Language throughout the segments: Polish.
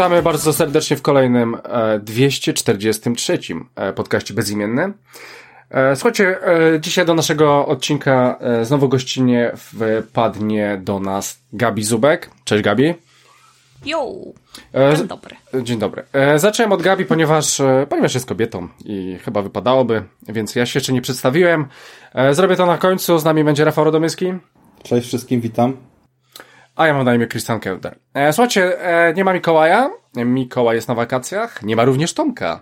Witamy bardzo serdecznie w kolejnym e, 243 e, podcaście bezimiennym. E, słuchajcie, e, dzisiaj do naszego odcinka e, znowu gościnnie wpadnie do nas Gabi Zubek. Cześć Gabi. Jo, E, dzień dobry. Dzień dobry. E, zacząłem od Gabi, ponieważ, e, ponieważ jest kobietą i chyba wypadałoby, więc ja się jeszcze nie przedstawiłem. E, zrobię to na końcu. Z nami będzie Rafał Rodomyski. Cześć wszystkim, witam. A ja mam na imię Christian Kelder. E, słuchajcie, e, nie ma Mikołaja. Mikołaj jest na wakacjach. Nie ma również Tomka.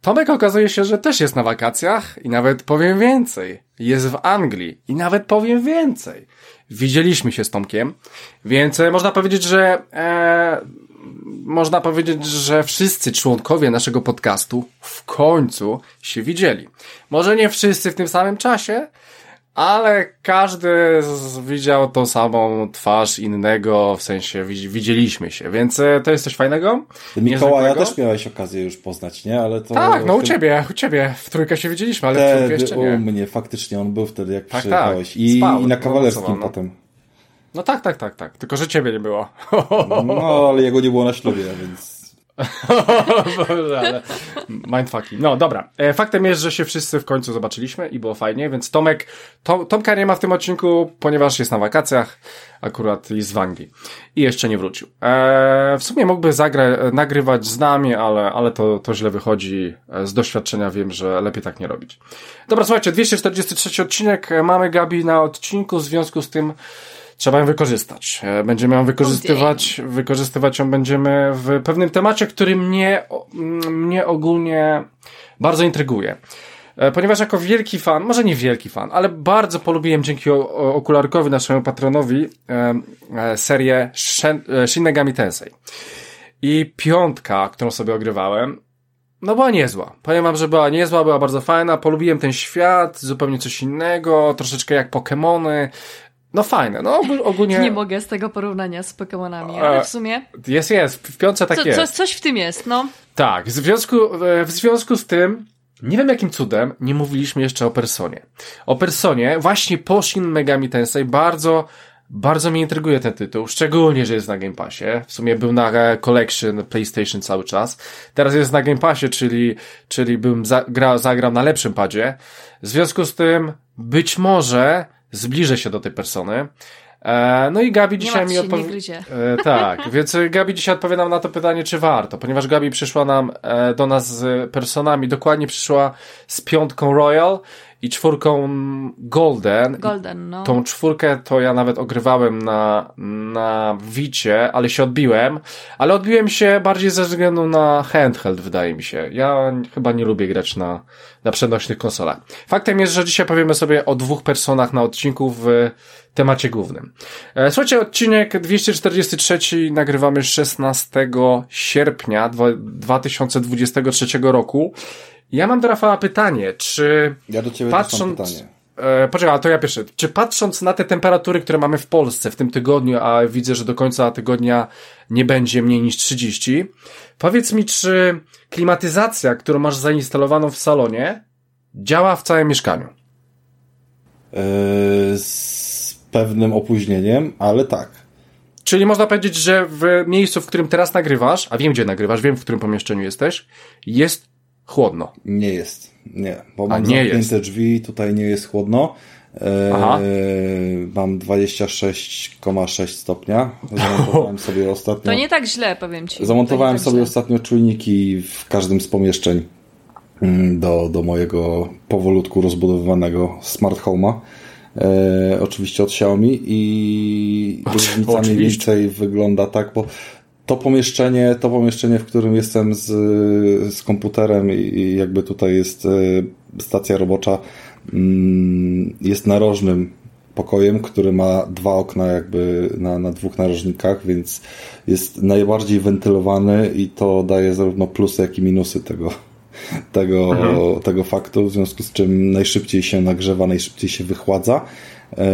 Tomek okazuje się, że też jest na wakacjach i nawet powiem więcej. Jest w Anglii i nawet powiem więcej. Widzieliśmy się z Tomkiem, więc e, można powiedzieć, że e, można powiedzieć, że wszyscy członkowie naszego podcastu w końcu się widzieli. Może nie wszyscy w tym samym czasie, ale każdy widział tą samą twarz innego, w sensie widz- widzieliśmy się, więc e, to jest coś fajnego. Mikołaja niezwykłego. też miałeś okazję już poznać, nie? Ale to Tak, no u ciebie, u ciebie. W trójkę się widzieliśmy, ale w trójkę jeszcze u nie. mnie, faktycznie on był wtedy, jak tak. przyjechałeś. I, Spał, I na no, kawalerskim no, no. potem. No tak, tak, tak, tak. Tylko, że ciebie nie było. No, ale jego nie było na ślubie, więc... Boże, ale mindfucking. No dobra. E, Faktem jest, że się wszyscy w końcu zobaczyliśmy i było fajnie, więc Tomek, Tom, Tomka nie ma w tym odcinku, ponieważ jest na wakacjach, akurat jest w Anglii i jeszcze nie wrócił. E, w sumie mógłby zagra, nagrywać z nami, ale, ale to, to źle wychodzi. E, Z doświadczenia wiem, że lepiej tak nie robić. Dobra, słuchajcie, 243 odcinek. Mamy Gabi na odcinku, w związku z tym Trzeba ją wykorzystać. E, Będziemy ją wykorzystywać, wykorzystywać ją będziemy w pewnym temacie, który mnie, mm, mnie ogólnie bardzo intryguje. E, Ponieważ jako wielki fan, może nie wielki fan, ale bardzo polubiłem dzięki okularkowi naszemu patronowi e, serię Shen, Shin Megami Tensei. I piątka, którą sobie ogrywałem, no była niezła. Powiem wam, że była niezła, była bardzo fajna. Polubiłem ten świat, zupełnie coś innego, troszeczkę jak Pokemony. No fajne, no ogól- ogólnie... Nie mogę z tego porównania z Pokemonami, ale w sumie Jest, jest, w piątce tak co, jest. co, coś w tym jest, no. Tak, w związku, e, w związku z tym, nie wiem jakim cudem, nie mówiliśmy jeszcze o Personie. O Personie, właśnie po Shin Megami Tensei, bardzo, bardzo mnie intryguje ten tytuł, szczególnie, że jest na Game Passie. W sumie był na e, Collection PlayStation cały czas. Teraz jest na Game Passie, czyli, czyli bym za, gra, zagrał na lepszym padzie. W związku z tym, być może zbliżę się do tej Persony. E, no i Gabi dzisiaj mi się, odpowie... nie gryzie. E, tak, więc Gabi dzisiaj odpowie nam na to pytanie, czy warto, ponieważ Gabi przyszła nam e, do nas z personami, dokładnie przyszła z piątką Royal i czwórką Golden. Golden, no. Tą czwórkę to ja nawet ogrywałem na, na Wicie, ale się odbiłem. Ale odbiłem się bardziej ze względu na handheld, wydaje mi się. Ja chyba nie lubię grać na, na przenośnych konsolach. Faktem jest, że dzisiaj powiemy sobie o dwóch personach na odcinku w temacie głównym. E, Słuchajcie, odcinek 243 nagrywamy 16 sierpnia dwa- 2023 roku. Ja mam do Rafała pytanie, czy Ja do ciebie też patrząc... mam pytanie. E, poczekaj, a to ja pierwszy. Czy patrząc na te temperatury, które mamy w Polsce w tym tygodniu, a widzę, że do końca tygodnia nie będzie mniej niż 30, powiedz mi, czy klimatyzacja, którą masz zainstalowaną w salonie, działa w całym mieszkaniu? Yy, z pewnym opóźnieniem, ale tak. Czyli można powiedzieć, że w miejscu, w którym teraz nagrywasz, a wiem, gdzie nagrywasz, wiem, w którym pomieszczeniu jesteś, jest chłodno. Nie jest. Nie, bo mam nie zamknięte drzwi, tutaj nie jest chłodno. Eee, Aha. mam 26,6 stopnia. Zamontowałem sobie ostatnio. To nie tak źle, powiem ci. Zamontowałem tak sobie źle. ostatnio czujniki w każdym z pomieszczeń mm, do, do mojego powolutku rozbudowywanego smart home'a. E, oczywiście od Xiaomi i różnica mniej więcej wygląda tak, bo to pomieszczenie, to pomieszczenie, w którym jestem z, z komputerem i, i jakby tutaj jest e, stacja robocza, mm, jest narożnym pokojem, który ma dwa okna jakby na, na dwóch narożnikach, więc jest najbardziej wentylowany i to daje zarówno plusy, jak i minusy tego, tego, tego faktu, w związku z czym najszybciej się nagrzewa, najszybciej się wychładza. E,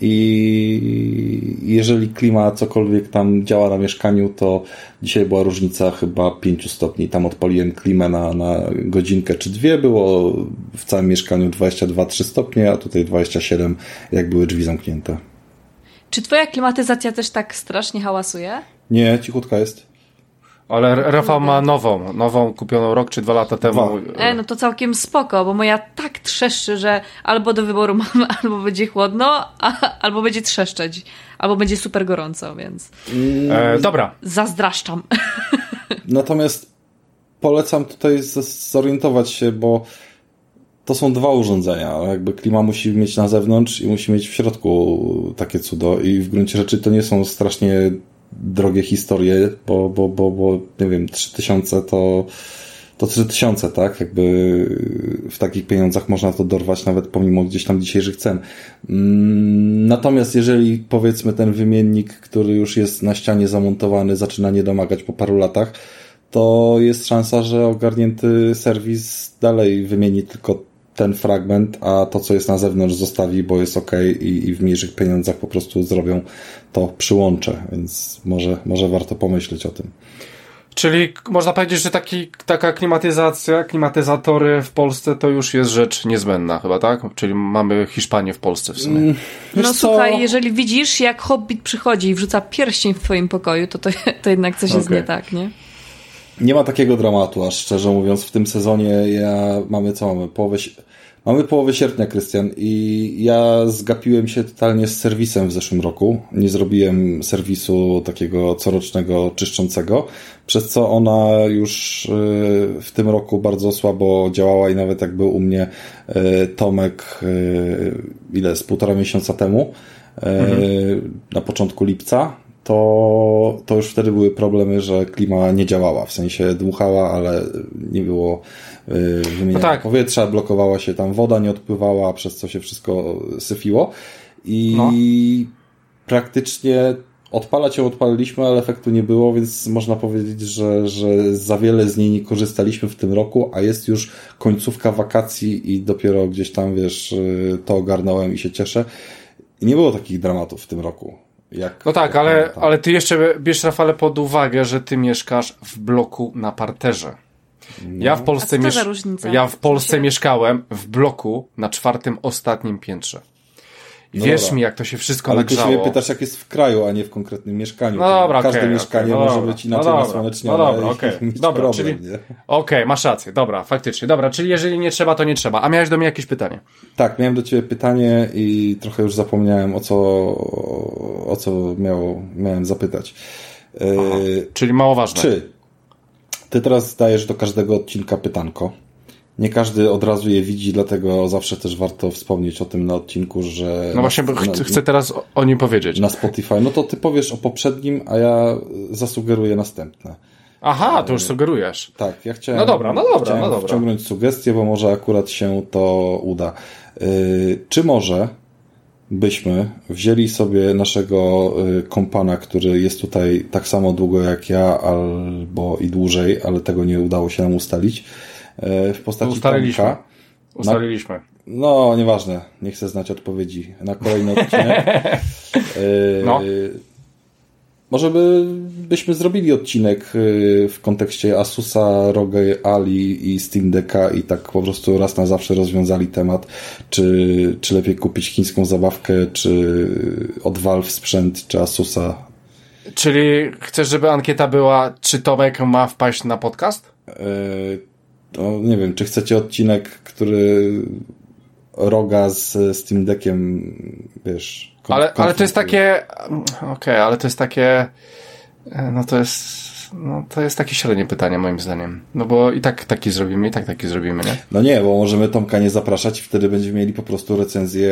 I jeżeli klima cokolwiek tam działa na mieszkaniu, to dzisiaj była różnica chyba 5 stopni. Tam odpaliłem klimę na, na godzinkę czy dwie, było w całym mieszkaniu 22-3 stopnie, a tutaj 27, jak były drzwi zamknięte. Czy twoja klimatyzacja też tak strasznie hałasuje? Nie, cichutka jest. Ale Rafał ma nową, nową kupioną rok czy dwa lata temu. E, no to całkiem spoko, bo moja tak trzeszczy, że albo do wyboru mam, albo będzie chłodno, a, albo będzie trzeszczeć, albo będzie super gorąco, więc E, dobra, zazdraszczam. Natomiast polecam tutaj zorientować się, bo to są dwa urządzenia. Jakby klima musi mieć na zewnątrz i musi mieć w środku takie cudo. I w gruncie rzeczy to nie są strasznie drogie historie, bo, bo, bo, bo nie wiem, 3000 to, to 3000, tak? Jakby w takich pieniądzach można to dorwać nawet pomimo gdzieś tam dzisiejszych cen. Mm, Natomiast jeżeli powiedzmy ten wymiennik, który już jest na ścianie zamontowany, zaczyna nie domagać po paru latach, to jest szansa, że ogarnięty serwis dalej wymieni tylko ten fragment, a to, co jest na zewnątrz, zostawi, bo jest ok i, i w mniejszych pieniądzach po prostu zrobią to przyłącze, więc może, może warto pomyśleć o tym. czyli można powiedzieć, że taki, taka klimatyzacja, klimatyzatory w Polsce to już jest rzecz niezbędna chyba, tak? Czyli mamy Hiszpanię w Polsce w sumie. Wiesz No co? słuchaj, jeżeli widzisz, jak Hobbit przychodzi i wrzuca pierścień w twoim pokoju, to, to, to jednak coś jest Okej. nie tak, nie? Nie ma takiego dramatu, aż szczerze mówiąc, w tym sezonie ja mamy co mamy? Połowę, mamy połowę sierpnia, Krystian, i ja zgapiłem się totalnie z serwisem w zeszłym roku. Nie zrobiłem serwisu takiego corocznego, czyszczącego, przez co ona już y, w tym roku bardzo słabo działała i nawet jak był u mnie y, Tomek, y, ile, z półtora miesiąca temu, y, na początku lipca, to, to już wtedy były problemy, że klima nie działała, w sensie dmuchała, ale nie było y, wymieniania No tak. powietrza, blokowała się tam woda, nie odpływała, przez co się wszystko syfiło i No. praktycznie odpalać ją odpaliliśmy, ale efektu nie było, więc można powiedzieć, że, że za wiele z niej nie korzystaliśmy w tym roku, a jest już końcówka wakacji i dopiero gdzieś tam, wiesz, y, to ogarnąłem i się cieszę. I nie było takich dramatów w tym roku. Jak, No tak, jak ale, pamiętam. ale ty jeszcze bierz Rafale pod uwagę, że ty mieszkasz w bloku na parterze. Ja w Polsce, to za miesz- ja w Polsce W sensie- mieszkałem w bloku na czwartym, ostatnim piętrze. No wierz dobra. mi, jak to się wszystko Ale ty nagrzało. siebie pytasz, jak jest w kraju, a nie w konkretnym mieszkaniu. No dobra, Każde okej, mieszkanie okej, no może dobra, być no inaczej dobra, nasłonecznione no dobra, i dobra, problem, czyli-? Okej, masz rację, dobra, faktycznie. Dobra, czyli jeżeli nie trzeba, to nie trzeba. A miałeś do mnie jakieś pytanie? Tak, miałem do Ciebie pytanie i trochę już zapomniałem, o co, o co miało, miałem zapytać. Yy, Czyli mało ważne. czy Ty teraz dajesz do każdego odcinka pytanko? Nie każdy od razu je widzi, dlatego zawsze też warto wspomnieć o tym na odcinku, że... No właśnie, bo ch- chcę teraz o, o nim powiedzieć. na Spotify. No to Ty powiesz o poprzednim, a ja zasugeruję następne. Aha, to już sugerujesz. Tak, ja chciałem, No dobra, no dobra, chciałem no dobra. wciągnąć sugestie, bo może akurat się to uda. Yy, czy może byśmy wzięli sobie naszego y, kompana, który jest tutaj tak samo długo jak ja, albo i dłużej, ale tego nie udało się nam ustalić, y, w postaci Ustaliliśmy. Tomka. Ustaliliśmy. No, nieważne, nie chcę znać odpowiedzi na kolejny odcinek. Yy, No. Może by, byśmy zrobili odcinek yy, w kontekście Asusa, ROG Ali i Steam Decka i tak po prostu raz na zawsze rozwiązali temat, czy, czy lepiej kupić chińską zabawkę, czy od Valve sprzęt, czy Asusa. Czyli chcesz, żeby ankieta była, czy Tomek ma wpaść na podcast? Yy, to nie wiem, czy chcecie odcinek, który Roga z Steam Deckiem, wiesz... Ale, ale to jest takie. Okej, ale to jest takie. e, No to jest. No to jest takie średnie pytanie, moim zdaniem. No bo i tak taki zrobimy, i tak taki zrobimy, nie? No nie, bo możemy Tomka nie zapraszać i wtedy będziemy mieli po prostu recenzję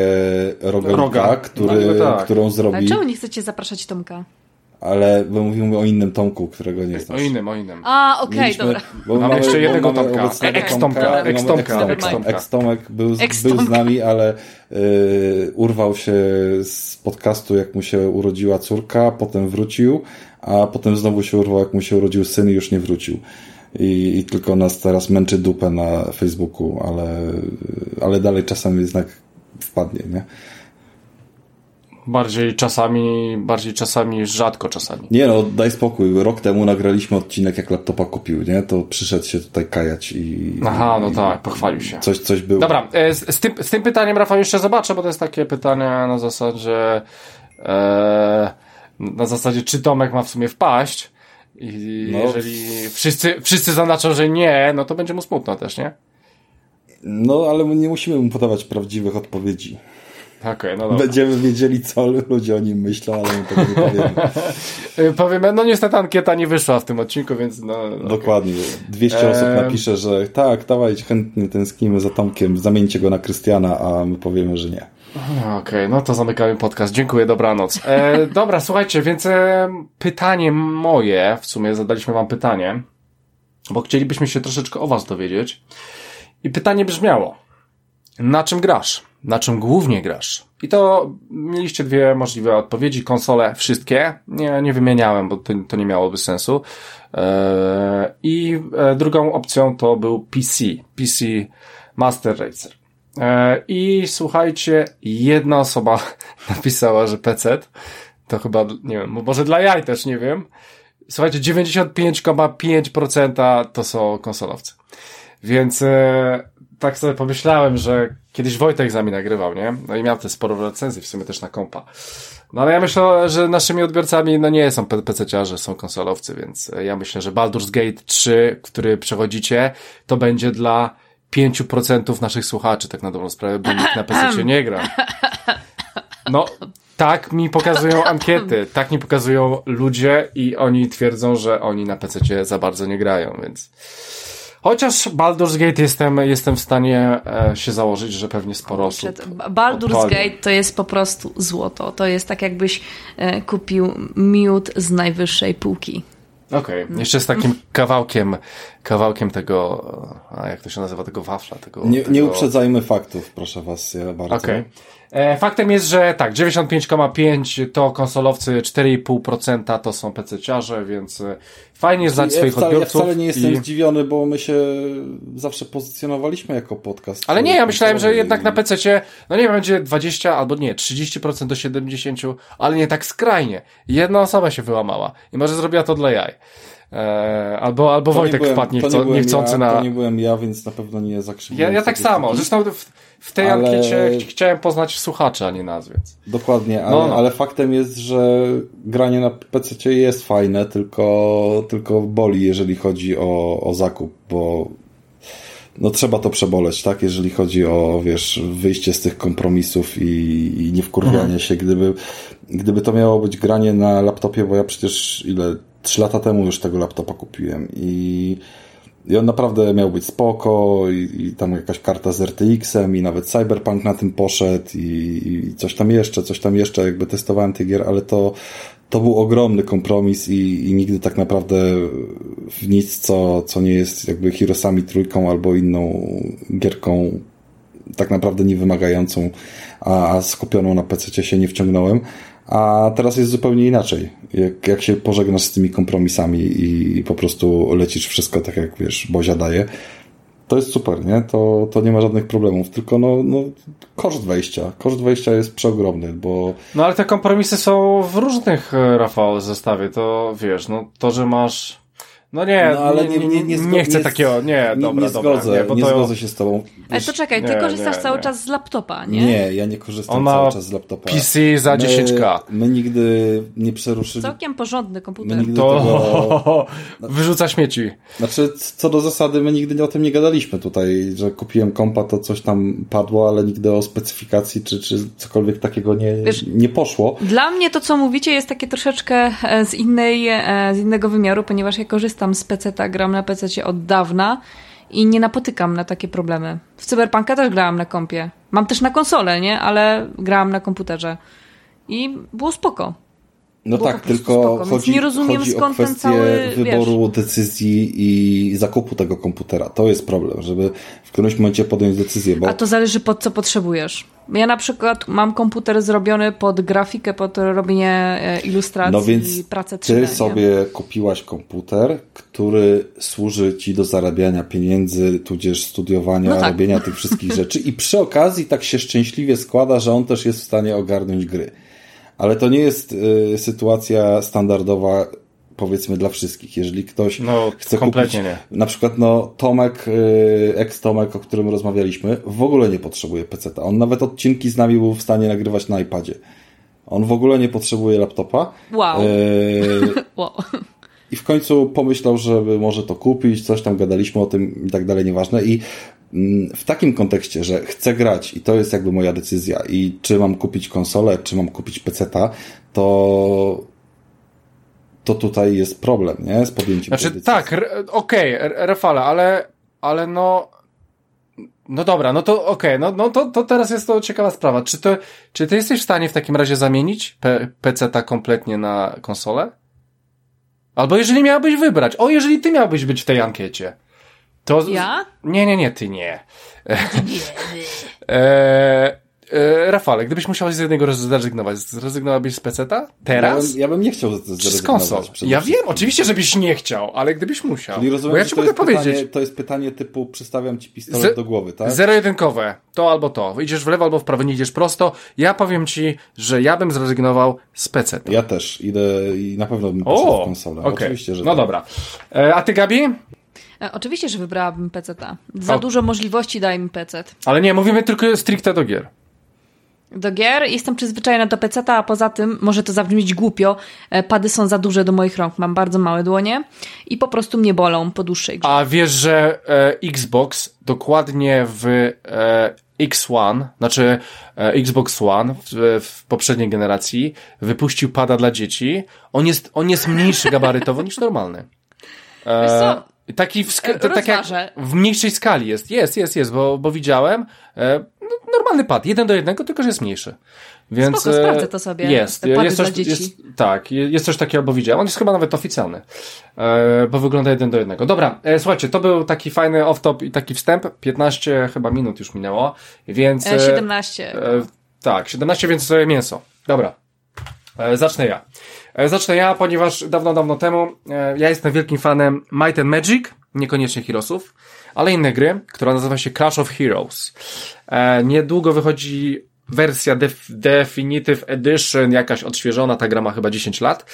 Rogalika, Roga. który, No, tak. którą Ale zrobi, czemu nie chcecie zapraszać Tomka? Ale bo mówimy o innym Tomku, którego nie znasz. O innym, o innym. A, okej, Mieliśmy- dobra. Bo Mamy jeszcze jednego mamy Tomka. Ex-Tomka, ex-Tomka. Ex-Tomek był, był z nami, ale y, urwał się z podcastu, jak mu się urodziła córka, potem wrócił, a potem znowu się urwał, jak mu się urodził syn i już nie wrócił. I, I tylko nas teraz męczy dupę na Facebooku, ale, ale dalej czasem jednak wpadnie, nie? Bardziej czasami, bardziej czasami, rzadko czasami. Nie no, daj spokój. Rok temu nagraliśmy odcinek, jak laptopa kupił, nie? To przyszedł się tutaj kajać i... Aha, no i tak, pochwalił się. Coś, coś było. Dobra, e, z, z, tym, z tym pytaniem, Rafał, jeszcze zobaczę, bo to jest takie pytanie na zasadzie, e, na zasadzie, czy Tomek ma w sumie wpaść. I No. jeżeli wszyscy, wszyscy zaznaczą, że nie, no to będzie mu smutno też, nie? No, ale my nie musimy mu podawać prawdziwych odpowiedzi. Okej, no dobra. Będziemy wiedzieli, co ludzie o nim myślą, ale my tego nie powiemy. Y, Powiemy, no niestety ankieta nie wyszła w tym odcinku, więc no... no Dokładnie. 200 osób Em. napisze, że tak, dawajcie, chętnie tęsknimy za Tomkiem, zamieńcie go na Krystiana, a my powiemy, że nie. No, Okej, no to zamykamy podcast. Dziękuję, dobranoc. E, dobra, słuchajcie, więc e, pytanie moje, w sumie zadaliśmy wam pytanie, bo chcielibyśmy się troszeczkę o was dowiedzieć. I pytanie brzmiało, na czym grasz? Na czym głównie grasz? I to mieliście dwie możliwe odpowiedzi, konsole wszystkie, nie, nie wymieniałem, bo to, to nie miałoby sensu. E, I e, drugą opcją to był PC, PC Master Racer. E, I słuchajcie, jedna osoba napisała, że PC to chyba, nie wiem, może dla jaj też, nie wiem. Słuchajcie, 95,5% to są konsolowcy. Więc e, tak sobie pomyślałem, że kiedyś Wojtek z nami nagrywał, nie? No i miał te sporo recenzji, w sumie też na kompa. No ale ja myślę, że naszymi odbiorcami no nie są PC-ciarze, są konsolowcy, więc e, ja myślę, że Baldur's Gate 3, który przechodzicie, to będzie dla 5% naszych słuchaczy, tak na dobrą sprawę, bo nikt na PC nie gra. No, tak mi pokazują ankiety, tak mi pokazują ludzie i oni twierdzą, że oni na PC za bardzo nie grają, więc... Chociaż Baldur's Gate jestem, jestem w stanie e, się założyć, że pewnie sporo osób Baldur's odpali. Gate to jest po prostu złoto. To jest tak jakbyś e, kupił miód z najwyższej półki. Okej, jeszcze z takim kawałkiem, kawałkiem tego, a jak to się nazywa, tego wafla, tego... Nie, tego... nie uprzedzajmy faktów, proszę was ja bardzo. Okej. E, Faktem jest, że tak, 95,5 to konsolowcy, 4,5% to są PC-ciarze, więc e, fajnie znać Ja swoich wcale, ja odbiorców. wcale nie jestem i... zdziwiony, bo my się zawsze pozycjonowaliśmy jako podcast. Ale nie, ja myślałem, że jednak i- na PC, no nie wiem, będzie 20 albo nie, 30% do 70, ale nie tak skrajnie. Jedna osoba się wyłamała i może zrobiła to dla jaj. E, albo, albo To nie Wojtek byłem- wpadł to nie niechcący ja, na... To nie byłem ja, więc na pewno nie zakrzywiłem. Ja, ja tak samo. statystyki. Zresztą w, w tej Ale- ankiecie ch- chciałem poznać słuchaczy, a nie nas, więc. Dokładnie, ale, No, no. ale faktem jest, że granie na PC jest fajne, tylko, tylko boli, jeżeli chodzi o, o zakup, bo no trzeba to przeboleć, tak? Jeżeli chodzi o, wiesz, wyjście z tych kompromisów i, i nie wkurwianie Mhm. się, gdyby, gdyby to miało być granie na laptopie, bo ja przecież ile, trzy lata temu już tego laptopa kupiłem i i on naprawdę miał być spoko i, i tam jakaś karta z RTX-em i nawet Cyberpunk na tym poszedł i, i coś tam jeszcze, coś tam jeszcze, jakby testowałem tych gier, ale to, to był ogromny kompromis i, i nigdy tak naprawdę w nic, co, co nie jest jakby Hirosami trójką albo inną gierką tak naprawdę nie wymagającą, a, a skupioną na PC się nie wciągnąłem. A teraz jest zupełnie inaczej. Jak, jak się pożegnasz z tymi kompromisami i, i po prostu lecisz wszystko tak jak wiesz, Bozia daje, to jest super, nie? To, to nie ma żadnych problemów. Tylko no, no, koszt wejścia. Koszt wejścia jest przeogromny, bo No ale te kompromisy są w różnych, e, Rafał, zestawie. To wiesz, no to, że masz. No nie, no, ale nie, nie, nie, nie, zgo- chcę takiego. Nie, nie, dobra, nie dobra. zgodzę, nie, bo nie to, zgodzę się z tobą. Ale to czekaj, ty nie, korzystasz nie, cały nie. czas z laptopa, nie? nie, ja nie korzystam On ma cały czas z laptopa. PC za 10k. My, my nigdy nie przeruszyli. Całkiem porządny My komputer. nigdy tego, To wyrzuca śmieci. Znaczy, co do zasady, my nigdy o tym nie gadaliśmy tutaj, że kupiłem kompa, to coś tam padło, ale nigdy o specyfikacji czy, czy cokolwiek takiego nie, Wiesz- nie poszło. Dla mnie to, co mówicie, jest takie troszeczkę e, z, innej, e, z innego wymiaru, ponieważ ja korzystam z PC-ta, gram na PC od dawna i nie napotykam na takie problemy. W Cyberpunka też grałam na kompie. Mam też na konsolę, nie? Ale grałam na komputerze. I było spoko. No tak, tylko spoko, chodzi, nie rozumiem, chodzi skąd o ten kwestię cały, wyboru decyzji i zakupu tego komputera. To jest problem, żeby w którymś momencie podjąć decyzję, bo A to zależy pod co potrzebujesz. Ja na przykład mam komputer zrobiony pod grafikę, pod robienie e, ilustracji no więc i pracę 3D. ty sobie kupiłaś komputer, który służy ci do zarabiania pieniędzy, tudzież studiowania, No tak. robienia tych wszystkich rzeczy i przy okazji tak się szczęśliwie składa, że on też jest w stanie ogarnąć gry. Ale to nie jest y, sytuacja standardowa, powiedzmy, dla wszystkich. Jeżeli ktoś No, chce kompletnie kupić, nie. na przykład no, Tomek, y, ex-Tomek, o którym rozmawialiśmy, w ogóle nie potrzebuje PC-ta. On nawet odcinki z nami był w stanie nagrywać na iPadzie. On w ogóle nie potrzebuje laptopa. Wow. Y, Wow. i w końcu pomyślał, żeby może to kupić, coś tam gadaliśmy o tym i tak dalej, nieważne. I w takim kontekście, że chcę grać i to jest jakby moja decyzja i czy mam kupić konsolę, czy mam kupić PC-ta, to to tutaj jest problem, nie? Z podjęciem Znaczy, tak, okej, okay, Rafale, ale, ale no, no dobra, no to okej, okay, no, no to, to teraz jest to ciekawa sprawa. Czy to, czy ty jesteś w stanie w takim razie zamienić P- PC-ta kompletnie na konsolę? Albo jeżeli miałbyś wybrać, o, jeżeli ty miałbyś być w tej ankiecie, to... Ja? Nie, nie, nie, ty nie. e, E, Rafale, gdybyś musiał z jednego zrezygnować, zrezygnowałbyś z PC-ta? Teraz? Ja bym, ja bym nie chciał zrezygnować. Z konsol. Ja wiem, oczywiście, żebyś nie chciał, ale gdybyś musiał. Czyli rozumiem, bo ja ci mogę powiedzieć. Pytanie, to jest pytanie typu przystawiam ci pistolet Z, do głowy, tak? Zero-jedynkowe. To albo to. Idziesz w lewo albo w prawo, nie idziesz prosto. Ja powiem ci, że ja bym zrezygnował z PC. -ta. Ja też. Idę i na pewno bym poszedł w konsolę. Okay. Oczywiście, że No tak. dobra. E, a ty, Gabi? E, oczywiście, że wybrałabym PC-ta. Za o. dużo możliwości daje mi PC. Ale nie, mówimy tylko stricte do gier do gier. Jestem przyzwyczajona do PC, a poza tym, może to zabrzmieć głupio, e, pady są za duże do moich rąk. Mam bardzo małe dłonie i po prostu mnie bolą po dłuższej grze. A wiesz, że e, Xbox dokładnie w e, X1, znaczy e, Xbox One w, w, poprzedniej generacji wypuścił pada dla dzieci. On jest, on jest mniejszy gabarytowo niż normalny. E, Wiesz co? Taki w, tak jak w mniejszej skali jest. Jest, jest, jest, bo, bo widziałem. E, no, normalny pad, jeden do jednego, tylko że jest mniejszy. Więc Spoko, sprawdzę to sobie. Jest, jest coś, jest, tak, jest coś takiego, bo widziałem. On jest chyba nawet oficjalny, e, bo wygląda jeden do jednego. Dobra, e, słuchajcie, to był taki fajny off-top i taki wstęp. 15 chyba minut już minęło, więc... E, 17. E, tak, 17, więc sobie mięso. Dobra, e, zacznę ja. E, zacznę ja, ponieważ dawno, dawno temu e, ja jestem wielkim fanem Might and Magic, niekoniecznie Heroesów, ale innej gry, która nazywa się Clash of Heroes. E, niedługo wychodzi wersja Def Definitive Edition, jakaś odświeżona, ta gra ma chyba 10 lat.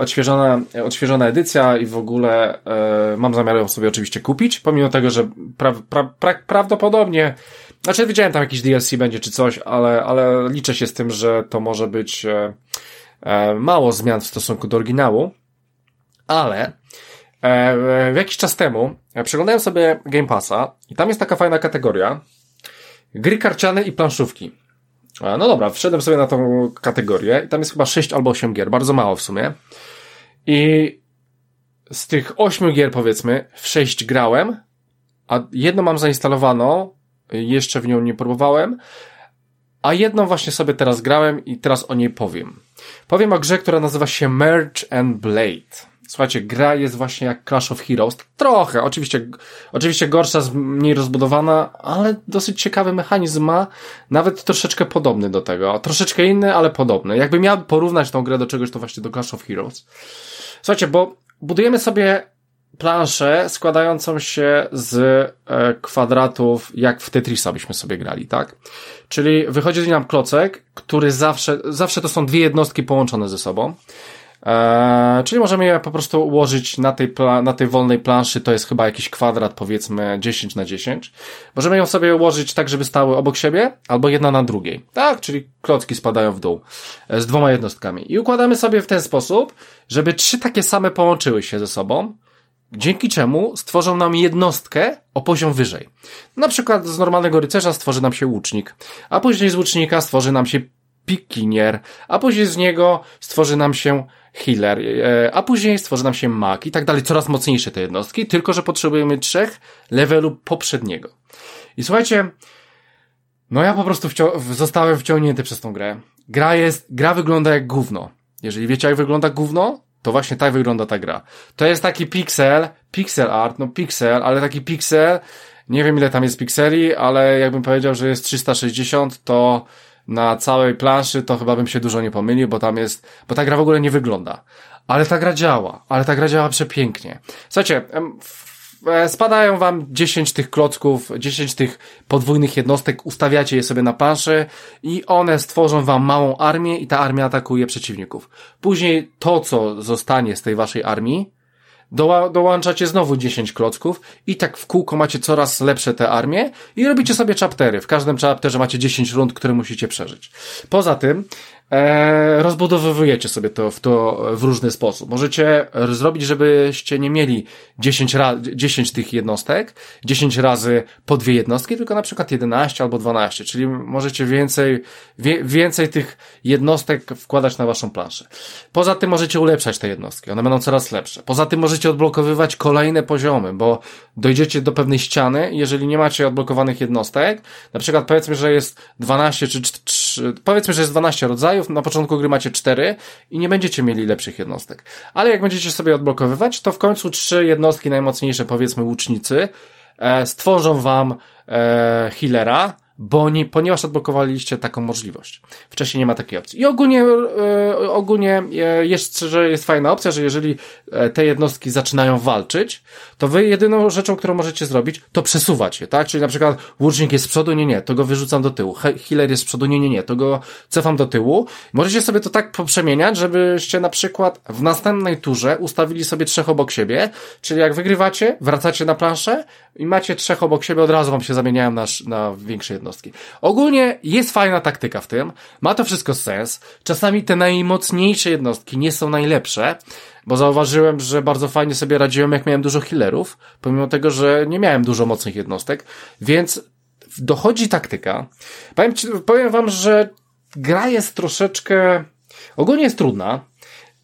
Odświeżona, odświeżona edycja i w ogóle mam zamiar ją sobie oczywiście kupić, pomimo tego, że pra pra pra prawdopodobnie, znaczy widziałem tam jakiś DLC będzie czy coś, ale, ale liczę się z tym, że to może być e, mało zmian w stosunku do oryginału, ale e, jakiś czas temu przeglądałem sobie Game Passa i tam jest taka fajna kategoria gry karciane i planszówki. No dobra, wszedłem sobie na tą kategorię i tam jest chyba 6 albo 8 gier, bardzo mało w sumie. I z tych 8 gier powiedzmy, w 6 grałem, a jedną mam zainstalowaną, jeszcze w nią nie próbowałem, a jedną właśnie sobie teraz grałem i teraz o niej powiem. Powiem o grze, która nazywa się Merge and Blade. Słuchajcie, gra jest właśnie jak Clash of Heroes. Trochę, oczywiście, oczywiście gorsza, mniej rozbudowana, ale dosyć ciekawy mechanizm ma, nawet troszeczkę podobny do tego. Troszeczkę inny, ale podobny. Jakby miał porównać tą grę do czegoś, to właśnie do Clash of Heroes. Słuchajcie, bo budujemy sobie planszę składającą się z e, kwadratów, jak w Tetrisa byśmy sobie grali, tak? Czyli wychodzi nam klocek, który zawsze, zawsze to są dwie jednostki połączone ze sobą. Eee, czyli możemy je po prostu ułożyć na tej, na tej wolnej planszy, to jest chyba jakiś kwadrat, powiedzmy 10 na 10. Możemy ją sobie ułożyć tak, żeby stały obok siebie, albo jedna na drugiej. Tak, czyli klocki spadają w dół e, z dwoma jednostkami. I układamy sobie w ten sposób, żeby trzy takie same połączyły się ze sobą, dzięki czemu stworzą nam jednostkę o poziom wyżej. Na przykład z normalnego rycerza stworzy nam się łucznik, a później z łucznika stworzy nam się pikinier, a później z niego stworzy nam się healer, e, a później stworzy nam się mag i tak dalej, coraz mocniejsze te jednostki, tylko że potrzebujemy trzech levelu poprzedniego. I słuchajcie, no ja po prostu wcią zostałem wciągnięty przez tą grę. Gra jest, gra wygląda jak gówno. Jeżeli wiecie jak wygląda gówno, to właśnie tak wygląda ta gra. To jest taki pixel, pixel art, no pixel, ale taki pixel, nie wiem ile tam jest pikseli, ale jakbym powiedział, że jest 360, to na całej planszy, to chyba bym się dużo nie pomylił, bo tam jest, bo ta gra w ogóle nie wygląda. Ale ta gra działa, ale ta gra działa przepięknie. Słuchajcie, spadają wam 10 tych klocków, 10 tych podwójnych jednostek, ustawiacie je sobie na planszy i one stworzą wam małą armię i ta armia atakuje przeciwników. Później to, co zostanie z tej waszej armii, doła, dołączacie znowu 10 klocków i tak w kółko macie coraz lepsze te armie i robicie sobie chaptery. W każdym chapterze macie 10 rund, które musicie przeżyć. Poza tym, e, rozbudowujecie sobie to w, to w różny sposób. Możecie zrobić, żebyście nie mieli 10, ra 10 tych jednostek, 10 razy po dwie jednostki, tylko na przykład 11 albo 12, czyli możecie więcej, wie, więcej tych jednostek wkładać na waszą planszę. Poza tym możecie ulepszać te jednostki, one będą coraz lepsze. Poza tym możecie odblokowywać kolejne poziomy, bo dojdziecie do pewnej ściany, jeżeli nie macie odblokowanych jednostek, na przykład powiedzmy, że jest 12 czy 3, powiedzmy, że jest 12 rodzajów, na początku gry macie 4 i nie będziecie mieli lepszych jednostek. Ale jak będziecie sobie odblokowywać, to w końcu trzy jednostki najmocniejsze, powiedzmy łucznicy, e, stworzą wam e, healera, bo nie, ponieważ odblokowaliście taką możliwość. Wcześniej nie ma takiej opcji. I ogólnie, e, ogólnie e, jest, że jest fajna opcja, że jeżeli e, te jednostki zaczynają walczyć, to wy jedyną rzeczą, którą możecie zrobić, to przesuwać je, tak? Czyli na przykład łucznik jest z przodu, nie, nie, to go wyrzucam do tyłu. He healer jest z przodu, nie, nie, nie, to go cofam do tyłu. Możecie sobie to tak poprzemieniać, żebyście na przykład w następnej turze ustawili sobie trzech obok siebie, czyli jak wygrywacie, wracacie na planszę i macie trzech obok siebie, od razu wam się zamieniają na, na większe jednostki jednostki. Ogólnie jest fajna taktyka w tym, ma to wszystko sens. Czasami te najmocniejsze jednostki nie są najlepsze, bo zauważyłem, że bardzo fajnie sobie radziłem, jak miałem dużo healerów, pomimo tego, że nie miałem dużo mocnych jednostek, więc dochodzi taktyka. Powiem, ci, powiem wam, że gra jest troszeczkę, ogólnie jest trudna,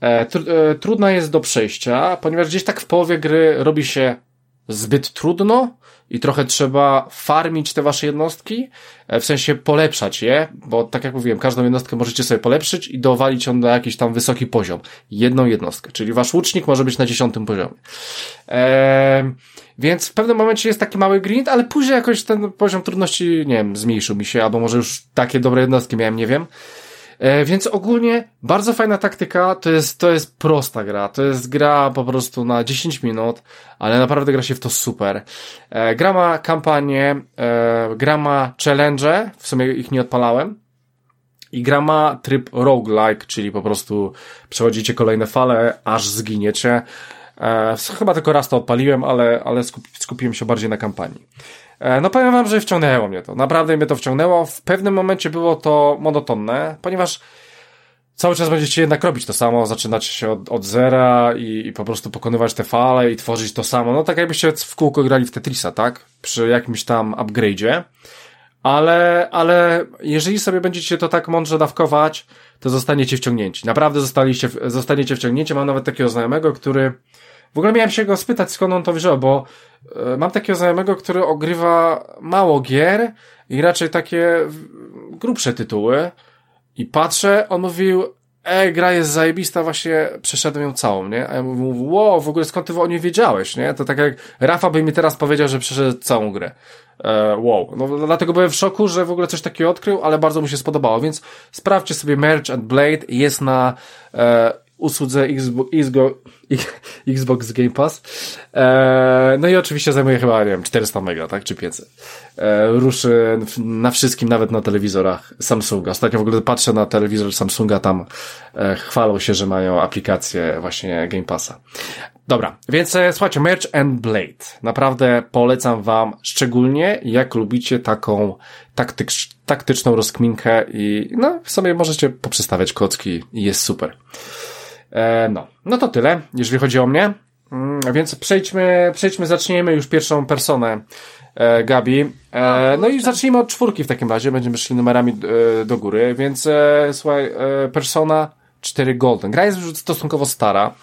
e, tr, e, trudna jest do przejścia, ponieważ gdzieś tak w połowie gry robi się zbyt trudno, i trochę trzeba farmić te wasze jednostki, e, w sensie polepszać je, bo tak jak mówiłem, każdą jednostkę możecie sobie polepszyć i dowalić ją na jakiś tam wysoki poziom. Jedną jednostkę, czyli wasz łucznik może być na dziesiątym poziomie. Eee, więc w pewnym momencie jest taki mały grind, ale później jakoś ten poziom trudności, nie wiem, zmniejszył mi się, albo może już takie dobre jednostki miałem, nie wiem. E, więc ogólnie bardzo fajna taktyka, to jest, to jest prosta gra, to jest gra po prostu na 10 minut, ale naprawdę gra się w to super. E, gra ma kampanię, e, gra ma challenge, w sumie ich nie odpalałem, i gra ma tryb roguelike, czyli po prostu przechodzicie kolejne fale, aż zginiecie. E, chyba tylko raz to odpaliłem, ale, ale skupiłem się bardziej na kampanii. E, no powiem wam, że wciągnęło mnie to. Naprawdę mnie to wciągnęło. W pewnym momencie było to monotonne, ponieważ cały czas będziecie jednak robić to samo, zaczynać się od, od zera i, i, po prostu pokonywać te fale i tworzyć to samo. No tak jakbyście w kółko grali w Tetrisa, tak? Przy jakimś tam upgrade'zie. Ale, ale jeżeli sobie będziecie to tak mądrze dawkować, to zostaniecie wciągnięci. Naprawdę zostaliście, zostaniecie wciągnięci. Mam nawet takiego znajomego, który w ogóle miałem się go spytać, skąd on to wziął, bo e, mam takiego znajomego, który ogrywa mało gier i raczej takie grubsze tytuły. I patrzę, on mówił, ej, gra jest zajebista, właśnie przeszedłem ją całą, nie? A ja mówię, wow, w ogóle skąd ty o niej wiedziałeś, nie? To tak jak Rafa by mi teraz powiedział, że przeszedł całą grę. E, wow. No, dlatego byłem w szoku, że w ogóle coś takiego odkrył, ale bardzo mu się spodobało, więc sprawdźcie sobie Merge and Blade, jest na e, usłudze Xbox, Game Pass. E, no i oczywiście zajmuje chyba, nie wiem, 400 mega, tak, czy 500. E, ruszy na wszystkim, nawet na telewizorach Samsunga. Ostatnio w ogóle patrzę na telewizor Samsunga, tam e, chwalą się, że mają aplikację właśnie Game Passa. Dobra, więc e, słuchajcie, Merch and Blade. Naprawdę polecam wam, szczególnie jak lubicie taką taktycz, taktyczną rozkminkę i no, sobie możecie poprzestawiać kocki i jest super. E, no, no to tyle, jeżeli chodzi o mnie. Mm, więc przejdźmy, przejdźmy, zaczniemy już pierwszą personę e, Gabi. E, no i zacznijmy od czwórki w takim razie, będziemy szli numerami e, do góry, więc e, słuchaj, e, Persona 4 Golden. Gra jest już stosunkowo stara.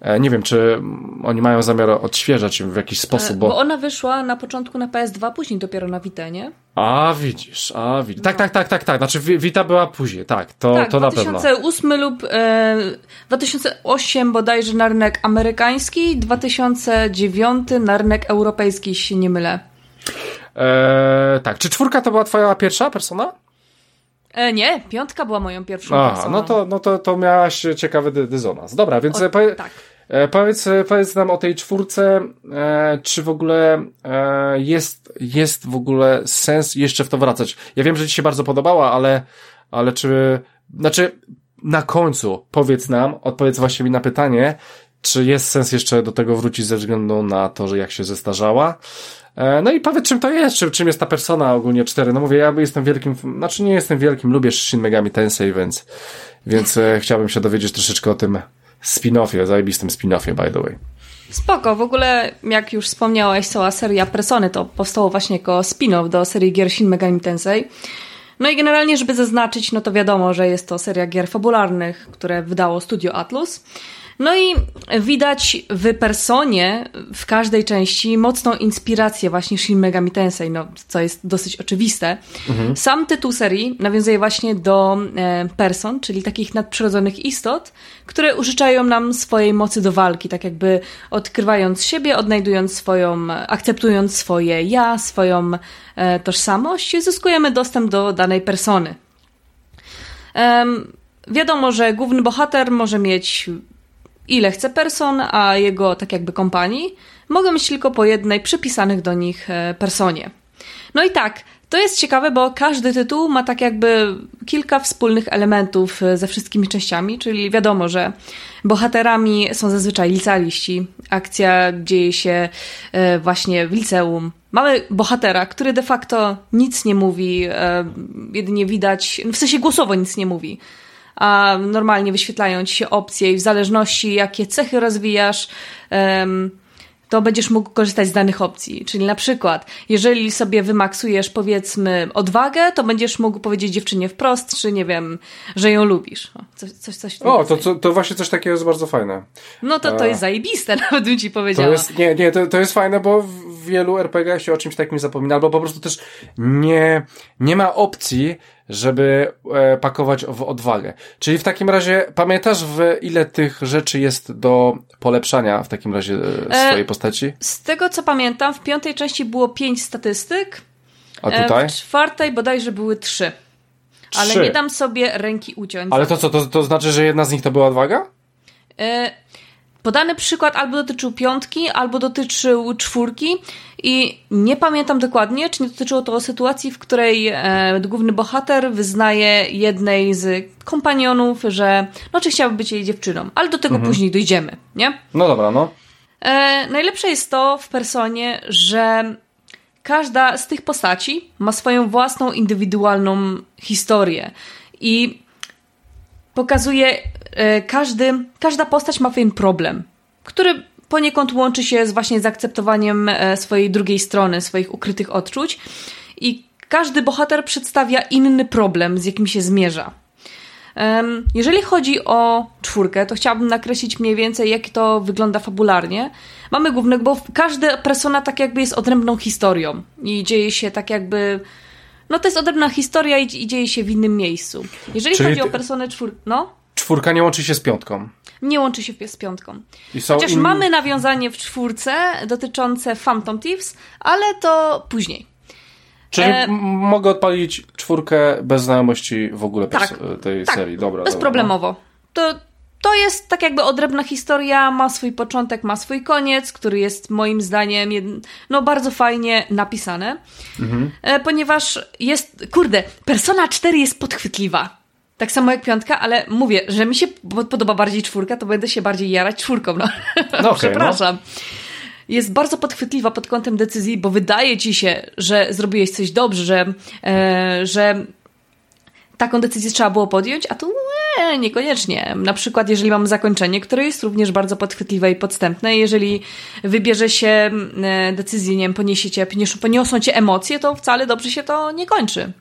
E, nie wiem, czy oni mają zamiar odświeżać ją w jakiś sposób, bo... bo ona wyszła na początku na PS2, później dopiero na Vita, nie? A, widzisz, a widzisz. Tak, no. tak, tak, tak, tak. Znaczy Vita była później, tak, to, tak, to na pewno. 2008 lub e, 2008 bodajże na rynek amerykański, 2009 na rynek europejski, jeśli się nie mylę. E, tak, czy czwórka to była twoja pierwsza persona? E, nie, piątka była moją pierwszą Aha, personą. no to, no to, to miałaś ciekawy dy dysonans. Dobra, więc o, powie, tak. E, powiedz, powiedz nam o tej czwórce, e, czy w ogóle e, jest, jest w ogóle sens jeszcze w to wracać. Ja wiem, że Ci się bardzo podobała, ale, ale czy, znaczy, na końcu powiedz nam, odpowiedz właśnie mi na pytanie, czy jest sens jeszcze do tego wrócić ze względu na to, że jak się zestarzała. E, no i powiedz, czym to jest, czym, jest ta persona ogólnie 4. No mówię, ja jestem wielkim, znaczy nie jestem wielkim, lubię Shin Megami Tensei, więc, więc e, chciałbym się dowiedzieć troszeczkę o tym spin-offie, zajebistym spin-offie, by the way. Spoko, w ogóle jak już wspomniałeś, cała seria Persony to powstało właśnie jako spin-off do serii gier Shin Megami Tensei. No i generalnie, żeby zaznaczyć, no to wiadomo, że jest to seria gier fabularnych, które wydało studio Atlus. No i widać w personie w każdej części mocną inspirację właśnie Shin Megami Tensei, no, co jest dosyć oczywiste. Mhm. Sam tytuł serii nawiązuje właśnie do e, person, czyli takich nadprzyrodzonych istot, które użyczają nam swojej mocy do walki, tak jakby odkrywając siebie, odnajdując swoją, akceptując swoje ja, swoją e, tożsamość, zyskujemy dostęp do danej persony. Um, wiadomo, że główny bohater może mieć ile chce person, a jego tak jakby kompanii mogą mieć tylko po jednej przypisanych do nich e, personie. No i tak, to jest ciekawe, bo każdy tytuł ma tak jakby kilka wspólnych elementów e, ze wszystkimi częściami, czyli wiadomo, że bohaterami są zazwyczaj licealiści. Akcja dzieje się e, właśnie w liceum. Mamy bohatera, który de facto nic nie mówi, jedynie widać, w sensie głosowo nic nie mówi a normalnie wyświetlają ci się opcje i w zależności jakie cechy rozwijasz, to będziesz mógł korzystać z danych opcji. Czyli na przykład, jeżeli sobie wymaksujesz powiedzmy odwagę, to będziesz mógł powiedzieć dziewczynie wprost, czy nie wiem, że ją lubisz. O, coś, coś, coś o to, to, to, właśnie coś takiego jest bardzo fajne. No to to jest zajebiste, nawet bym ci powiedziała. To jest, nie, nie, to, to jest fajne, bo w wielu RPG się o czymś takim zapomina, albo po prostu też nie, nie ma opcji, żeby e, pakować w odwagę. Czyli w takim razie pamiętasz, w ile tych rzeczy jest do polepszania w takim razie e, e swojej postaci? Z tego co pamiętam, w piątej części było pięć statystyk. A tutaj? E, w czwartej bodajże były trzy. Ale nie dam sobie ręki uciąć. Ale to co, to, to znaczy, że jedna z nich to była odwaga? E, Podany przykład albo dotyczył piątki, albo dotyczył czwórki i nie pamiętam dokładnie, czy nie dotyczyło to sytuacji, w której e, główny bohater wyznaje jednej z kompanionów, że no czy chciałby być jej dziewczyną, ale do tego mhm. później dojdziemy, nie? No dobra, no. E, najlepsze jest to w personie, że każda z tych postaci ma swoją własną indywidualną historię i pokazuje każdy, każda postać ma pewien problem, który poniekąd łączy się z właśnie zaakceptowaniem e, swojej drugiej strony, swoich ukrytych odczuć i każdy bohater przedstawia inny problem, z jakim się zmierza. Jeżeli chodzi o czwórkę, to chciałabym nakreślić mniej więcej, jak to wygląda fabularnie. Mamy głównego, bo każda persona tak jakby jest odrębną historią i dzieje się tak jakby... No to jest odrębna historia i, i dzieje się w innym miejscu. Jeżeli Czyli chodzi o personę czwórkę, no czwórka nie łączy się z piątką. Nie łączy się z piątką. Chociaż in... mamy nawiązanie w czwórce dotyczące Phantom Thieves, ale to później. Czyli e... mogę odpalić czwórkę bez znajomości w ogóle tak, tej tak, serii. Dobra, bezproblemowo. Dobra. To, to jest tak jakby odrębna historia, ma swój początek, ma swój koniec, który jest moim zdaniem no bardzo fajnie napisane, mhm. E, ponieważ jest, kurde, Persona 4 jest podchwytliwa. Tak samo jak piątka, ale mówię, że mi się podoba bardziej czwórka, to będę się bardziej jarać czwórką. No, no okay, przepraszam. No. Jest bardzo podchwytliwa pod kątem decyzji, bo wydaje ci się, że zrobiłeś coś dobrze, że, e, że taką decyzję trzeba było podjąć, a tu nie, niekoniecznie. Na przykład, jeżeli mamy zakończenie, które jest również bardzo podchwytliwe i podstępne, jeżeli wybierze się e, decyzję, nie wiem, poniesiecie, poniosą cię emocje, to wcale dobrze się to nie kończy.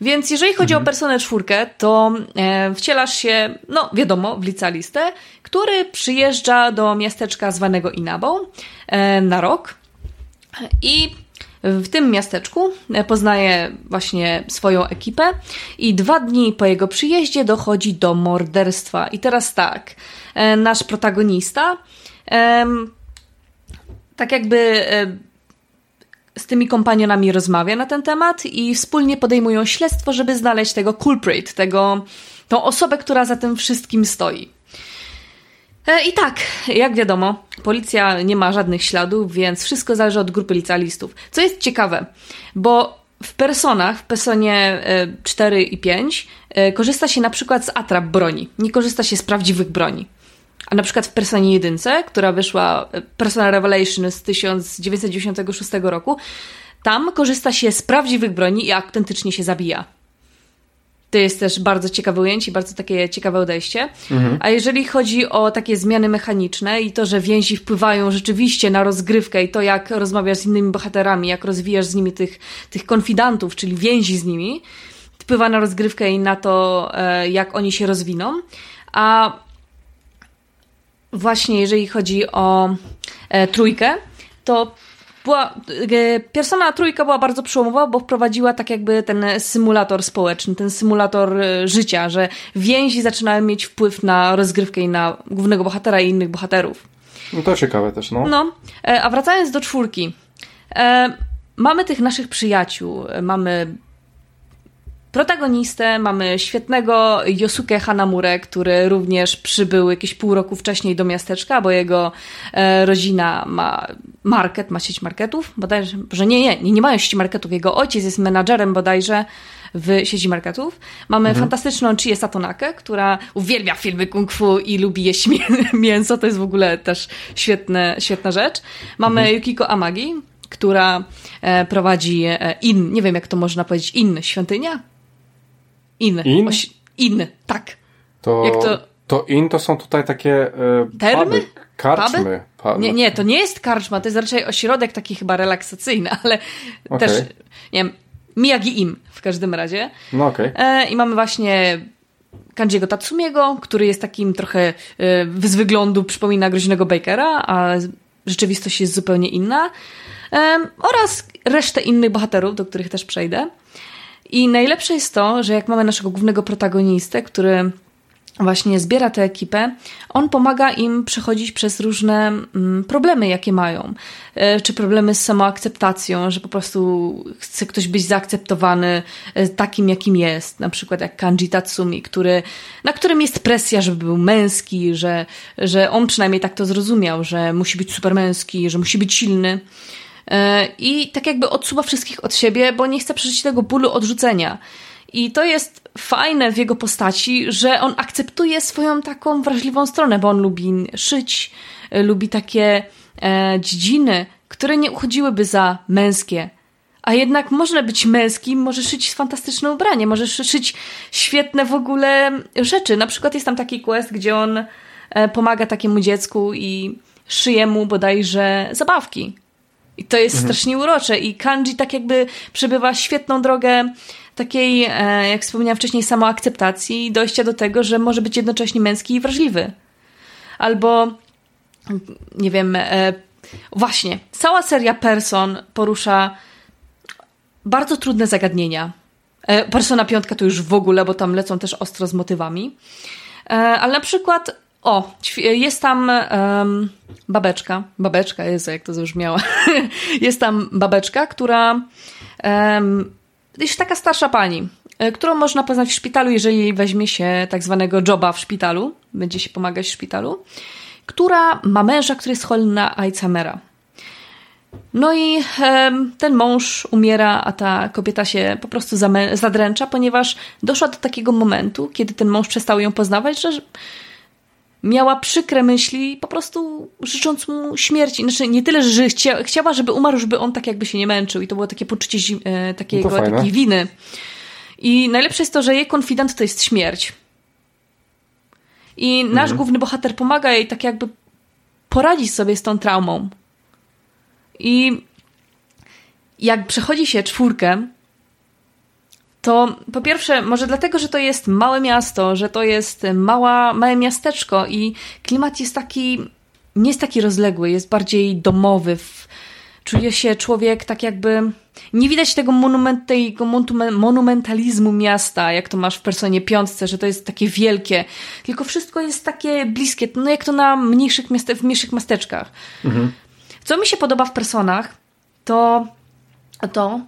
Więc jeżeli chodzi mhm. o personę czwórkę, to e, wcielasz się, no wiadomo, w licealistę, który przyjeżdża do miasteczka zwanego Inabą e, na rok i w tym miasteczku e, poznaje właśnie swoją ekipę i dwa dni po jego przyjeździe dochodzi do morderstwa. I teraz tak, e, nasz protagonista tak jakby e, z tymi kompanionami rozmawia na ten temat i wspólnie podejmują śledztwo, żeby znaleźć tego culprit, tego, tą osobę, która za tym wszystkim stoi. E, I tak, jak wiadomo, policja nie ma żadnych śladów, więc wszystko zależy od grupy licealistów. Co jest ciekawe, bo w personach, w personie 4 e, i 5, e, korzysta się na przykład z atrap broni, nie korzysta się z prawdziwych broni. A na przykład w Personie jedynce, która wyszła, Persona Revelation z 1996 roku, tam korzysta się z prawdziwych broni i autentycznie się zabija. To jest też bardzo ciekawe ujęcie, bardzo takie ciekawe odejście. Mhm. A jeżeli chodzi o takie zmiany mechaniczne i to, że więzi wpływają rzeczywiście na rozgrywkę i to, jak rozmawiasz z innymi bohaterami, jak rozwijasz z nimi tych, tych konfidantów, czyli więzi z nimi, wpływa na rozgrywkę i na to, e, jak oni się rozwiną. A właśnie jeżeli chodzi o e, trójkę, to była, e, Persona trójka była bardzo przełomowa, bo wprowadziła tak jakby ten symulator społeczny, ten symulator e, życia, że więzi zaczynają mieć wpływ na rozgrywkę i na głównego bohatera i innych bohaterów. No to ciekawe też, no. No, e, a wracając do czwórki. Mamy tych naszych przyjaciół, mamy protagonistę, mamy świetnego Yosuke Hanamure, który również przybył jakieś pół roku wcześniej do miasteczka, bo jego e, rodzina ma market, ma sieć marketów, bodajże, że nie, nie, nie mają sieci marketów. Jego ojciec jest menadżerem bodajże w sieci marketów. Mamy mhm. fantastyczną Chię Satonakę, która uwielbia filmy kung fu i lubi jeść mięso, to jest w ogóle też świetne, świetna rzecz. Mamy mhm. Yukiko Amagi, która e, prowadzi e, in, nie wiem jak to można powiedzieć, in, świątynia? In. In? Oś, in, tak. To, to... to in to są tutaj takie e, Termy? Puby, karczmy. Puby? Nie, nie, to nie jest karczma, to jest raczej ośrodek taki chyba relaksacyjny, ale okay. też, nie wiem, Miyagi Im w każdym razie. No okej. Okay. E, I mamy właśnie Kanjiego Tatsumiego, który jest takim trochę e, z wyglądu przypomina groźnego Bakera, a rzeczywistość jest zupełnie inna. E, oraz resztę innych bohaterów, do których też przejdę. I najlepsze jest to, że jak mamy naszego głównego protagonistę, który właśnie zbiera tę ekipę, on pomaga im przechodzić przez różne mm, problemy, jakie mają. E, czy problemy z samoakceptacją, że po prostu chce ktoś być zaakceptowany e, takim, jakim jest. Na przykład jak Kanji Tatsumi, który, na którym jest presja, żeby był męski, że, że on przynajmniej tak to zrozumiał, że musi być supermęski, że musi być silny. E, i tak jakby odsuwa wszystkich od siebie, bo nie chce przeżyć tego bólu odrzucenia. I to jest fajne w jego postaci, że on akceptuje swoją taką wrażliwą stronę, bo on lubi szyć, e, lubi takie e, dziedziny, które nie uchodziłyby za męskie. A jednak można być męskim, może szyć fantastyczne ubranie, może szyć świetne w ogóle rzeczy. Na przykład jest tam taki quest, gdzie on pomaga takiemu dziecku i szyje mu bodajże zabawki. I to jest mhm. strasznie urocze. I Kanji tak jakby przebywa świetną drogę takiej, e, jak wspomniałam wcześniej, samoakceptacji i dojścia do tego, że może być jednocześnie męski i wrażliwy. Albo, nie wiem, e, właśnie, cała seria Person porusza bardzo trudne zagadnienia. E, Persona piątka to już w ogóle, bo tam lecą też ostro z motywami. Ale na przykład o, jest tam um, babeczka. Babeczka, Jezu, jak to zabrzmiała. jest tam babeczka, która um, jest taka starsza pani, e, którą można poznać w szpitalu, jeżeli weźmie się tak zwanego joba w szpitalu, będzie się pomagać w szpitalu, która ma męża, który jest chory na Alzheimera. No i um, ten mąż umiera, a ta kobieta się po prostu zadręcza, ponieważ doszła do takiego momentu, kiedy ten mąż przestał ją poznawać, że miała przykre myśli, po prostu życząc mu śmierci. Znaczy, nie tyle, że chcia, chciała, żeby umarł, żeby on tak jakby się nie męczył. I to było takie poczucie e, takiego, no takiej winy. I najlepsze jest to, że jej konfident to jest śmierć. I nasz mhm. główny bohater pomaga jej tak jakby poradzić sobie z tą traumą. I jak przechodzi się czwórkę, to po pierwsze, może dlatego, że to jest małe miasto, że to jest mała, małe miasteczko i klimat jest taki, nie jest taki rozległy, jest bardziej domowy. Czuje się człowiek tak jakby. Nie widać tego, monument, tego monumentalizmu miasta, jak to masz w personie piątce, że to jest takie wielkie, tylko wszystko jest takie bliskie, no jak to na mniejszych miast w mniejszych miasteczkach. Mhm. Co mi się podoba w personach, to to,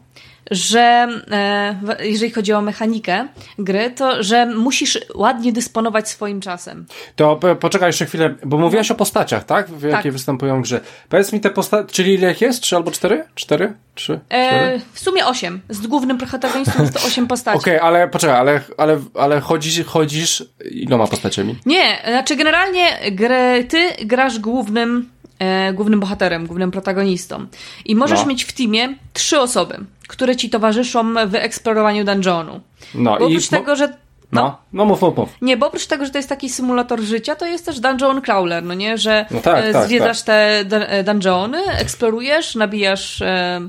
że e, jeżeli chodzi o mechanikę gry, to że musisz ładnie dysponować swoim czasem. To po- poczekaj jeszcze chwilę, bo mówiłaś o postaciach, tak? W jakie Tak. występują w grze. Powiedz mi te postacie, czyli ile ich jest? Trzy albo cztery? Cztery? Trzy? E, w sumie osiem. Z głównym protagonistą jest to osiem postaci. Okej, ale poczekaj, ale, ale, ale chodzisz, chodzisz iloma postaciami? Nie, znaczy generalnie grę, ty grasz głównym, e, głównym bohaterem, głównym protagonistą. I możesz No. mieć w teamie trzy osoby, które ci towarzyszą w eksplorowaniu dungeonu. No Bo i... oprócz tego, że No, no mów, mów, mów. Nie, bo oprócz tego, że to jest taki symulator życia, to jest też dungeon crawler, no nie? Że No tak, e, tak, zwiedzasz te dun- e, dungeony, eksplorujesz, nabijasz e,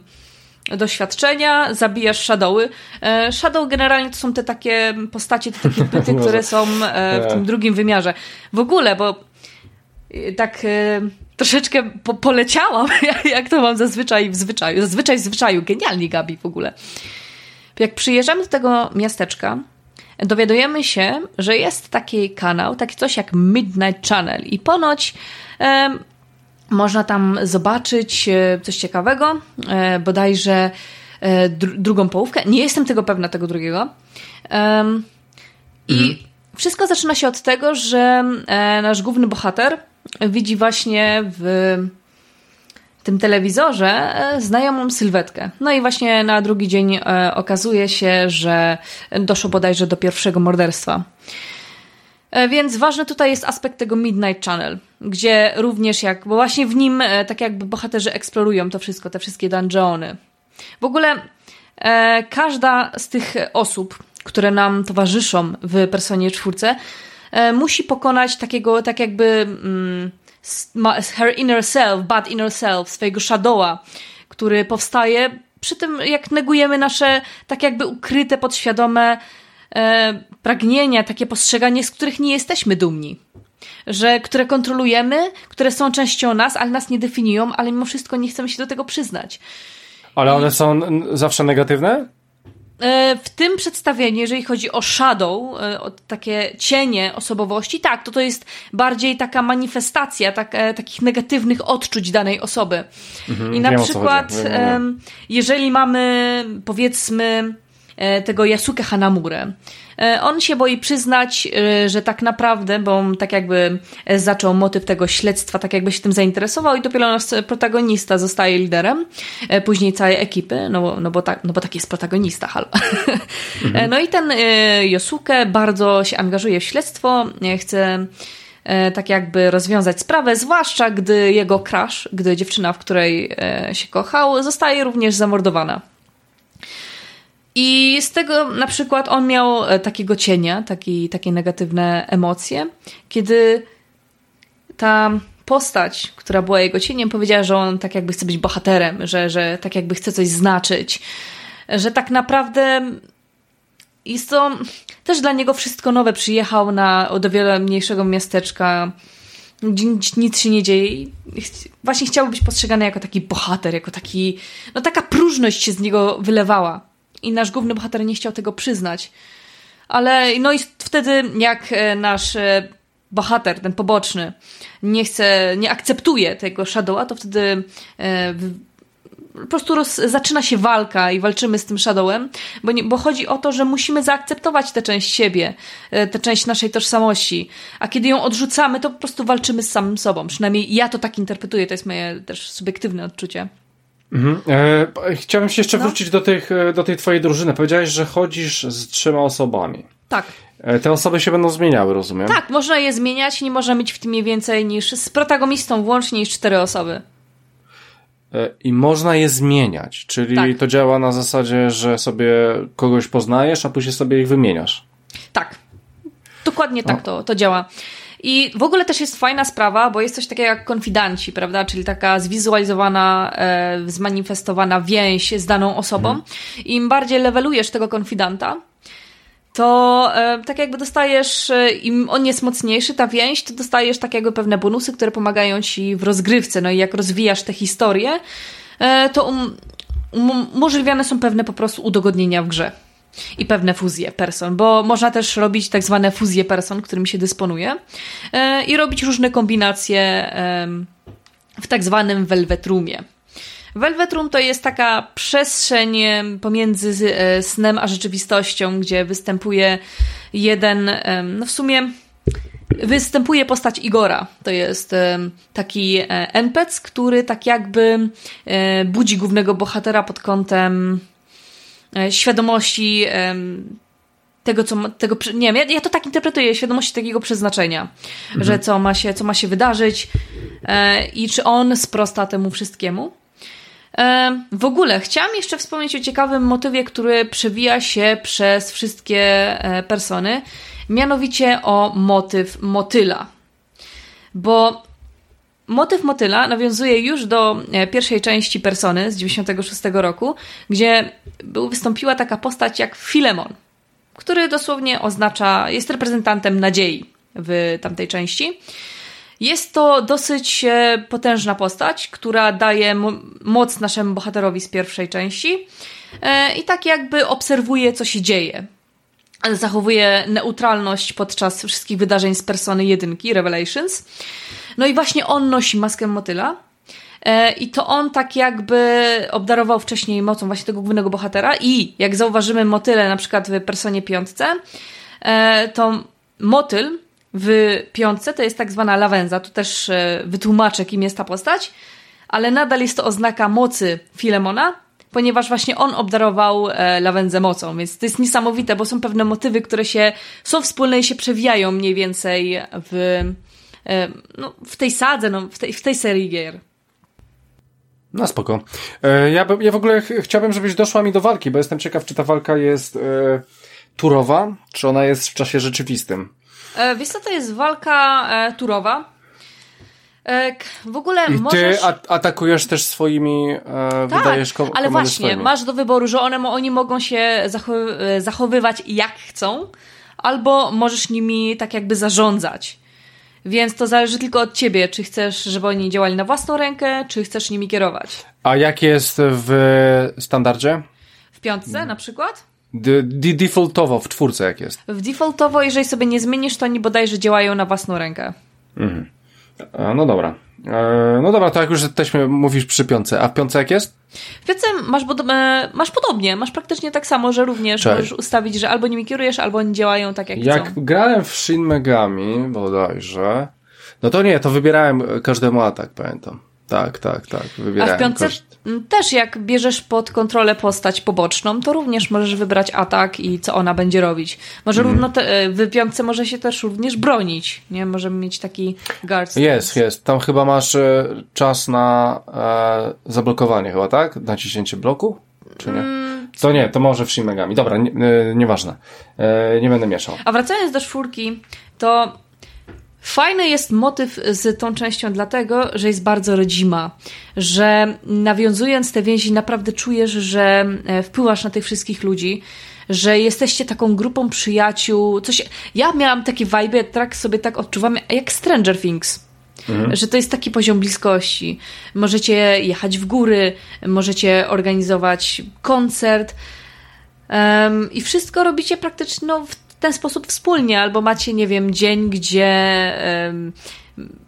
doświadczenia, zabijasz shadowy. E, shadow generalnie to są te takie postacie, te takie byty, No, które są e, w tym drugim wymiarze. W ogóle, bo e, tak troszeczkę po poleciałam, jak to mam zazwyczaj w zwyczaju. Zazwyczaj w zwyczaju. Genialnie, Gabi, w ogóle. Jak przyjeżdżamy do tego miasteczka, dowiadujemy się, że jest taki kanał, taki coś jak Midnight Channel i ponoć em, można tam zobaczyć e, coś ciekawego, e, bodajże e, dru- drugą połówkę. Nie jestem tego pewna, tego drugiego. Em, I wszystko zaczyna się od tego, że e, nasz główny bohater widzi właśnie w tym telewizorze e, znajomą sylwetkę. No i właśnie na drugi dzień e, okazuje się, że doszło bodajże do pierwszego morderstwa. E, Więc ważny tutaj jest aspekt tego Midnight Channel, gdzie również jak, bo właśnie w nim tak jakby bohaterzy eksplorują to wszystko, te wszystkie dungeony. W ogóle e, każda z tych osób, które nam towarzyszą w Personie czwórce, musi pokonać takiego, tak jakby mm, her inner self, bad inner self, swojego shadowa, który powstaje przy tym, jak negujemy nasze tak jakby ukryte, podświadome e, pragnienia, takie postrzeganie, z których nie jesteśmy dumni. Że, które kontrolujemy, które są częścią nas, ale nas nie definiują, ale mimo wszystko nie chcemy się do tego przyznać. Ale one są zawsze negatywne? E, W tym przedstawieniu, jeżeli chodzi o shadow, e, o takie cienie osobowości, tak, to to jest bardziej taka manifestacja tak, e, takich negatywnych odczuć danej osoby. I na przykład, jeżeli mamy, powiedzmy, tego Yasuke Hanamurę, e, on się boi przyznać, e, że tak naprawdę, bo on tak jakby e, zaczął motyw tego śledztwa, tak jakby się tym zainteresował i dopiero nasz protagonista zostaje liderem, e, później całej ekipy, no, bo- no, bo, tak, no bo taki jest protagonista, halo. E, No i ten e, Yosuke bardzo się angażuje w śledztwo, e, chce e, tak jakby rozwiązać sprawę, zwłaszcza gdy jego crush, gdy dziewczyna, w której e, się kochał, zostaje również zamordowana. I z tego na przykład on miał e, takiego cienia, taki, takie negatywne emocje, kiedy ta postać, która była jego cieniem, powiedziała, że on tak jakby chce być bohaterem, że, że tak jakby chce coś znaczyć, że tak naprawdę jest to też dla niego wszystko nowe. Przyjechał na, do wiele mniejszego miasteczka, gdzie nic- się nie dzieje. Właśnie chciałby być postrzegany jako taki bohater, jako taki. No taka próżność się z niego wylewała. I nasz główny bohater nie chciał tego przyznać. Ale no i wtedy, jak e, nasz e, bohater, ten poboczny, nie chce, nie akceptuje tego Shadowa, to wtedy e, po prostu roz, zaczyna się walka i walczymy z tym Shadowem, bo, nie, bo chodzi o to, że musimy zaakceptować tę część siebie, tę część naszej tożsamości, a kiedy ją odrzucamy, to po prostu walczymy z samym sobą. Przynajmniej ja to tak interpretuję, to jest moje też subiektywne odczucie. Mhm. E, chciałbym się jeszcze No. wrócić do, tych, e, do tej twojej drużyny. Powiedziałeś, że chodzisz z trzema osobami. Tak. E, te osoby się będą zmieniały, rozumiem? Tak, można je zmieniać, nie można mieć w teamie więcej niż z protagonistą włącznie niż cztery osoby. E, I można je zmieniać, czyli Tak. to działa na zasadzie, że sobie kogoś poznajesz, a później sobie ich wymieniasz. Tak. Dokładnie tak No. to, to działa. I w ogóle też jest fajna sprawa, bo jest coś takiego jak konfidanci, prawda? Czyli taka zwizualizowana, e, zmanifestowana więź z daną osobą. Im bardziej levelujesz tego konfidanta, to e, tak jakby dostajesz, e, im on jest mocniejszy, ta więź, to dostajesz tak jakby pewne bonusy, które pomagają ci w rozgrywce. No i jak rozwijasz tę historię, e, to um, um, umożliwiane są pewne po prostu udogodnienia w grze. I pewne fuzje person, bo można też robić tak zwane fuzje person, którymi się dysponuje e, i robić różne kombinacje w tak zwanym Velvet Roomie. Velvet Room to jest taka przestrzeń pomiędzy e, snem a rzeczywistością, gdzie występuje jeden, no w sumie występuje postać Igora. To jest taki e, NPC, który tak jakby budzi głównego bohatera pod kątem świadomości tego, co ma, tego, nie wiem, ja, ja, to tak interpretuję, świadomości takiego przeznaczenia, mhm. że co ma się, co ma się wydarzyć i czy on sprosta temu wszystkiemu. W ogóle chciałam jeszcze wspomnieć o ciekawym motywie, który przewija się przez wszystkie e, persony, mianowicie o motyw motyla. Bo motyw motyla nawiązuje już do e, pierwszej części persony z 96 roku, gdzie wystąpiła taka postać jak Filemon, który dosłownie oznacza, jest reprezentantem nadziei w tamtej części. Jest to dosyć e, potężna postać, która daje moc naszemu bohaterowi z pierwszej części e, i tak jakby obserwuje, co się dzieje. Zachowuje neutralność podczas wszystkich wydarzeń z persony jedynki, Revelations. No i właśnie on nosi maskę motyla. E, I to on tak jakby obdarował wcześniej mocą właśnie tego głównego bohatera i jak zauważymy motyle na przykład w personie piątce, to motyl w piątce to jest tak zwana lawenza. Tu też e, wytłumaczę, kim jest ta postać, ale nadal jest to oznaka mocy Filemona, ponieważ właśnie on obdarował e, mocą, więc to jest niesamowite, bo są pewne motywy, które się są wspólne i się przewijają mniej więcej w, e, no, w tej sadze, no, w, tej, w tej serii gier. No spoko. Ja, ja w ogóle ch chciałbym, żebyś doszła mi do walki, bo jestem ciekaw, czy ta walka jest e, turowa, czy ona jest w czasie rzeczywistym. E, wiesz co, to jest walka e, turowa. W ogóle I możesz... ty atakujesz też swoimi, e, tak, wydajesz kom ale właśnie, swoimi. masz do wyboru, że one, oni mogą się zachowy e, zachowywać jak chcą, albo możesz nimi tak jakby zarządzać. Więc to zależy tylko od ciebie, czy chcesz, żeby oni działali na własną rękę, czy chcesz nimi kierować. A jak jest w standardzie? W piątce na przykład? defaultowo w czwórce jak jest? W defaultowo, jeżeli sobie nie zmienisz, to oni bodajże działają na własną rękę. Mhm. No dobra. E, no dobra, to jak już jesteśmy, mówisz przy piące, a w piące jak jest? W piące masz, masz podobnie, masz praktycznie tak samo, że również Cześć. możesz ustawić, że albo nimi kierujesz, albo oni działają tak jak, jak chcą. Jak grałem w Shin Megami bodajże, no to nie, to wybierałem każdemu atak, pamiętam. Tak, tak, tak. Wybierałem A w piątce koszt... też jak bierzesz pod kontrolę postać poboczną, to również możesz wybrać atak i co ona będzie robić. Może mm. równo te, e, w piątce może się też również bronić, nie? Możemy mieć taki guard stance. Jest, jest. Tam chyba masz e, czas na e, zablokowanie chyba, tak? Naciśnięcie bloku? Czy nie? Mm. To nie, to może w Shin Megami. Dobra, nie, e, nieważne. E, nie będę mieszał. A wracając do czwórki, to Fajny jest motyw z tą częścią dlatego, że jest bardzo rodzima, że nawiązując te więzi naprawdę czujesz, że e, wpływasz na tych wszystkich ludzi, że jesteście taką grupą przyjaciół, coś... Ja miałam takie vibe, tak sobie tak odczuwam, jak Stranger Things. Mhm. Że to jest taki poziom bliskości. Możecie jechać w góry, możecie organizować koncert um, i wszystko robicie praktycznie no, w ten sposób wspólnie, albo macie, nie wiem, dzień, gdzie um,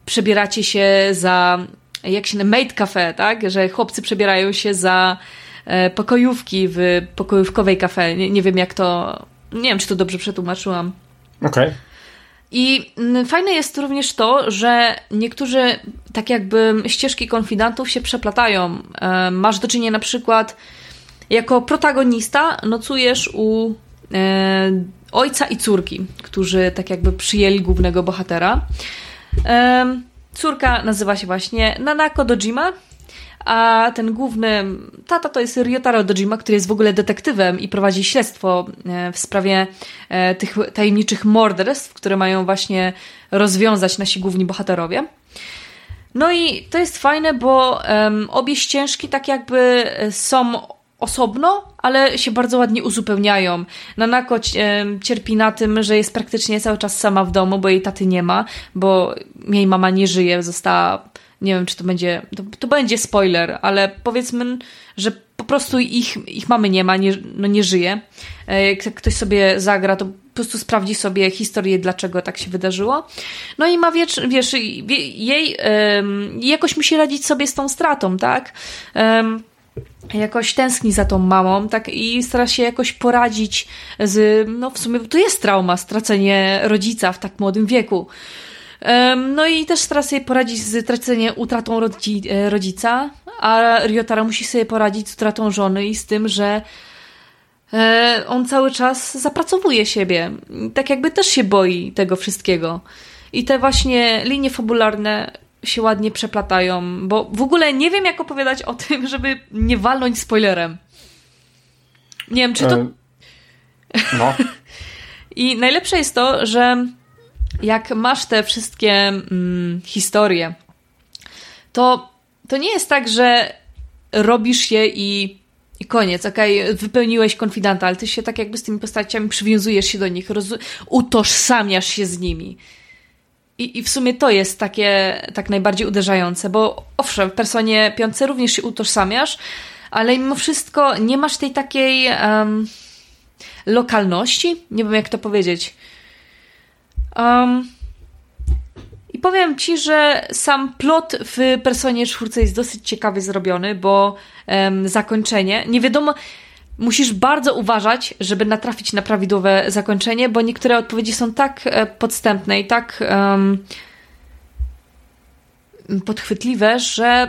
przebieracie się za, jak się maid cafe, tak? Że chłopcy przebierają się za e, pokojówki w pokojówkowej kafe. Nie, nie wiem, jak to, nie wiem, czy to dobrze przetłumaczyłam. Okej. Okay. I fajne jest również to, że niektórzy tak jakby ścieżki konfidantów się przeplatają. E, masz do czynienia na przykład jako protagonista nocujesz u e, ojca i córki, którzy tak jakby przyjęli głównego bohatera. Córka nazywa się właśnie Nanako Dojima, a ten główny tata to jest Ryotaro Dojima, który jest w ogóle detektywem i prowadzi śledztwo e, w sprawie e, tych tajemniczych morderstw, które mają właśnie rozwiązać nasi główni bohaterowie. No i to jest fajne, bo um, obie ścieżki tak jakby są osobno, ale się bardzo ładnie uzupełniają. Nanako cierpi na tym, że jest praktycznie cały czas sama w domu, bo jej taty nie ma, bo jej mama nie żyje, została nie wiem, czy to będzie, to, to będzie spoiler, ale powiedzmy, że po prostu ich, ich mamy nie ma, nie, no nie żyje. E, jak ktoś sobie zagra, to prostu sprawdzi sobie historię, dlaczego tak się wydarzyło. No i ma, wiesz, wiesz jej um, jakoś musi radzić sobie z tą stratą, tak? Jakoś tęskni za tą mamą, tak, i stara się jakoś poradzić z, no w sumie to jest trauma, stracenie rodzica w tak młodym wieku. No i też stara sobie poradzić z traceniem, utratą rodzi, e, rodzica, a Ryotara musi sobie poradzić z utratą żony i z tym, że e, on cały czas zapracowuje siebie. Tak jakby też się boi tego wszystkiego. I te właśnie linie fabularne się ładnie przeplatają, bo w ogóle nie wiem, jak opowiadać o tym, żeby nie walnąć spoilerem. Nie wiem, czy to. E, no. I najlepsze jest to, że jak masz te wszystkie mm, historie, to, to nie jest tak, że robisz je i, i koniec, okej, okay, wypełniłeś konfidanta, ale ty się tak jakby z tymi postaciami przywiązujesz się do nich, roz, utożsamiasz się z nimi. I, I w sumie to jest takie tak najbardziej uderzające, bo owszem, w personie piątce również się utożsamiasz, ale mimo wszystko nie masz tej takiej um, lokalności, nie wiem jak to powiedzieć. Um, I powiem ci, że sam plot w personie czwórce jest dosyć ciekawie zrobiony, bo um, zakończenie, nie wiadomo, musisz bardzo uważać, żeby natrafić na prawidłowe zakończenie, bo niektóre odpowiedzi są tak e, podstępne i tak um, podchwytliwe, że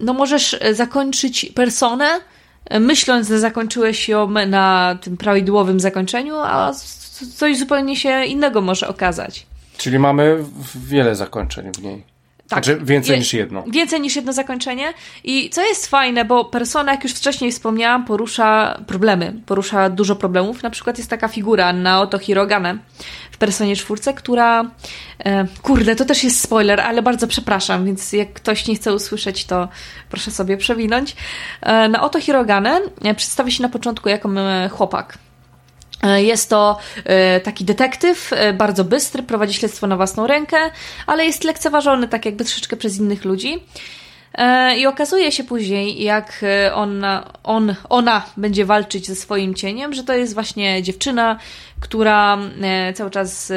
no możesz zakończyć personę, e, myśląc, że zakończyłeś ją na tym prawidłowym zakończeniu, a coś zupełnie się innego może okazać. Czyli mamy wiele zakończeń w niej. Tak, znaczy więcej je, niż jedno. Więcej niż jedno zakończenie. I co jest fajne, bo persona, jak już wcześniej wspomniałam, porusza problemy. Porusza dużo problemów. Na przykład jest taka figura Naoto Hirogane w personie czwórce, która. E, kurde, to też jest spoiler, ale bardzo przepraszam, więc jak ktoś nie chce usłyszeć, to proszę sobie przewinąć. E, Naoto Hirogane e, przedstawi się na początku jako chłopak jest to e, taki detektyw, e, bardzo bystry, prowadzi śledztwo na własną rękę, ale jest lekceważony tak jakby troszeczkę przez innych ludzi. I okazuje się później, jak ona, on, ona będzie walczyć ze swoim cieniem, że to jest właśnie dziewczyna, która cały czas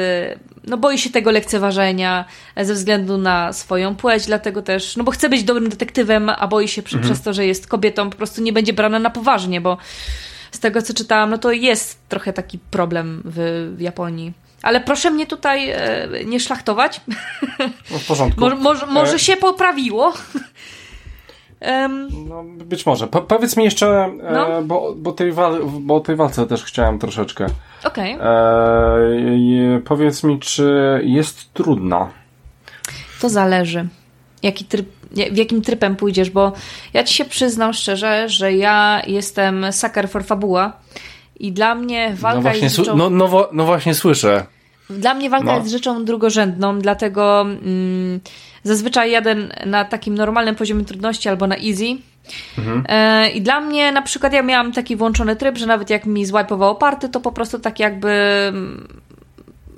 no, boi się tego lekceważenia ze względu na swoją płeć, dlatego też, no bo chce być dobrym detektywem, a boi się mhm. przez to, że jest kobietą, po prostu nie będzie brana na poważnie, bo z tego co czytałam, no to jest trochę taki problem w, w Japonii. Ale proszę mnie tutaj e, nie szlachtować. No w porządku. może, może, może e... się poprawiło. Um, no, być może. Po, powiedz mi jeszcze, e, no? bo, bo, tej wal, bo o tej walce też chciałem troszeczkę. Okej. Okay. E, powiedz mi, czy jest trudna? To zależy. Jaki tryb w jakim trypem pójdziesz, bo ja ci się przyznam szczerze, że ja jestem sucker for fabuła i dla mnie walka no jest rzeczą... No, no, no, właśnie słyszę. Dla mnie walka no. jest rzeczą drugorzędną, dlatego mm, zazwyczaj jadę na takim normalnym poziomie trudności albo na easy. Mhm. E, I dla mnie na przykład ja miałam taki włączony tryb, że nawet jak mi złajpowało party, to po prostu tak jakby mm,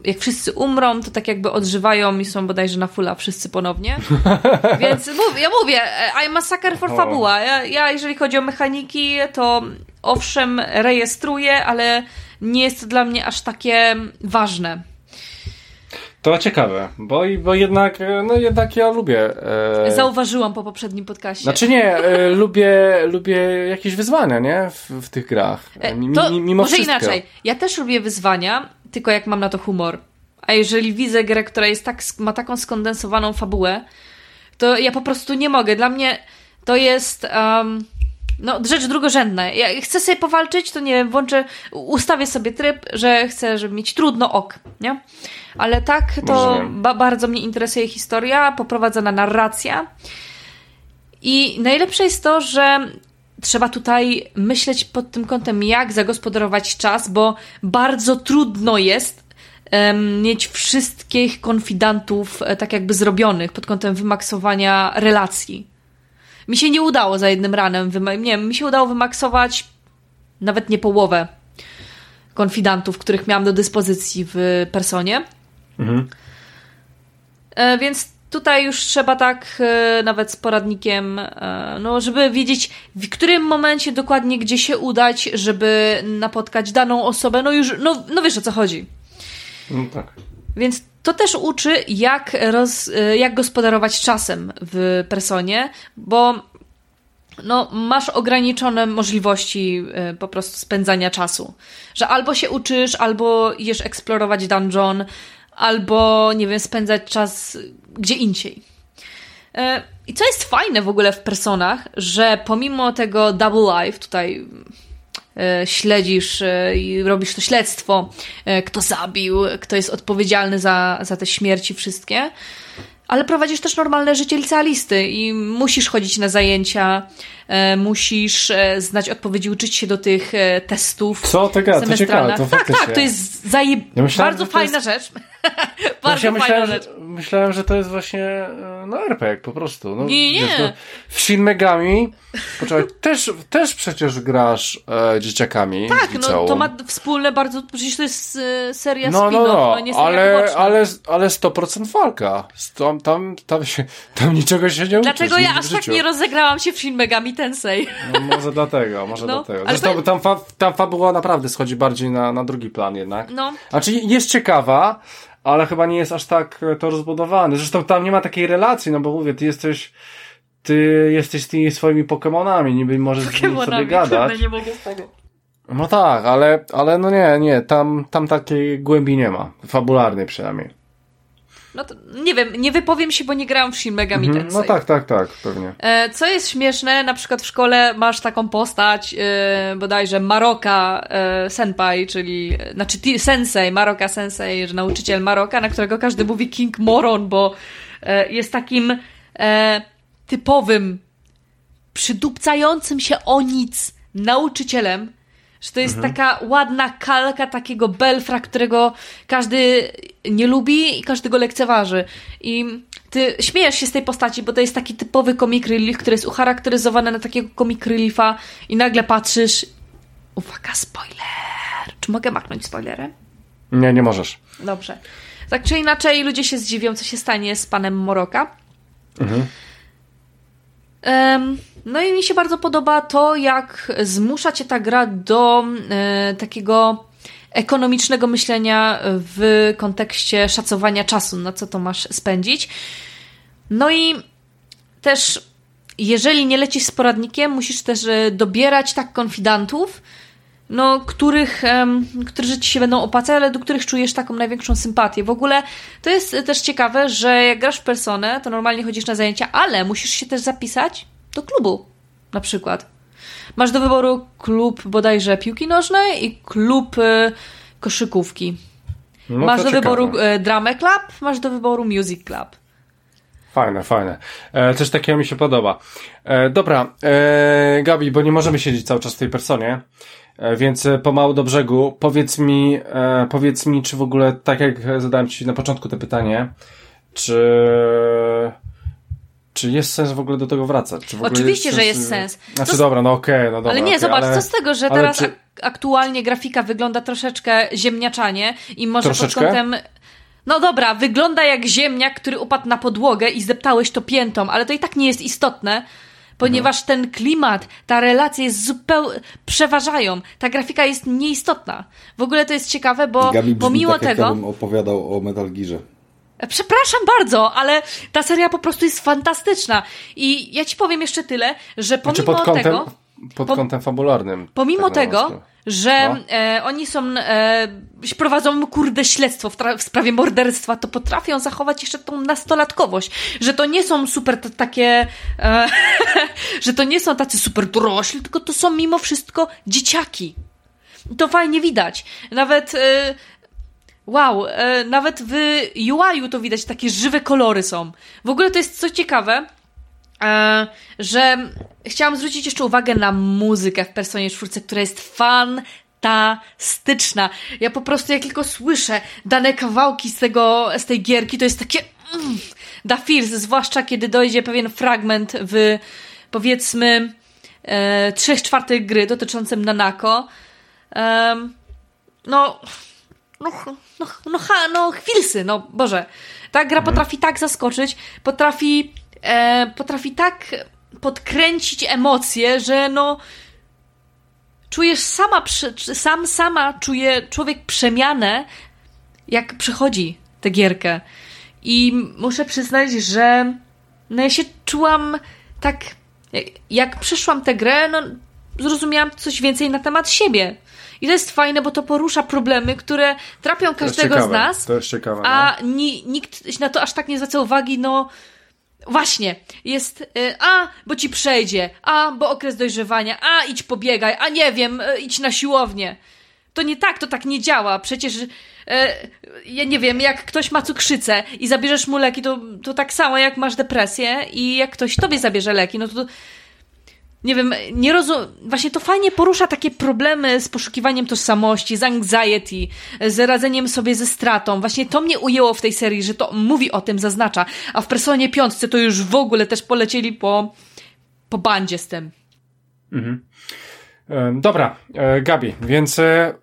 jak wszyscy umrą, to tak jakby odżywają i są bodajże na fulla wszyscy ponownie. Więc ja mówię, I'm a sucker for fabuła. Ja, ja, jeżeli chodzi o mechaniki, to owszem, rejestruję, ale nie jest to dla mnie aż takie ważne. To ciekawe, bo, bo jednak, no jednak ja lubię. E... Zauważyłam po poprzednim podcaście. Znaczy nie, e, lubię, lubię jakieś wyzwania, nie? W, w tych grach. E, to mimo może wszystko. inaczej. Ja też lubię wyzwania, tylko jak mam na to humor. A jeżeli widzę grę, która jest tak, ma taką skondensowaną fabułę, to ja po prostu nie mogę. Dla mnie to jest um, no, rzecz drugorzędna. Jak chcę sobie powalczyć, to nie wiem, włączę, ustawię sobie tryb, że chcę, żeby mieć trudno ok, nie? Ale tak, to ba bardzo mnie interesuje historia, poprowadzona narracja. I najlepsze jest to, że trzeba tutaj myśleć pod tym kątem, jak zagospodarować czas, bo bardzo trudno jest um, mieć wszystkich konfidantów e, tak jakby zrobionych pod kątem wymaksowania relacji. Mi się nie udało za jednym ranem, nie wiem, mi się udało wymaksować nawet nie połowę konfidantów, których miałam do dyspozycji w personie. Mhm. E, więc tutaj już trzeba tak e, nawet z poradnikiem, e, no, żeby wiedzieć w którym momencie dokładnie gdzie się udać, żeby napotkać daną osobę. No już, no, no wiesz o co chodzi. No tak. Więc to też uczy, jak, roz, jak gospodarować czasem w personie, bo no, masz ograniczone możliwości y, po prostu spędzania czasu. Że albo się uczysz, albo idziesz eksplorować dungeon, albo, nie wiem, spędzać czas gdzie indziej. Y, I co jest fajne w ogóle w personach, że pomimo tego double life, tutaj y, śledzisz i robisz to śledztwo, kto zabił, kto jest odpowiedzialny za, za te śmierci wszystkie, ale prowadzisz też normalne życie licealisty i musisz chodzić na zajęcia, e, musisz e, znać odpowiedzi, uczyć się do tych e, testów. Co to gada? To ciekawe, to Tak, tak, to jest zajeb... ja myślałem, bardzo fajna jest... rzecz. bardzo ja fajna myślałem, rzecz. Że, myślałem, że to jest właśnie no RPG po prostu. No, nie, nie. Wiesz, no, w Shin Megami poczekaj, też, też przecież grasz e, dzieciakami Tak, no to ma wspólne bardzo, przecież to jest e, seria no, no, no, no, nie seria ale, ale, ale 100% walka. Tam, tam, tam, się, tam niczego się nie uczysz. Dlaczego ja aż tak nie rozegrałam się w Shin Megami Tensei? No może dlatego, może no, dlatego. Zresztą to... tam, fa, tam fabuła naprawdę schodzi bardziej na, na drugi plan jednak. No. Znaczy jest ciekawa, ale chyba nie jest aż tak e, to rozbudowane. Zresztą tam nie ma takiej relacji, no bo mówię, ty jesteś ty jesteś z tymi swoimi Pokemonami, niby możesz z nimi sobie gadać. nie mogę z tego. No tak, ale, ale no nie, nie, tam, tam takiej głębi nie ma. Fabularnej przynajmniej. No to, nie wiem, nie wypowiem się, bo nie grałam w Shin Megami mhm, Tensei. No tak, tak, tak, pewnie. E, co jest śmieszne, na przykład w szkole masz taką postać, e, bodajże Maroka e, Senpai, czyli, e, znaczy Sensei, Maroka Sensei, że nauczyciel Maroka, na którego każdy mówi King Moron, bo jest takim typowym, przydupcającym się o nic nauczycielem, że to jest mhm. taka ładna kalka takiego belfra, którego każdy nie lubi i każdy go lekceważy. I ty śmiejesz się z tej postaci, bo to jest taki typowy comic relief, który jest ucharakteryzowany na takiego comic reliefa i nagle patrzysz uwaga, spoiler! Czy mogę machnąć spoilerem? Nie, nie możesz. Dobrze. Tak czy inaczej ludzie się zdziwią, co się stanie z panem Moroka. Mhm. Um, no i mi się bardzo podoba to, jak zmusza cię ta gra do e, takiego ekonomicznego myślenia w kontekście szacowania czasu, na co to masz spędzić. No i też, jeżeli nie lecisz z poradnikiem, musisz też e, dobierać tak konfidantów, no, których, um, którzy ci się będą opłacać, ale do których czujesz taką największą sympatię. W ogóle to jest też ciekawe, że jak grasz w personę, to normalnie chodzisz na zajęcia, ale musisz się też zapisać do klubu, na przykład. Masz do wyboru klub bodajże piłki nożnej i klub y, koszykówki. No masz do ciekawe. wyboru y, Drama Club, masz do wyboru Music Club. Fajne, fajne. E, coś takiego mi się podoba. E, dobra, e, Gabi, bo nie możemy siedzieć cały czas w tej personie, e, więc e, pomału do brzegu. Powiedz mi, e, powiedz mi, czy w ogóle, tak jak zadałem Ci na początku to pytanie, czy czy jest sens w ogóle do tego wracać? Czy Oczywiście, jest że jest sens. Znaczy, to... dobra, no okej, okay, no dobra. Ale nie, okay, zobacz, ale... co z tego, że teraz czy... aktualnie grafika wygląda troszeczkę ziemniaczanie i może troszeczkę? pod kątem... No dobra, wygląda jak ziemniak, który upadł na podłogę i zdeptałeś to piętą, ale to i tak nie jest istotne, ponieważ mhm. ten klimat, ta relacja jest zupełnie przeważają. Ta grafika jest nieistotna. W ogóle to jest ciekawe, bo Gabi pomimo tak, tego. Opowiadał o Metal Gearze. Przepraszam bardzo, ale ta seria po prostu jest fantastyczna. I ja ci powiem jeszcze tyle, że pomimo znaczy pod kątem, tego. Pod kątem fabularnym. Pomimo tak tego, że no. e, oni są, e, prowadzą kurde śledztwo w, w, sprawie morderstwa, to potrafią zachować jeszcze tą nastolatkowość, że to nie są super takie, e, że to nie są tacy super dorośli, tylko to są mimo wszystko dzieciaki. To fajnie widać. Nawet e, Wow, e, nawet w UI-u to widać, takie żywe kolory są. W ogóle to jest co ciekawe, e, że chciałam zwrócić jeszcze uwagę na muzykę w Personie 4, która jest fantastyczna. Ja po prostu jak tylko słyszę dane kawałki z, tego, z tej gierki, to jest takie mm, da feels, zwłaszcza kiedy dojdzie pewien fragment w powiedzmy e, trzech czwartych gry dotyczącym Nanako. No no, no, no, ha, no chwilsy, no Boże. Ta gra mhm. potrafi tak zaskoczyć, potrafi, e, potrafi tak podkręcić emocje, że no czujesz sama, sam, sama czuje człowiek przemianę jak przechodzi tę gierkę. I muszę przyznać, że no ja się czułam tak, jak przeszłam tę grę, no zrozumiałam coś więcej na temat siebie. I to jest fajne, bo to porusza problemy, które trapią każdego z nas. To jest ciekawe. A no. ni, nikt na to aż tak nie zwraca uwagi, no. Właśnie, jest, y, a, bo ci przejdzie, a, bo okres dojrzewania, a, idź pobiegaj, a nie wiem, y, idź na siłownię. To nie tak, to tak nie działa. Przecież, e, ja nie wiem, jak ktoś ma cukrzycę i zabierzesz mu leki, to, to tak samo jak masz depresję i jak ktoś tobie zabierze leki, no to, to nie wiem, nie rozumiem, właśnie to fajnie porusza takie problemy z poszukiwaniem tożsamości, z anxiety, z radzeniem sobie ze stratą. Właśnie to mnie ujęło w tej serii, że to mówi o tym, zaznacza. A w Personie piątce to już w ogóle też polecieli po, po bandzie z tym. Mhm. E, dobra, e, Gabi, więc e,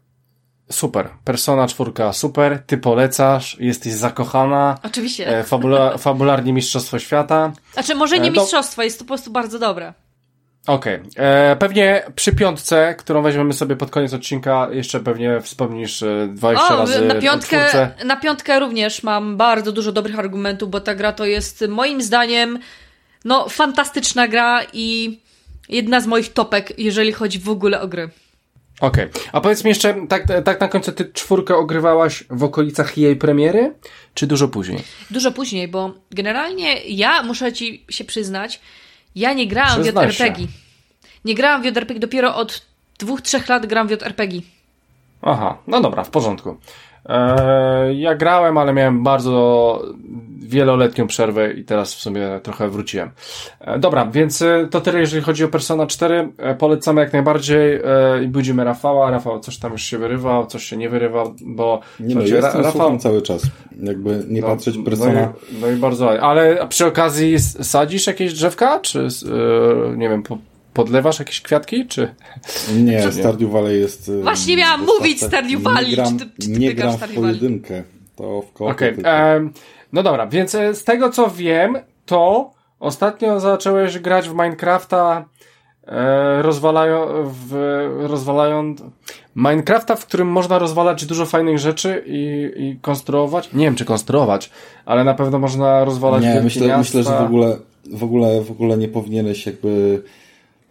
super. Persona czwórka, super. Ty polecasz, jesteś zakochana. Oczywiście. Fabula, fabularnie Mistrzostwo Świata. Znaczy, może nie mistrzostwo, jest to po prostu bardzo dobre. Okej. Okay. Pewnie przy piątce, którą weźmiemy sobie pod koniec odcinka, jeszcze pewnie wspomnisz 20 o, razy na piątkę, na piątkę również mam bardzo dużo dobrych argumentów, bo ta gra to jest moim zdaniem no fantastyczna gra i jedna z moich topek, jeżeli chodzi w ogóle o gry. Okej. Okay. A powiedz mi jeszcze, tak, tak na końcu, ty czwórkę ogrywałaś w okolicach jej premiery, czy dużo później? Dużo później, bo generalnie ja muszę ci się przyznać, ja nie grałam w JRPG. Nie grałam w JRPG, dopiero od dwóch, trzech lat gram w JRPG. Aha, no dobra, w porządku. Eee, ja grałem, ale miałem bardzo wieloletnią przerwę i teraz w sumie trochę wróciłem. Eee, dobra, więc e, to tyle, jeżeli chodzi o Persona 4. Eee, polecamy jak najbardziej i budzimy Rafała. Rafał coś tam już się wyrywał, coś się nie wyrywał, bo... Nie no, jestem Rafał cały czas. Jakby nie no, patrzeć Persona. No i, no i bardzo Ale przy okazji sadzisz jakieś drzewka? Czy, yy, nie wiem, po, podlewasz jakieś kwiatki, czy... Nie, czy? Stardew Valley jest... Właśnie miałam mówić Stardew Valley. Nie gram, czy, czy nie gram w pojedynkę. To w Okej, okay. no dobra, więc e, z tego co wiem, to ostatnio zacząłeś grać w Minecrafta e, rozwalają, w, rozwalają Minecrafta, w którym można rozwalać dużo fajnych rzeczy i, i konstruować. Nie wiem, czy konstruować, ale na pewno można rozwalać Nie, myślę, miasta. myślę, że w ogóle, w ogóle, w ogóle nie powinieneś jakby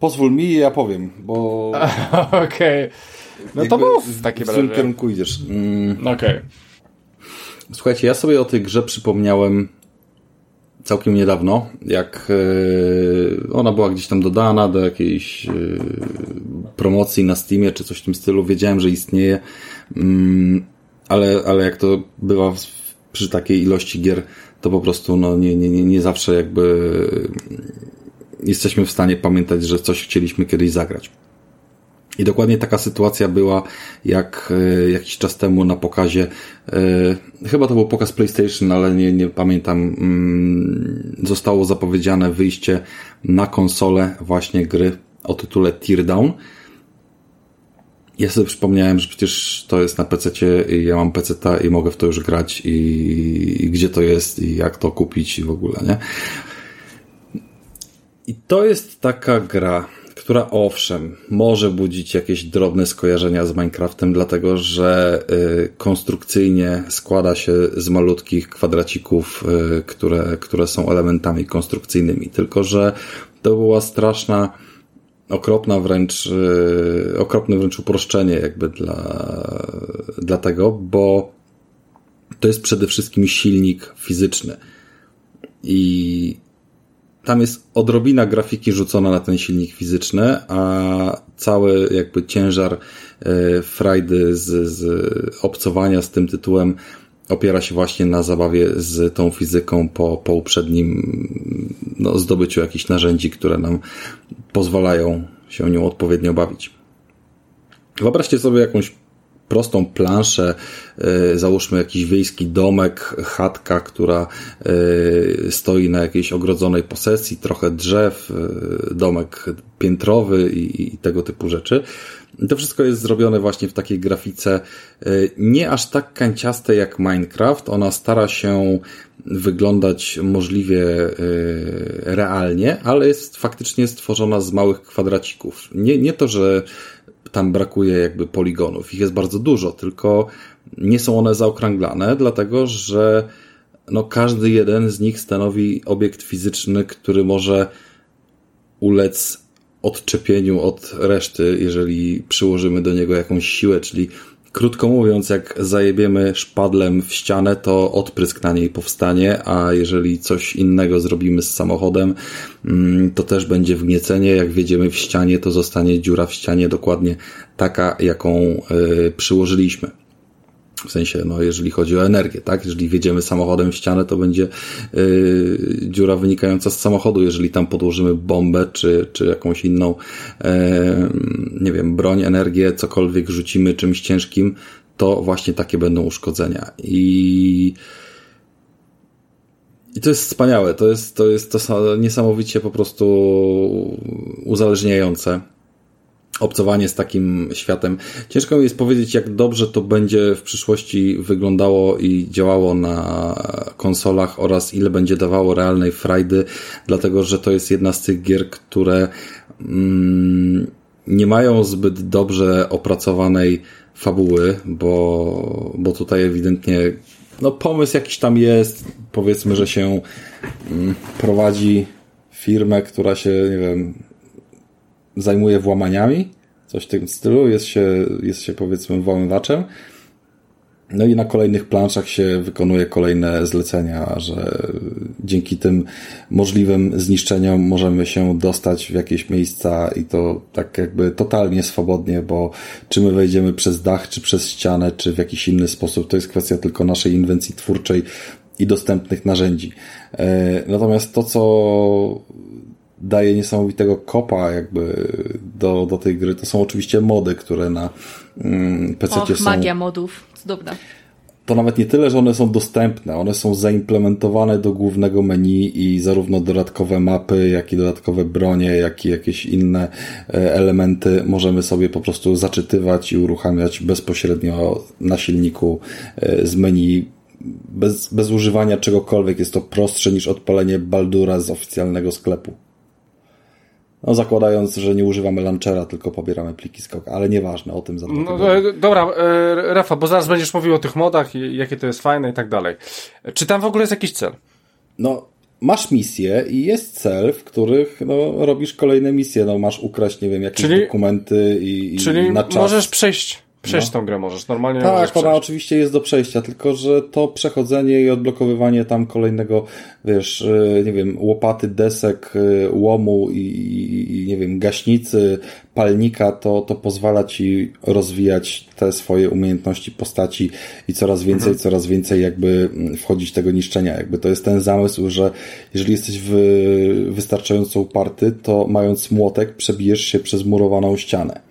Pozwól mi i ja powiem, bo... Okej. Okay. No to mów w takim razie. W którym kierunku idziesz. Mm. Okej. Okay. Słuchajcie, ja sobie o tej grze przypomniałem całkiem niedawno, jak e, ona była gdzieś tam dodana do jakiejś e, promocji na Steamie czy coś w tym stylu. Wiedziałem, że istnieje, mm, ale, ale jak to bywa przy takiej ilości gier, to po prostu no, nie, nie, nie zawsze jakby jesteśmy w stanie pamiętać, że coś chcieliśmy kiedyś zagrać. I dokładnie taka sytuacja była, jak e, jakiś czas temu na pokazie, e, chyba to był pokaz PlayStation, ale nie, nie pamiętam, mm, zostało zapowiedziane wyjście na konsolę właśnie gry o tytule Teardown. Ja sobie przypomniałem, że przecież to jest na PC ja mam PC i mogę w to już grać i, i gdzie to jest i jak to kupić i w ogóle, nie? I to jest taka gra, która owszem, może budzić jakieś drobne skojarzenia z Minecraftem, dlatego że y, konstrukcyjnie składa się z malutkich kwadracików, y, które, które są elementami konstrukcyjnymi. Tylko, że to była straszna, okropna wręcz, y, okropne wręcz uproszczenie jakby dla, dla tego, bo to jest przede wszystkim silnik fizyczny. I tam jest odrobina grafiki rzucona na ten silnik fizyczny, a cały jakby ciężar e, frajdy z, z obcowania z tym tytułem opiera się właśnie na zabawie z tą fizyką po, po uprzednim no, zdobyciu jakichś narzędzi, które nam pozwalają się nią odpowiednio bawić. Wyobraźcie sobie jakąś prostą planszę, e, załóżmy jakiś wiejski domek, chatka, która e, stoi na jakiejś ogrodzonej posesji, trochę drzew, e, domek piętrowy i, tego typu rzeczy. To wszystko jest zrobione właśnie w takiej grafice nie aż tak kanciastej jak Minecraft. Ona stara się wyglądać możliwie realnie, ale jest faktycznie stworzona z małych kwadracików. Nie, nie to, że tam brakuje jakby poligonów. Ich jest bardzo dużo, tylko nie są one zaokrąglane, dlatego że no, każdy jeden z nich stanowi obiekt fizyczny, który może ulec odczepieniu od reszty, jeżeli przyłożymy do niego jakąś siłę, czyli Krótko mówiąc, jak zajebiemy szpadlem w ścianę, to odprysk na niej powstanie, a jeżeli coś innego zrobimy z samochodem, mm, to też będzie wgniecenie. Jak wjedziemy w ścianie, to zostanie dziura w ścianie dokładnie taka, jaką y, przyłożyliśmy. W sensie, no, jeżeli chodzi o energię, tak? Jeżeli wjedziemy samochodem w ścianę, to będzie yy, dziura wynikająca z samochodu. Jeżeli tam podłożymy bombę, czy, czy jakąś inną, yy, nie wiem, broń, energię, cokolwiek rzucimy czymś ciężkim, to właśnie takie będą uszkodzenia. I, i to jest wspaniałe. To jest, to jest to niesamowicie po prostu uzależniające obcowanie z takim światem. Ciężko jest powiedzieć, jak dobrze to będzie w przyszłości wyglądało i działało na konsolach oraz ile będzie dawało realnej frajdy, dlatego że to jest jedna z tych gier, które mm, nie mają zbyt dobrze opracowanej fabuły, bo, bo tutaj ewidentnie no pomysł jakiś tam jest, powiedzmy, że się mm, prowadzi firmę, która się, nie wiem, zajmuje włamaniami, coś w tym stylu, jest się, jest się powiedzmy włamywaczem. No i na kolejnych planszach się wykonuje kolejne zlecenia, że dzięki tym możliwym zniszczeniom możemy się dostać w jakieś miejsca i to tak jakby totalnie swobodnie, bo czy my wejdziemy przez dach, czy przez ścianę, czy w jakiś inny sposób, to jest kwestia tylko naszej inwencji twórczej i dostępnych narzędzi. E, natomiast to, co daje niesamowitego kopa jakby do, do tej gry. To są oczywiście mody, które na mm, PC Och, są... magia modów, cudowna. To nawet nie tyle, że one są dostępne, one są zaimplementowane do głównego menu i zarówno dodatkowe mapy, jak i dodatkowe bronie, jak i jakieś inne e, elementy możemy sobie po prostu zaczytywać i uruchamiać bezpośrednio na silniku e, z menu bez, bez używania czegokolwiek. Jest to prostsze niż odpalenie Baldura z oficjalnego sklepu. No zakładając, że nie używamy launchera, tylko pobieramy pliki skok, ale nieważne, o tym za no, e, Dobra, e, Rafa, bo zaraz będziesz mówił o tych modach i jakie to jest fajne i tak dalej. Czy tam w ogóle jest jakiś cel? No, masz misje i jest cel, w których no, robisz kolejne misje. No, masz ukraść, nie wiem, jakieś czyli, dokumenty i, czyli i na czas. możesz przejść Przejść no. tą grę możesz, normalnie Tak, możesz ona oczywiście jest do przejścia, tylko że to przechodzenie i odblokowywanie tam kolejnego, wiesz, e, nie wiem, łopaty, desek, e, łomu i, i nie wiem, gaśnicy, palnika, to, to pozwala ci rozwijać te swoje umiejętności postaci i coraz więcej, mhm. coraz więcej jakby wchodzić tego niszczenia. Jakby to jest ten zamysł, że jeżeli jesteś w, wystarczająco uparty, to mając młotek przebijesz się przez murowaną ścianę.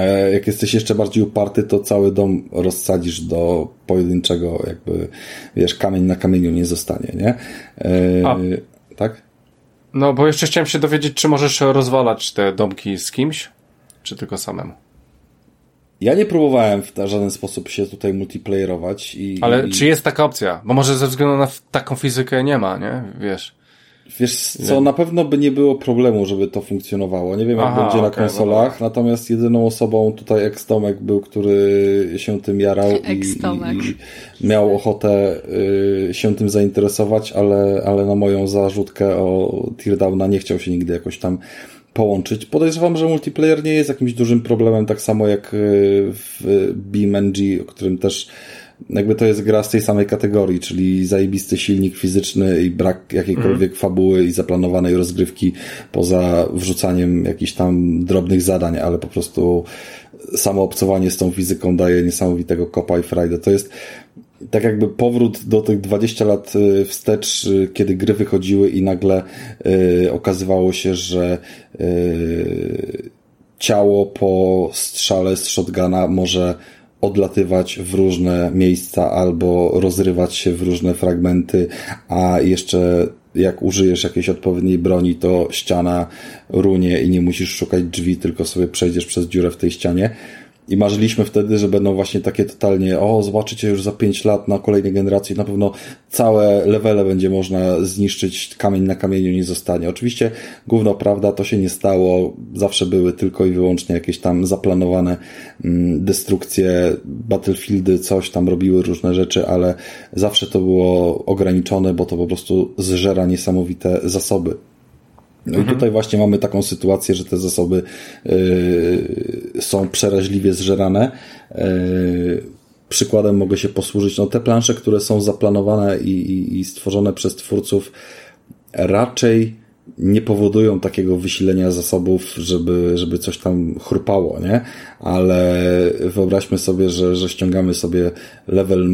A jak jesteś jeszcze bardziej uparty, to cały dom rozsadzisz do pojedynczego, jakby, wiesz, kamień na kamieniu nie zostanie, nie? Yy, tak? No, bo jeszcze chciałem się dowiedzieć, czy możesz rozwalać te domki z kimś, czy tylko samemu? Ja nie próbowałem w żaden sposób się tutaj multiplayerować. I, Ale i... czy jest taka opcja? Bo może ze względu na taką fizykę nie ma, nie? Wiesz. Wiesz co, na pewno by nie było problemu, żeby to funkcjonowało. Nie wiem, jak Aha, będzie okay, na konsolach, no natomiast jedyną osobą tutaj Ekstomek był, który się tym jarał i, i, miał ochotę y, się tym zainteresować, ale, ale na moją zarzutkę o Teardowna nie chciał się nigdy jakoś tam połączyć. Podejrzewam, że multiplayer nie jest jakimś dużym problemem, tak samo jak y, w BeamNG, o którym też jakby to jest gra z tej samej kategorii, czyli zajebisty silnik fizyczny i brak jakiejkolwiek mm. fabuły i zaplanowanej rozgrywki poza wrzucaniem jakichś tam drobnych zadań, ale po prostu samo obcowanie z tą fizyką daje niesamowitego kopa i frajdę. To jest tak jakby powrót do tych 20 lat y, wstecz, y, kiedy gry wychodziły i nagle y, okazywało się, że ciało po strzale z shotguna może odlatywać w różne miejsca albo rozrywać się w różne fragmenty, a jeszcze jak użyjesz jakiejś odpowiedniej broni, to ściana runie i nie musisz szukać drzwi, tylko sobie przejdziesz przez dziurę w tej ścianie. I marzyliśmy wtedy, że będą właśnie takie totalnie, o, zobaczycie już za 5 lat na kolejnej generacji, na pewno całe levele będzie można zniszczyć, kamień na kamieniu nie zostanie. Oczywiście główna prawda, to się nie stało, zawsze były tylko i wyłącznie jakieś tam zaplanowane mm, destrukcje, battlefieldy, coś tam robiły różne rzeczy, ale zawsze to było ograniczone, bo to po prostu zżera niesamowite zasoby. No mhm. i tutaj właśnie mamy taką sytuację, że te zasoby y, są przeraźliwie zżerane. Y, przykładem mogę się posłużyć, no te plansze, które są zaplanowane i, i, i stworzone przez twórców raczej nie powodują takiego wysilenia zasobów, żeby, żeby coś tam chrupało, nie? Ale wyobraźmy sobie, że, że ściągamy sobie level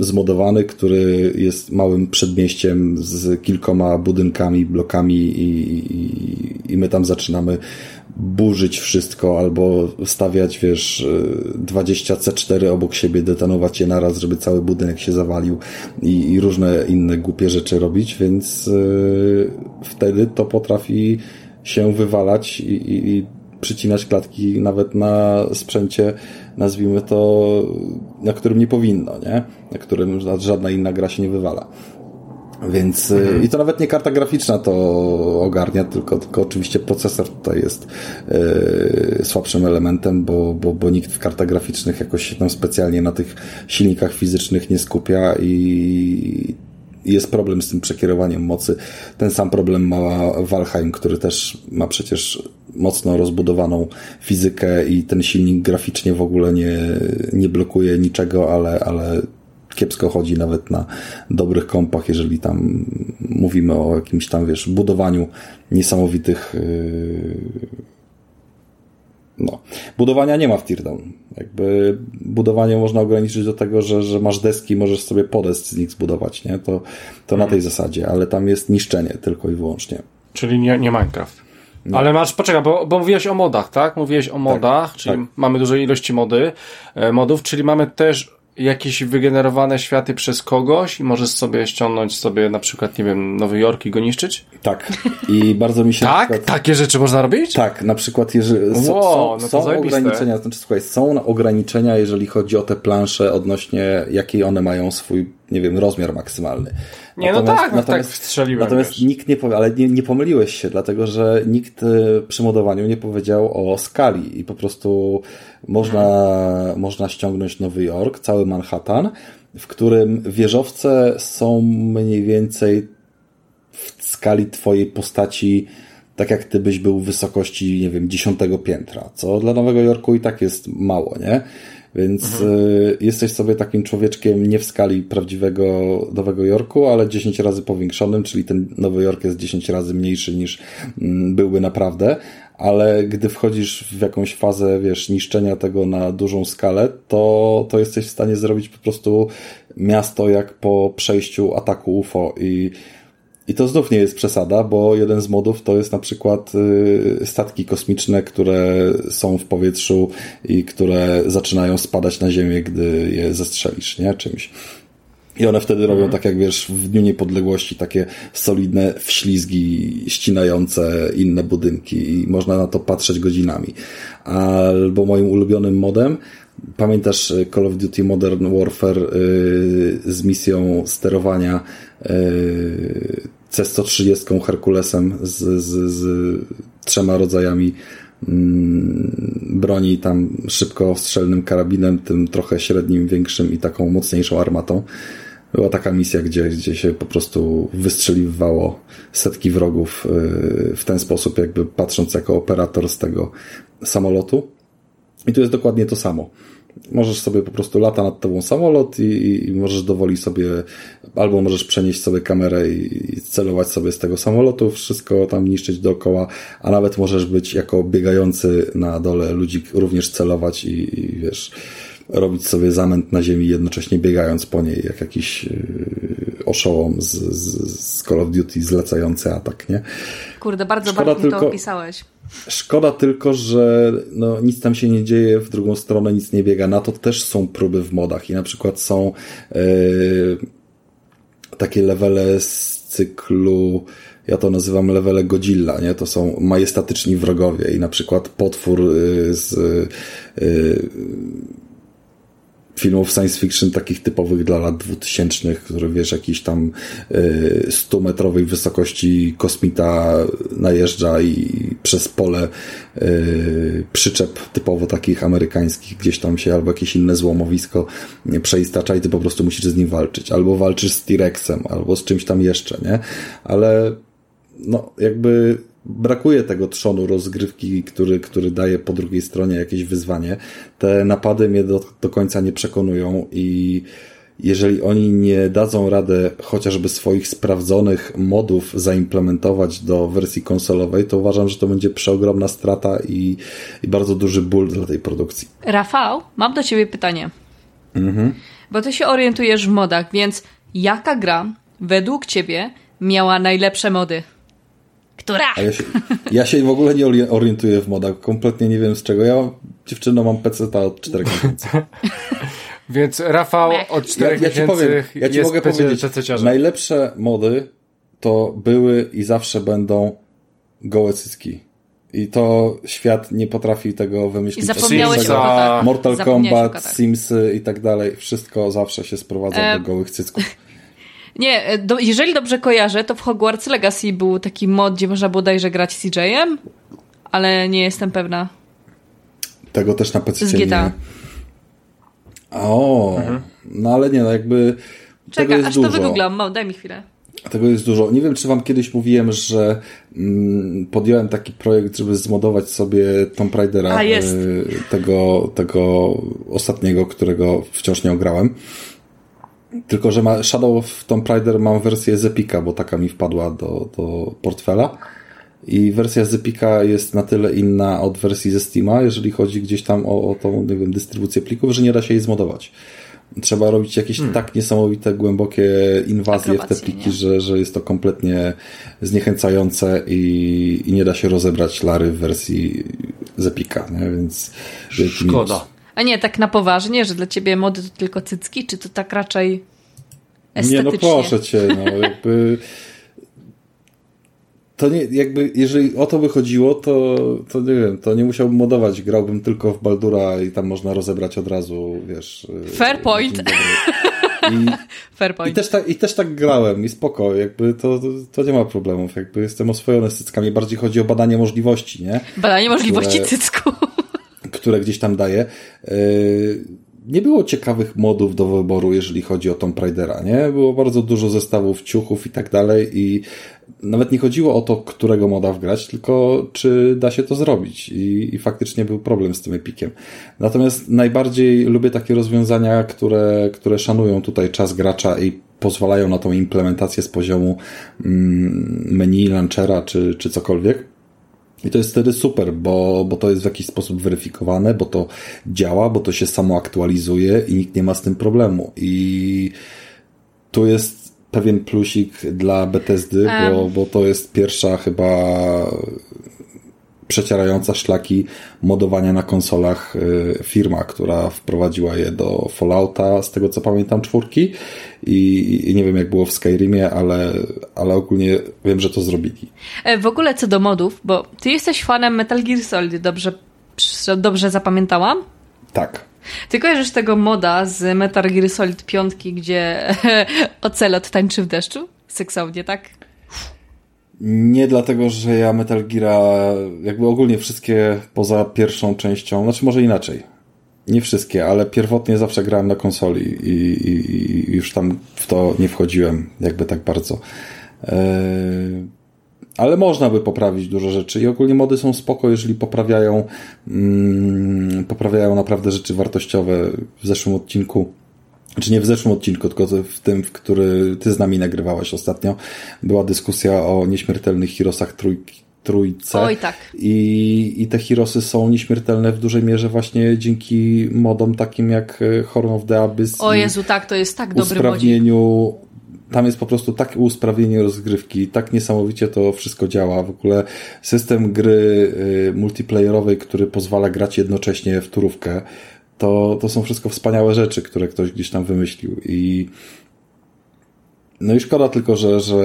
zmodowany, który jest małym przedmieściem z kilkoma budynkami, blokami i, i, i my tam zaczynamy burzyć wszystko albo stawiać, wiesz, 20 C4 obok siebie, detonować je naraz, żeby cały budynek się zawalił i, i różne inne głupie rzeczy robić, więc yy, wtedy to potrafi się wywalać i, i, i przycinać klatki nawet na sprzęcie, nazwijmy to, na którym nie powinno, nie? Na którym żadna inna gra się nie wywala. Więc mhm. i to nawet nie karta graficzna to ogarnia, tylko, tylko oczywiście procesor tutaj jest yy, słabszym elementem, bo, bo, bo nikt w kartach graficznych jakoś się tam specjalnie na tych silnikach fizycznych nie skupia i jest problem z tym przekierowaniem mocy. Ten sam problem ma Valheim, który też ma przecież mocno rozbudowaną fizykę i ten silnik graficznie w ogóle nie, nie blokuje niczego, ale, ale kiepsko chodzi nawet na dobrych kompach, jeżeli tam mówimy o jakimś tam, wiesz, budowaniu niesamowitych yy, no. Budowania nie ma w Teardown. Jakby budowanie można ograniczyć do tego, że, że masz deski, możesz sobie podest z nich zbudować, nie? To, to na tej zasadzie, ale tam jest niszczenie tylko i wyłącznie. Czyli nie, nie Minecraft. No. Ale masz, poczekaj, bo, bo mówiłeś o modach, tak? Mówiłeś o modach, tak, czyli tak. mamy dużo ilości mody, e, modów, czyli mamy też jakieś wygenerowane światy przez kogoś i możesz sobie ściągnąć sobie na przykład, nie wiem, Nowy Jork i go niszczyć? Tak. I bardzo mi się... tak? Przykład... Takie rzeczy można robić? Tak. Na przykład jeżeli są, wow, są, no są ograniczenia, znaczy słuchaj, są ograniczenia, jeżeli chodzi o te plansze odnośnie jakiej one mają swój, nie wiem, rozmiar maksymalny. Nie, no natomiast, no tak, natomiast, tak strzeliłem. Natomiast wiesz. nikt nie powie, ale nie, nie pomyliłeś się, dlatego że nikt e, przy modowaniu nie powiedział o skali i po prostu można, można ściągnąć Nowy Jork, cały Manhattan, w którym wieżowce są mniej więcej w skali twojej postaci tak jak ty byś był w wysokości, nie wiem, dziesiątego piętra, co dla Nowego Jorku i tak jest mało, nie? Więc mhm. y, jesteś sobie takim człowieczkiem nie w skali prawdziwego Nowego Jorku, ale 10 razy powiększonym, czyli ten Nowy Jork jest 10 razy mniejszy niż mm, byłby naprawdę, ale gdy wchodzisz w jakąś fazę, wiesz, niszczenia tego na dużą skalę, to, to jesteś w stanie zrobić po prostu miasto jak po przejściu ataku UFO i i to znów nie jest przesada, bo jeden z modów to jest na przykład y, statki kosmiczne, które są w powietrzu i które zaczynają spadać na Ziemię, gdy je zestrzelisz, nie? Czymś. I one wtedy robią mhm. tak jak wiesz, w Dniu Niepodległości takie solidne wślizgi ścinające inne budynki i można na to patrzeć godzinami. Albo moim ulubionym modem Pamiętasz Call of Duty Modern Warfare yy, z misją sterowania yy, C-130 Herkulesem z, z, z trzema rodzajami mm, broni, tam szybko strzelnym karabinem, tym trochę średnim, większym i taką mocniejszą armatą. Była taka misja, gdzie, gdzie się po prostu wystrzeliwało setki wrogów yy, w ten sposób, jakby patrząc jako operator z tego samolotu. I tu jest dokładnie to samo. Możesz sobie po prostu lata nad tobą samolot i, i możesz dowoli sobie, albo możesz przenieść sobie kamerę i, celować sobie z tego samolotu, wszystko tam niszczyć dookoła, a nawet możesz być jako biegający na dole ludzi również celować i, i wiesz, robić sobie zamęt na ziemi, jednocześnie biegając po niej, jak jakiś yy, oszołom z, z, z Call of Duty zlecający atak, nie? Kurde, bardzo Szkoda bardzo tylko... to opisałeś. Szkoda tylko, że no, nic tam się nie dzieje, w drugą stronę nic nie biega. Na to też są próby w modach i na przykład są yy, takie levele z cyklu ja to nazywam levele Godzilla, nie? To są majestatyczni wrogowie i na przykład potwór y, z y, filmów science fiction takich typowych dla lat 2000, który wiesz, jakiś tam 100-metrowej wysokości kosmita najeżdża i przez pole przyczep typowo takich amerykańskich gdzieś tam się albo jakieś inne złomowisko przeistacza i ty po prostu musisz z nim walczyć. Albo walczysz z T-Rexem, albo z czymś tam jeszcze, nie? Ale no jakby brakuje tego trzonu rozgrywki, który, który daje po drugiej stronie jakieś wyzwanie. Te napady mnie do, do końca nie przekonują i jeżeli oni nie dadzą radę chociażby swoich sprawdzonych modów zaimplementować do wersji konsolowej, to uważam, że to będzie przeogromna strata i, i bardzo duży ból dla tej produkcji. Rafał, mam do ciebie pytanie. Mhm. Bo ty się orientujesz w modach, więc jaka gra według ciebie miała najlepsze mody? Która? A ja, się, ja się w ogóle nie orientuję w modach. Kompletnie nie wiem z czego. Ja dziewczyno mam PC od 4 miesięcy. Więc Rafał od 4 ja, ja ci powiem, ja ci mogę powiedzieć, najlepsze mody to były i zawsze będą gołe cycki. I to świat nie potrafi tego wymyślić. I zapomniałeś o Mortal Kombat, Simsy i tak dalej. Wszystko zawsze się sprowadza e... do gołych cycków. Nie, e, do, jeżeli dobrze kojarzę, to w Hogwarts Legacy był taki mod, gdzie można bodajże grać CJ-em, ale nie jestem pewna. Tego też na PC nie. O, mhm. no ale nie, no jakby. Czekaj, aż dużo. to wygooglam, daj mi chwilę. Tego jest dużo. Nie wiem, czy wam kiedyś mówiłem, że mm, podjąłem taki projekt, żeby zmodować sobie Tomb Raidera, A, y, tego, tego ostatniego, którego wciąż nie ograłem. Tylko, że ma Shadow Tomb Raider mam wersję z Epika, bo taka mi wpadła do, do portfela. I wersja z Epika jest na tyle inna od wersji ze Steama, jeżeli chodzi gdzieś tam o, o tą, nie wiem, dystrybucję plików, że nie da się jej zmodować. Trzeba robić jakieś hmm. tak niesamowite, głębokie inwazje w te pliki, że, że jest to kompletnie zniechęcające i, i nie da się rozebrać Lary w wersji z Epika, nie? więc... Szkoda. A nie, tak na poważnie, że dla ciebie mody to tylko cycki, czy to tak raczej estetycznie? Nie, no proszę cię, no jakby... To nie, jakby, jeżeli o to by chodziło, to, to nie wiem, to nie musiałbym modować, grałbym tylko w Baldura i tam można rozebrać od razu, wiesz... Fair point. I, Fair point. I też, tak, I też tak grałem i spoko, jakby to, to nie ma problemów, jakby jestem oswojony z cyckami, bardziej chodzi o badanie możliwości, nie? Badanie możliwości Które... cycku które gdzieś tam daje. E, nie było ciekawych modów do wyboru, jeżeli chodzi o Tomb Raidera, nie? Było bardzo dużo zestawów ciuchów i tak dalej i nawet nie chodziło o to, którego moda wgrać, tylko czy da się to zrobić i, i faktycznie był problem z tym Epikiem. Natomiast najbardziej lubię takie rozwiązania, które, które szanują tutaj czas gracza i pozwalają na tą implementację z poziomu mm, menu, launchera czy, czy cokolwiek. I to jest wtedy super, bo, bo to jest w jakiś sposób weryfikowane, bo to działa, bo to się samo aktualizuje i nikt nie ma z tym problemu. I tu jest pewien plusik dla Bethesdy, um. bo, bo to jest pierwsza chyba przecierająca szlaki modowania na konsolach y, firma, która wprowadziła je do Fallouta, z tego co pamiętam, czwórki i, i nie wiem jak było w Skyrimie, ale, ale ogólnie wiem, że to zrobili. E, w ogóle co do modów, bo ty jesteś fanem Metal Gear Solid, dobrze, dobrze zapamiętałam? Tak. Ty kojarzysz tego moda z Metal Gear Solid 5, gdzie Ocelot tańczy w deszczu? Seksownie, tak? Nie dlatego, że ja Metal Gear, jakby ogólnie wszystkie poza pierwszą częścią, znaczy może inaczej. Nie wszystkie, ale pierwotnie zawsze grałem na konsoli i, i, i już tam w to nie wchodziłem jakby tak bardzo. Eee, ale można by poprawić dużo rzeczy i ogólnie mody są spoko, jeżeli poprawiają mm, poprawiają naprawdę rzeczy wartościowe. W zeszłym odcinku czy nie w zeszłym odcinku, tylko w tym, w który ty z nami nagrywałaś ostatnio, była dyskusja o nieśmiertelnych Hirosach trójki, trójce. Oj, tak. I, I te Hirosy są nieśmiertelne w dużej mierze właśnie dzięki modom takim jak e, Horn of the Abyss. O Jezu, tak, to jest tak dobry usprawnieniu tam jest po prostu takie usprawnienie rozgrywki, tak niesamowicie to wszystko działa. W ogóle system gry y, multiplayerowej, który pozwala grać jednocześnie w turówkę, to, to są wszystko wspaniałe rzeczy, które ktoś gdzieś tam wymyślił i No i szkoda tylko, że, że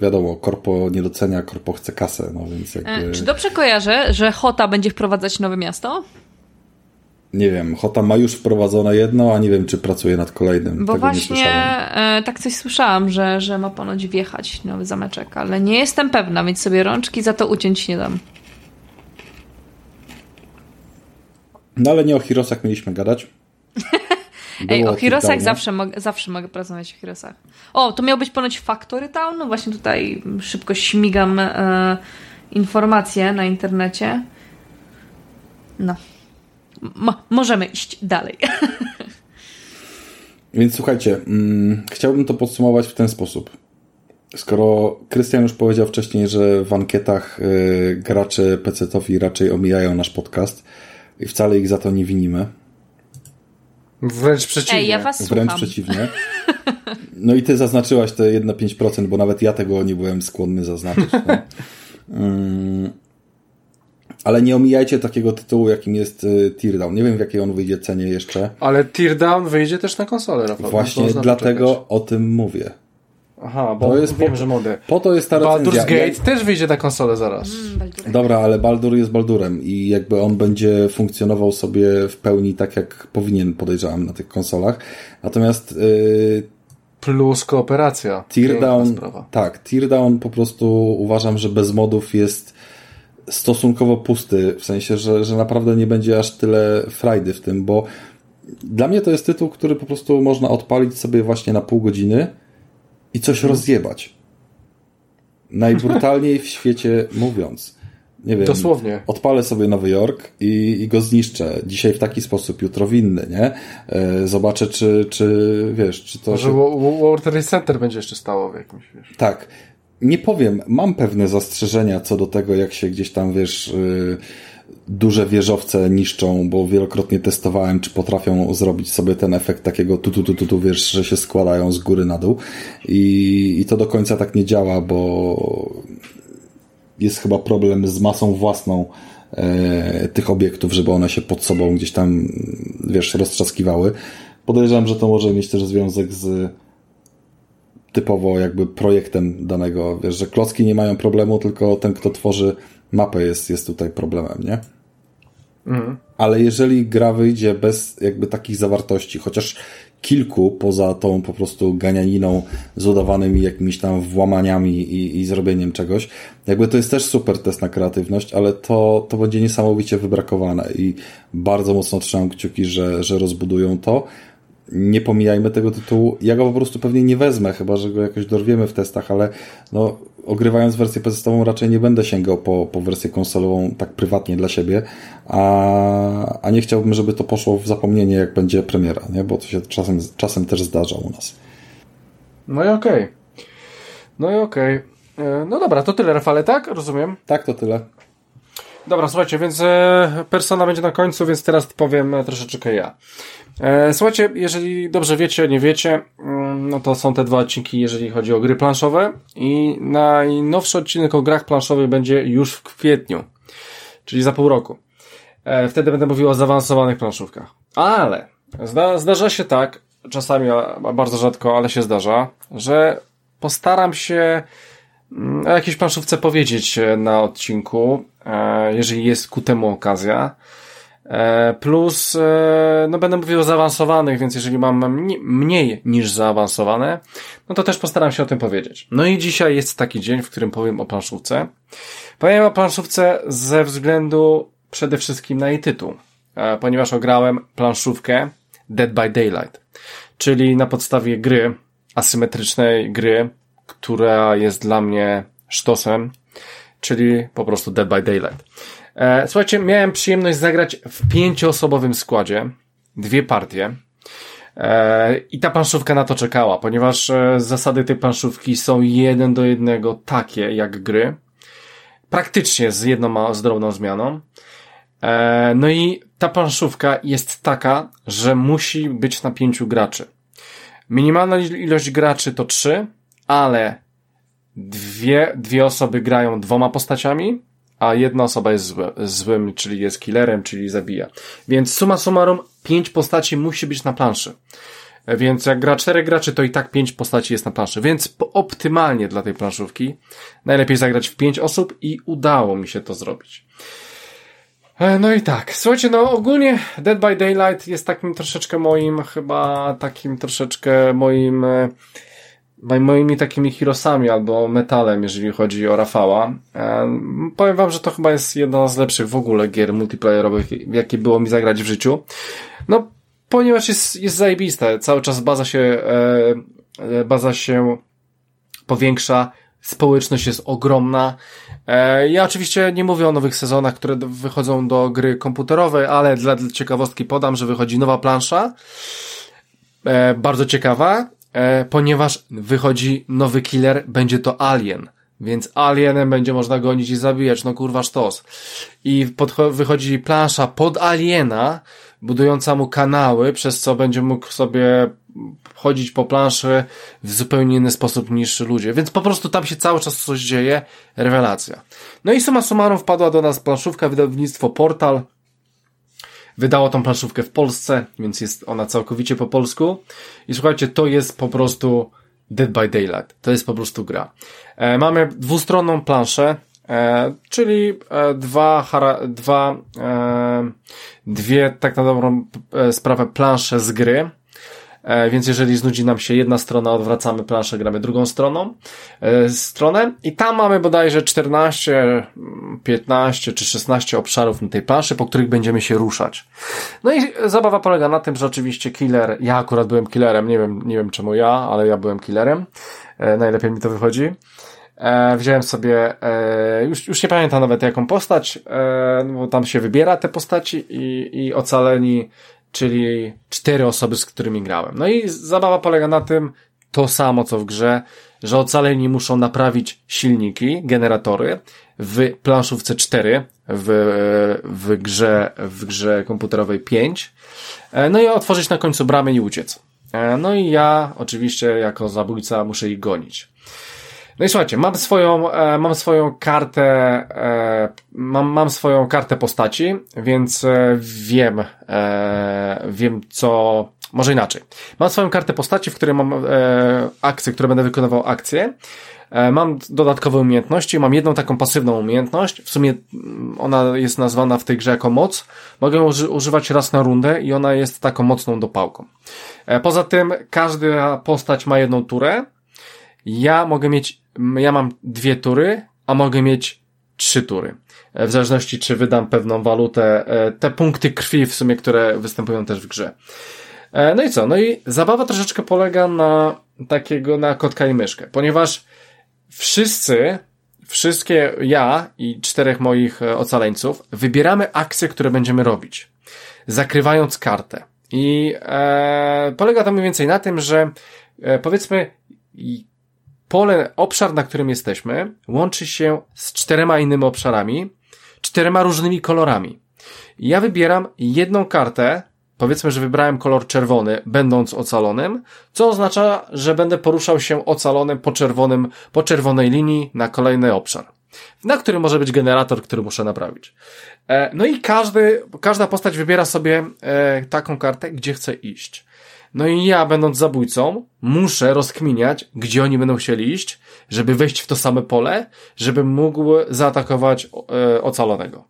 wiadomo, korpo nie docenia, korpo chce kasę, no więc jakby... E, czy dobrze kojarzę, że Hota będzie wprowadzać nowe miasto? Nie wiem, Hota ma już wprowadzone jedno, a nie wiem, czy pracuje nad kolejnym. Bo Tego właśnie e, tak coś słyszałam, że, że ma ponoć wjechać nowy zameczek, ale nie jestem pewna, więc sobie rączki za to uciąć nie dam. No ale nie o Hirosach mieliśmy gadać. Ej, o Hirosach zawsze, mogę, zawsze mogę porozmawiać o Hirosach. O, to miał być ponoć Factory Town. No właśnie tutaj szybko śmigam e, informacje na internecie. No. możemy iść dalej. Więc słuchajcie, mm, chciałbym to podsumować w ten sposób. Skoro Krystian już powiedział wcześniej, że w ankietach y, gracze PC-towi raczej omijają nasz podcast i wcale ich za to nie winimy, Wręcz przeciwnie. Ej, ja was Wręcz słucham. przeciwnie. No i ty zaznaczyłaś te 1-5%, bo nawet ja tego nie byłem skłonny zaznaczyć. No. Um, ale nie omijajcie takiego tytułu, jakim jest y, Teardown. Nie wiem, w jakiej on wyjdzie cenie jeszcze. Ale Teardown wyjdzie też na konsolę, Rafał. Właśnie dlatego czekać. o tym mówię. Aha, bo to jest wiem, po, że mody. Po to jest ta recenzja. Baldur's Gate ja... też wyjdzie na konsolę zaraz. Mm, Dobra, ale Baldur jest Baldurem i jakby on będzie funkcjonował sobie w pełni tak, jak powinien, podejrzewam, na tych konsolach. Natomiast yy, plus kooperacja. Teardown, tak, Teardown po prostu uważam, że bez modów jest stosunkowo pusty, w sensie, że, że naprawdę nie będzie aż tyle frajdy w tym, bo dla mnie to jest tytuł, który po prostu można odpalić sobie właśnie na pół godziny i coś rozjebać. Najbrutalniej w świecie mówiąc. Nie wiem, Dosłownie. Odpalę sobie Nowy Jork i, i go zniszczę. Dzisiaj w taki sposób, jutro w inny, nie? E, zobaczę, czy, czy wiesz, czy to. Może się... World Trade Center będzie jeszcze stało w jakimś, wiesz. Tak. Nie powiem, mam pewne zastrzeżenia co do tego, jak się gdzieś tam, wiesz, yy, duże wieżowce niszczą, bo wielokrotnie testowałem, czy potrafią zrobić sobie ten efekt takiego tu, tu, tu, tu, tu wiesz, że się składają z góry na dół. I, I to do końca tak nie działa, bo jest chyba problem z masą własną e, tych obiektów, żeby one się pod sobą gdzieś tam, wiesz, roztrzaskiwały. Podejrzewam, że to może mieć też związek z typowo jakby projektem danego, wiesz, że klocki nie mają problemu, tylko ten, kto tworzy mapę jest, jest tutaj problemem, nie? Mhm. Ale jeżeli gra wyjdzie bez jakby takich zawartości, chociaż kilku poza tą po prostu ganianiną z udawanymi jakimiś tam włamaniami i, i zrobieniem czegoś, jakby to jest też super test na kreatywność, ale to, to będzie niesamowicie wybrakowane i bardzo mocno trzymam kciuki, że, że rozbudują to nie pomijajmy tego tytułu. Ja go po prostu pewnie nie wezmę, chyba że go jakoś dorwiemy w testach, ale no, ogrywając wersję PC-ową raczej nie będę sięgał po, po wersję konsolową tak prywatnie dla siebie, a, a nie chciałbym, żeby to poszło w zapomnienie, jak będzie premiera, nie? bo to się czasem, czasem też zdarza u nas. No i okej. Okay. No i okej. Okay. E, no dobra, to tyle, Rafale, tak? Rozumiem? Tak, to tyle. Dobra, słuchajcie, więc e, persona będzie na końcu, więc teraz powiem troszeczkę ja. E, słuchajcie, jeżeli dobrze wiecie, nie wiecie, mm, no to są te dwa odcinki, jeżeli chodzi o gry planszowe i najnowszy odcinek o grach planszowych będzie już w kwietniu, czyli za pół roku. E, wtedy będę mówił o zaawansowanych planszówkach. Ale zda, zdarza się tak, czasami, a bardzo rzadko, ale się zdarza, że postaram się o jakiejś planszówce powiedzieć na odcinku, jeżeli jest ku temu okazja. E, plus, e, no będę mówił o zaawansowanych, więc jeżeli mam mniej niż zaawansowane, no to też postaram się o tym powiedzieć. No i dzisiaj jest taki dzień, w którym powiem o planszówce. Powiem o planszówce ze względu przede wszystkim na jej tytuł, e, ponieważ ograłem planszówkę Dead by Daylight, czyli na podstawie gry, asymetrycznej gry, która jest dla mnie sztosem, czyli po prostu Dead by Daylight. E, słuchajcie, miałem przyjemność zagrać w pięcioosobowym składzie, dwie partie. E, I ta planszówka na to czekała, ponieważ e, zasady tej planszówki są jeden do jednego takie jak gry. Praktycznie z jedną z drobną zmianą. No i ta planszówka jest taka, że musi być na pięciu graczy. Minimalna ilość graczy to trzy, ale dwie, dwie osoby grają dwoma postaciami, a jedna osoba jest zły, złym, czyli jest killerem, czyli zabija. Więc suma summarum, pięć postaci musi być na planszy. Więc jak gra czterech graczy, to i tak pięć postaci jest na planszy. Więc optymalnie dla tej planszówki najlepiej zagrać w pięć osób i udało mi się to zrobić. E, no i tak, słuchajcie, no ogólnie Dead by Daylight jest takim troszeczkę moim, chyba takim troszeczkę moim, e, moimi takimi hirosami albo metalem, jeżeli chodzi o Rafała. E, powiem wam, że to chyba jest jedna z lepszych w ogóle gier multiplayerowych, jakie było mi zagrać w życiu. No, ponieważ jest, jest zajebiste, cały czas baza się, baza się powiększa, społeczność jest ogromna, E, ja oczywiście nie mówię o nowych sezonach, które wychodzą do gry komputerowej, ale dla, ciekawostki podam, że wychodzi nowa plansza. E, bardzo ciekawa, e, ponieważ wychodzi nowy killer, będzie to Alien. Więc alienem będzie można gonić i zabijać, no kurwa sztos. I wychodzi plansza pod aliena, budująca mu kanały, przez co będzie mógł sobie chodzić po planszy w zupełnie inny sposób niż ludzie. Więc po prostu tam się cały czas coś dzieje. Rewelacja. No i suma summarum wpadła do nas planszówka, wydawnictwo Portal. Wydało tą planszówkę w Polsce, więc jest ona całkowicie po polsku. I słuchajcie, to jest po prostu Dead by Daylight. To jest po prostu gra. E, mamy dwustronną planszę, e, czyli e, dwa, hara, dwa e, dwie tak na dobrą e, sprawę plansze z gry. E, więc jeżeli znudzi nam się jedna strona, odwracamy planszę, gramy drugą stroną, e, stronę i tam mamy bodajże 14, 15 czy 16 obszarów na tej planszy, po których będziemy się ruszać. No i zabawa polega na tym, że oczywiście killer, ja akurat byłem killerem, nie wiem, nie wiem czemu ja, ale ja byłem killerem, e, najlepiej mi to wychodzi. E, wziąłem sobie, e, już, już nie pamiętam nawet jaką postać, e, bo tam się wybiera te postaci i, i ocaleni czyli cztery osoby, z którymi grałem. No i zabawa polega na tym, to samo co w grze, że ocaleni muszą naprawić silniki, generatory w planszówce 4, w, w grze, w grze komputerowej 5, e, no i otworzyć na końcu bramy i uciec. E, no i ja oczywiście jako zabójca muszę ich gonić. No i słuchajcie, mam swoją, e, mam swoją kartę, e, mam, mam swoją kartę postaci, więc e, wiem, e, wiem co, może inaczej. Mam swoją kartę postaci, w której mam e, akcje, które będę wykonywał akcje. E, mam dodatkowe umiejętności, mam jedną taką pasywną umiejętność, w sumie mm, ona jest nazwana w tej grze jako moc. Mogę ją używać raz na rundę i ona jest taką mocną dopałką. E, poza tym każda postać ma jedną turę, ja mogę mieć, ja mam dwie tury, a mogę mieć trzy tury. E, w zależności, czy wydam pewną walutę, e, te punkty krwi w sumie, które występują też w grze. E, no i co? No i zabawa troszeczkę polega na takiego, na kotka i myszkę, ponieważ wszyscy, wszystkie ja i czterech moich ocaleńców wybieramy akcje, które będziemy robić, zakrywając kartę. I e, polega to mniej więcej na tym, że e, powiedzmy pole, obszar, na którym jesteśmy, łączy się z czterema innymi obszarami, czterema różnymi kolorami. Ja wybieram jedną kartę, powiedzmy, że wybrałem kolor czerwony, będąc ocalonym, co oznacza, że będę poruszał się ocalonym po czerwonym, po czerwonej linii na kolejny obszar, na którym może być generator, który muszę naprawić. E, no i każdy, każda postać wybiera sobie e, taką kartę, gdzie chce iść. No i ja, będąc zabójcą, muszę rozkminiać, gdzie oni będą chcieli iść, żeby wejść w to same pole, żeby mógł zaatakować e, ocalonego.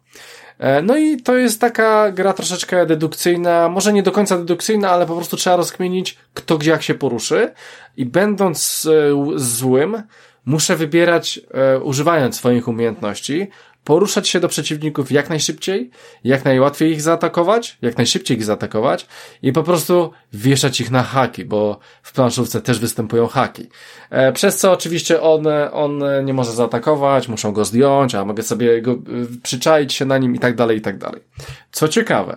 E, no i to jest taka gra troszeczkę dedukcyjna, może nie do końca dedukcyjna, ale po prostu trzeba rozkminić, kto gdzie jak się poruszy i będąc e, złym, muszę wybierać, e, używając swoich umiejętności, poruszać się do przeciwników jak najszybciej, jak najłatwiej ich zaatakować, jak najszybciej ich zaatakować i po prostu wieszać ich na haki, bo w planszówce też występują haki. E, przez co oczywiście on, on nie może zaatakować, muszą go zdjąć, a mogę sobie go e, przyczaić się na nim i tak dalej, i tak dalej. Co ciekawe,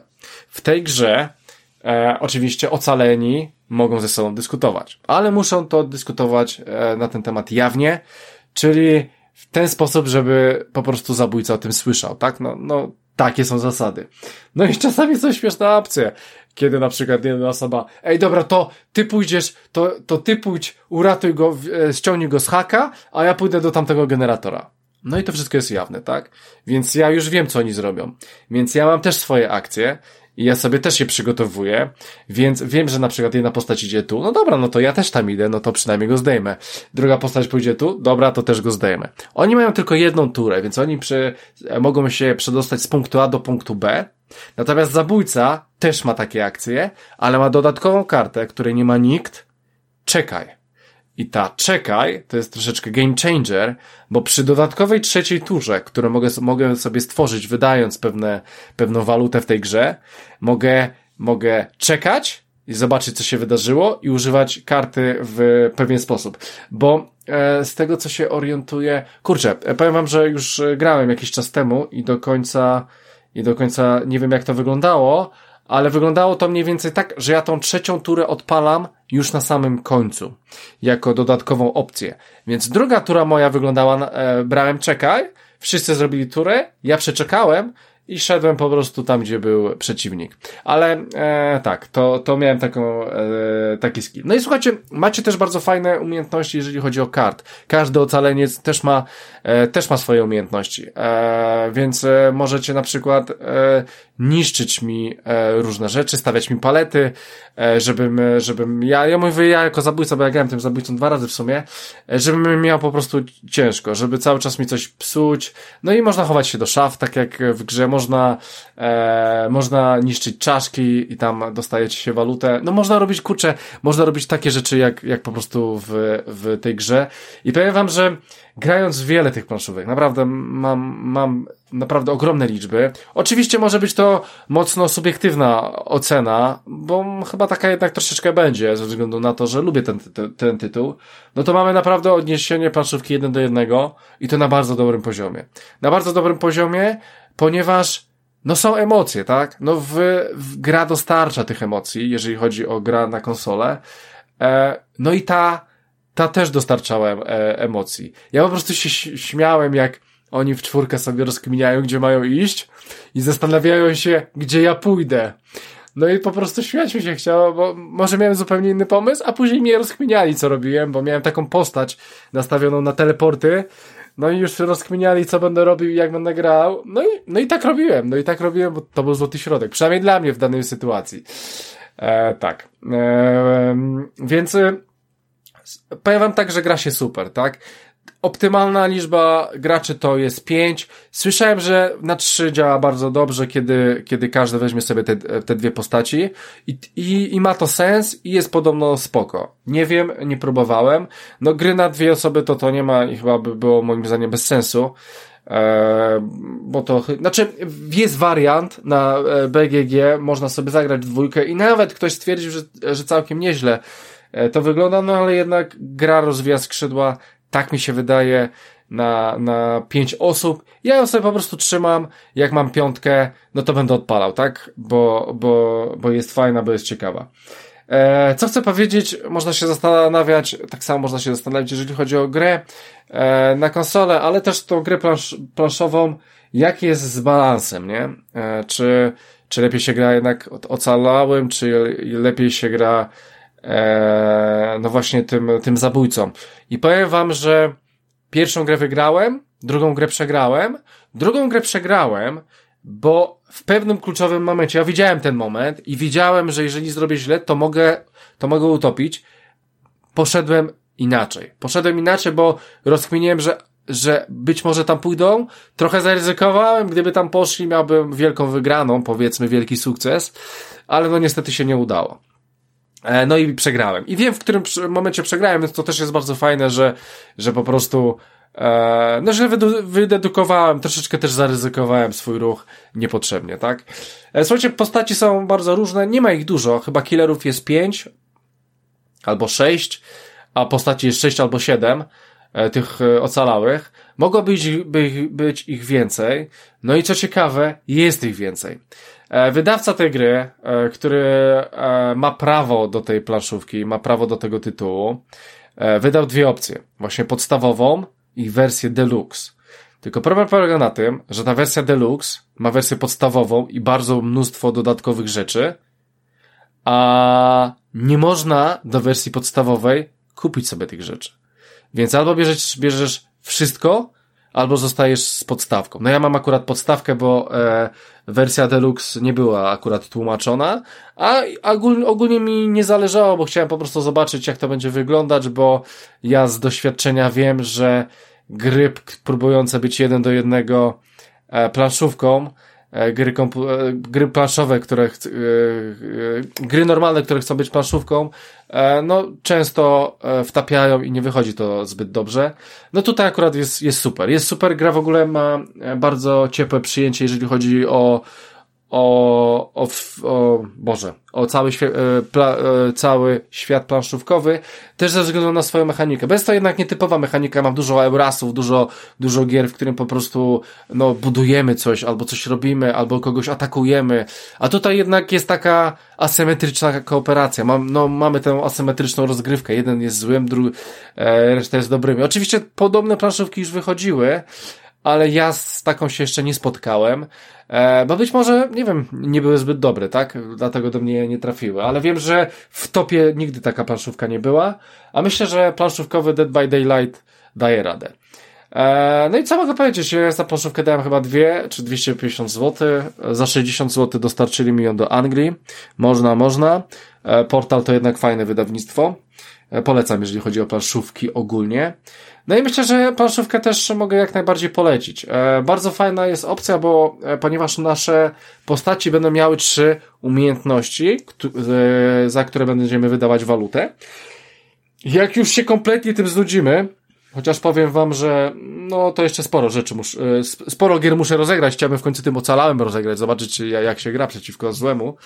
w tej grze e, oczywiście ocaleni mogą ze sobą dyskutować, ale muszą to dyskutować e, na ten temat jawnie, czyli w ten sposób, żeby po prostu zabójca o tym słyszał, tak? No, no, takie są zasady. No i czasami są śmieszne opcje, kiedy na przykład jedna osoba, ej dobra, to ty pójdziesz, to, to ty pójdź, uratuj go, e, ściągnij go z haka, a ja pójdę do tamtego generatora. No i to wszystko jest jawne, tak? Więc ja już wiem, co oni zrobią. Więc ja mam też swoje akcje i ja sobie też je przygotowuję, więc wiem, że na przykład jedna postać idzie tu, no dobra, no to ja też tam idę, no to przynajmniej go zdejmę. Druga postać pójdzie tu, dobra, to też go zdejmę. Oni mają tylko jedną turę, więc oni przy, mogą się przedostać z punktu A do punktu B, natomiast zabójca też ma takie akcje, ale ma dodatkową kartę, której nie ma nikt, czekaj. I ta czekaj to jest troszeczkę game changer, bo przy dodatkowej trzeciej turze, którą mogę, mogę sobie stworzyć, wydając pewne, pewną walutę w tej grze, mogę, mogę czekać i zobaczyć, co się wydarzyło i używać karty w pewien sposób. Bo e, z tego, co się orientuję, kurczę, e, powiem wam, że już e, grałem jakiś czas temu i do końca, i do końca nie wiem, jak to wyglądało, ale wyglądało to mniej więcej tak, że ja tą trzecią turę odpalam już na samym końcu, jako dodatkową opcję. Więc druga tura moja wyglądała, e, brałem czekaj, wszyscy zrobili turę, ja przeczekałem i szedłem po prostu tam, gdzie był przeciwnik. Ale e, tak, to, to miałem taką, e, taki skill. No i słuchajcie, macie też bardzo fajne umiejętności, jeżeli chodzi o kart. Każdy ocaleniec też ma, e, też ma swoje umiejętności. E, więc e, możecie na przykład e, niszczyć mi e, różne rzeczy, stawiać mi palety, e, żebym, żebym ja, ja mówię ja jako zabójca, bo ja grałem tym zabójcą dwa razy w sumie, e, żebym miał po prostu ciężko, żeby cały czas mi coś psuć. No i można chować się do szaf, tak jak w grze, można, e, można niszczyć czaszki i tam dostajecie się walutę. No można robić, kurczę, można robić takie rzeczy jak, jak po prostu w, w tej grze. I powiem wam, że grając wiele tych planszówek, naprawdę mam, mam naprawdę ogromne liczby. Oczywiście może być to mocno subiektywna ocena, bo chyba taka jednak troszeczkę będzie, ze względu na to, że lubię ten, ten, ten tytuł. No to mamy naprawdę odniesienie planszówki jeden do jednego i to na bardzo dobrym poziomie. Na bardzo dobrym poziomie, ponieważ no są emocje, tak? No w, w gra dostarcza tych emocji, jeżeli chodzi o gra na konsolę. E, no i ta, ta też dostarczała e, emocji. Ja po prostu się śmiałem, jak oni w czwórkę sobie rozkminiają, gdzie mają iść i zastanawiają się, gdzie ja pójdę. No i po prostu śmiać mi się chciało, bo może miałem zupełnie inny pomysł, a później mnie rozkminiali, co robiłem, bo miałem taką postać nastawioną na teleporty, no i już rozkminiali, co będę robił i jak będę grał. No i, no i tak robiłem, no i tak robiłem, bo to był złoty środek. Przynajmniej dla mnie w danej sytuacji. E, tak. E, więc powiem wam tak, że gra się super, tak? optymalna liczba graczy to jest 5. Słyszałem, że na 3 działa bardzo dobrze, kiedy, kiedy każdy weźmie sobie te, te dwie postaci I, i, i ma to sens i jest podobno spoko. Nie wiem, nie próbowałem. No gry na dwie osoby to to nie ma i chyba by było moim zdaniem bez sensu. Eee, bo to, znaczy jest wariant na e, BGG, można sobie zagrać dwójkę i nawet ktoś stwierdził, że, że całkiem nieźle e, to wygląda, no ale jednak gra rozwija skrzydła tak mi się wydaje, na, na pięć osób. Ja ją sobie po prostu trzymam. Jak mam piątkę, no to będę odpalał, tak? Bo, bo, bo jest fajna, bo jest ciekawa. E, co chcę powiedzieć, można się zastanawiać, tak samo można się zastanawiać, jeżeli chodzi o grę e, na konsolę, ale też tą grę plansz, planszową, jak jest z balansem, nie? E, czy, czy lepiej się gra jednak ocalałym, czy lepiej się gra e, no właśnie tym, tym zabójcą. I powiem wam, że pierwszą grę wygrałem, drugą grę przegrałem, drugą grę przegrałem, bo w pewnym kluczowym momencie, ja widziałem ten moment i widziałem, że jeżeli zrobię źle, to mogę, to mogę utopić. Poszedłem inaczej. Poszedłem inaczej, bo rozkminiłem, że, że być może tam pójdą. Trochę zaryzykowałem, gdyby tam poszli, miałbym wielką wygraną, powiedzmy wielki sukces, ale no niestety się nie udało. E, no i przegrałem. I wiem, w którym momencie przegrałem, więc to też jest bardzo fajne, że, że po prostu, e, no, że wydedukowałem, troszeczkę też zaryzykowałem swój ruch niepotrzebnie, tak? E, słuchajcie, postaci są bardzo różne, nie ma ich dużo, chyba killerów jest pięć albo sześć, a postaci jest sześć albo siedem tych ocalałych. Mogło być, by, być ich więcej. No i co ciekawe, jest ich więcej. E, wydawca tej gry, e, który e, ma prawo do tej planszówki, ma prawo do tego tytułu, wydał dwie opcje. Właśnie podstawową i wersję deluxe. Tylko problem polega na tym, że ta wersja deluxe ma wersję podstawową i bardzo mnóstwo dodatkowych rzeczy, a nie można do wersji podstawowej kupić sobie tych rzeczy. Więc albo bierzesz, bierzesz wszystko, albo zostajesz z podstawką. No ja mam akurat podstawkę, bo e, wersja deluxe nie była akurat tłumaczona, a ogólnie, ogólnie mi nie zależało, bo chciałem po prostu zobaczyć, jak to będzie wyglądać, bo ja z doświadczenia wiem, że gry próbujące być jeden do jednego e, planszówką, gry, kompu- e, gry planszowe, które e, gry normalne, które chcą być planszówką, no często wtapiają i nie wychodzi to zbyt dobrze. No tutaj akurat jest, jest super. Jest super, gra w ogóle ma bardzo ciepłe przyjęcie, jeżeli chodzi o o, o, o Boże, o cały, świe, e, pla, e, cały świat planszówkowy, też ze względu na swoją mechanikę. Bez to jednak nietypowa mechanika, mam dużo Eurasów, dużo, dużo gier, w którym po prostu, no, budujemy coś, albo coś robimy, albo kogoś atakujemy, a tutaj jednak jest taka asymetryczna kooperacja. Mam, no, mamy tę asymetryczną rozgrywkę. Jeden jest złym, drugi, e, reszta jest dobrymi. Oczywiście podobne planszówki już wychodziły, ale ja z taką się jeszcze nie spotkałem, e, bo być może, nie wiem, nie były zbyt dobre, tak? Dlatego do mnie nie trafiły, ale wiem, że w topie nigdy taka planszówka nie była, a myślę, że planszówkowy Dead by Daylight daje radę. E, no i co mogę powiedzieć? Ja za planszówkę dałem chyba dwie, czy 250 zł. Za 60 zł dostarczyli mi ją do Anglii. Można, można. E, portal to jednak fajne wydawnictwo. Polecam, jeżeli chodzi o planszówki ogólnie. No i myślę, że planszówkę też mogę jak najbardziej polecić. E, bardzo fajna jest opcja, bo e, ponieważ nasze postaci będą miały trzy umiejętności, e, za które będziemy wydawać walutę. Jak już się kompletnie tym znudzimy, chociaż powiem wam, że no to jeszcze sporo rzeczy muszę, e, sporo gier muszę rozegrać, chciałbym w końcu tym ocalałem rozegrać, zobaczyć jak się gra przeciwko złemu,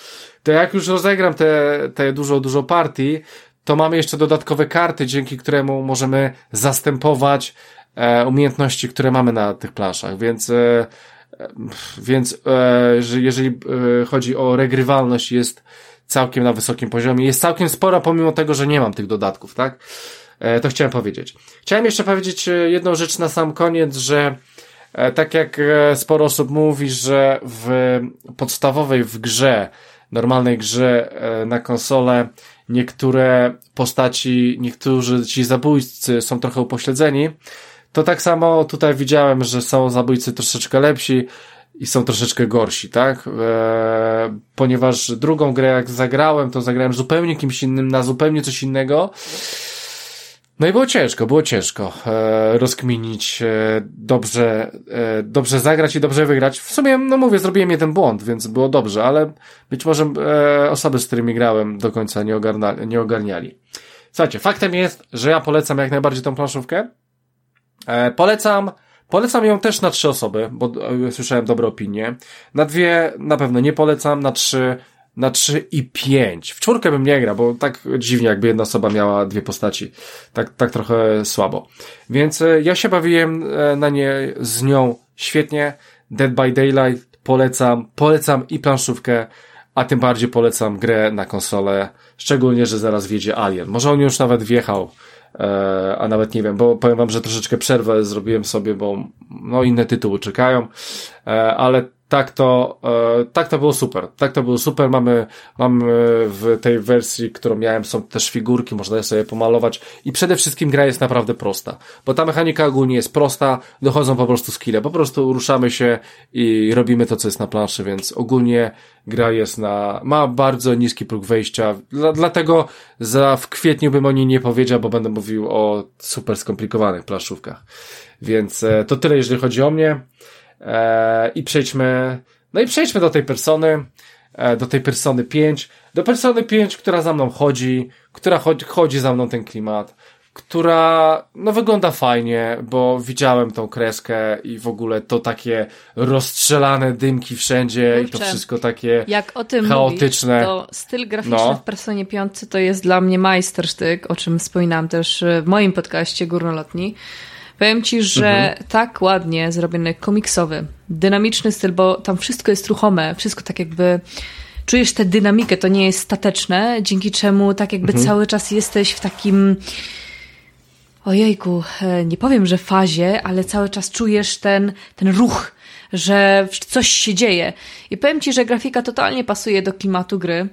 to jak już rozegram te, te dużo, dużo partii, to mamy jeszcze dodatkowe karty, dzięki któremu możemy zastępować e, umiejętności, które mamy na tych planszach, więc e, więc e, jeżeli e, chodzi o regrywalność jest całkiem na wysokim poziomie, jest całkiem spora pomimo tego, że nie mam tych dodatków, tak? E, to chciałem powiedzieć. Chciałem jeszcze powiedzieć e, jedną rzecz na sam koniec, że e, tak jak e, sporo osób mówi, że w podstawowej w grze, normalnej grze na konsolę niektóre postaci, niektórzy ci zabójcy są trochę upośledzeni, to tak samo tutaj widziałem, że są zabójcy troszeczkę lepsi i są troszeczkę gorsi, tak? Eee, ponieważ drugą grę jak zagrałem, to zagrałem zupełnie kimś innym, na zupełnie coś innego. No i było ciężko, było ciężko e, rozkminić, e, dobrze, e, dobrze zagrać i dobrze wygrać. W sumie, no mówię, zrobiłem jeden błąd, więc było dobrze, ale być może e, osoby, z którymi grałem do końca nie, ogarna, nie ogarniali. Słuchajcie, faktem jest, że ja polecam jak najbardziej tą planszówkę. E, polecam, polecam ją też na trzy osoby, bo e, słyszałem dobre opinie. Na dwie na pewno nie polecam, na trzy na 3 i 5. W czwórkę bym nie grał, bo tak dziwnie jakby jedna osoba miała dwie postaci. Tak, tak trochę słabo. Więc e, ja się bawiłem e, na nie z nią świetnie. Dead by Daylight polecam. Polecam i planszówkę, a tym bardziej polecam grę na konsolę. Szczególnie, że zaraz wjedzie Alien. Może on już nawet wjechał, e, a nawet nie wiem, bo powiem wam, że troszeczkę przerwę zrobiłem sobie, bo no inne tytuły czekają, ale tak to, e, tak to było super. Tak to było super. Mamy, mamy w tej wersji, którą miałem, są też figurki, można je sobie pomalować i przede wszystkim gra jest naprawdę prosta, bo ta mechanika ogólnie jest prosta, dochodzą po prostu skille, po prostu ruszamy się i robimy to, co jest na planszy, więc ogólnie gra jest na, ma bardzo niski próg wejścia, dla, dlatego za w kwietniu bym o niej nie powiedział, bo będę mówił o super skomplikowanych planszówkach. Więc e, to tyle, jeżeli chodzi o mnie. E, I przejdźmy, no i przejdźmy do tej persony, e, do tej persony 5, do persony 5, która za mną chodzi, która chodzi, chodzi za mną ten klimat, która no wygląda fajnie, bo widziałem tą kreskę i w ogóle to takie rozstrzelane dymki wszędzie Kurczę, i to wszystko takie jak o tym chaotyczne. Mówisz, to styl graficzny no. w Personie 5 to jest dla mnie majstersztyk, o czym wspominałam też w moim podcaście Górnolotni. Powiem ci, że mhm. tak ładnie zrobiony, komiksowy, dynamiczny styl, bo tam wszystko jest ruchome, wszystko tak jakby czujesz tę dynamikę, to nie jest stateczne, dzięki czemu tak jakby mhm. cały czas jesteś w takim ojejku, e, nie powiem, że fazie, ale cały czas czujesz ten, ten ruch że coś się dzieje. I powiem Ci, że grafika totalnie pasuje do klimatu gry.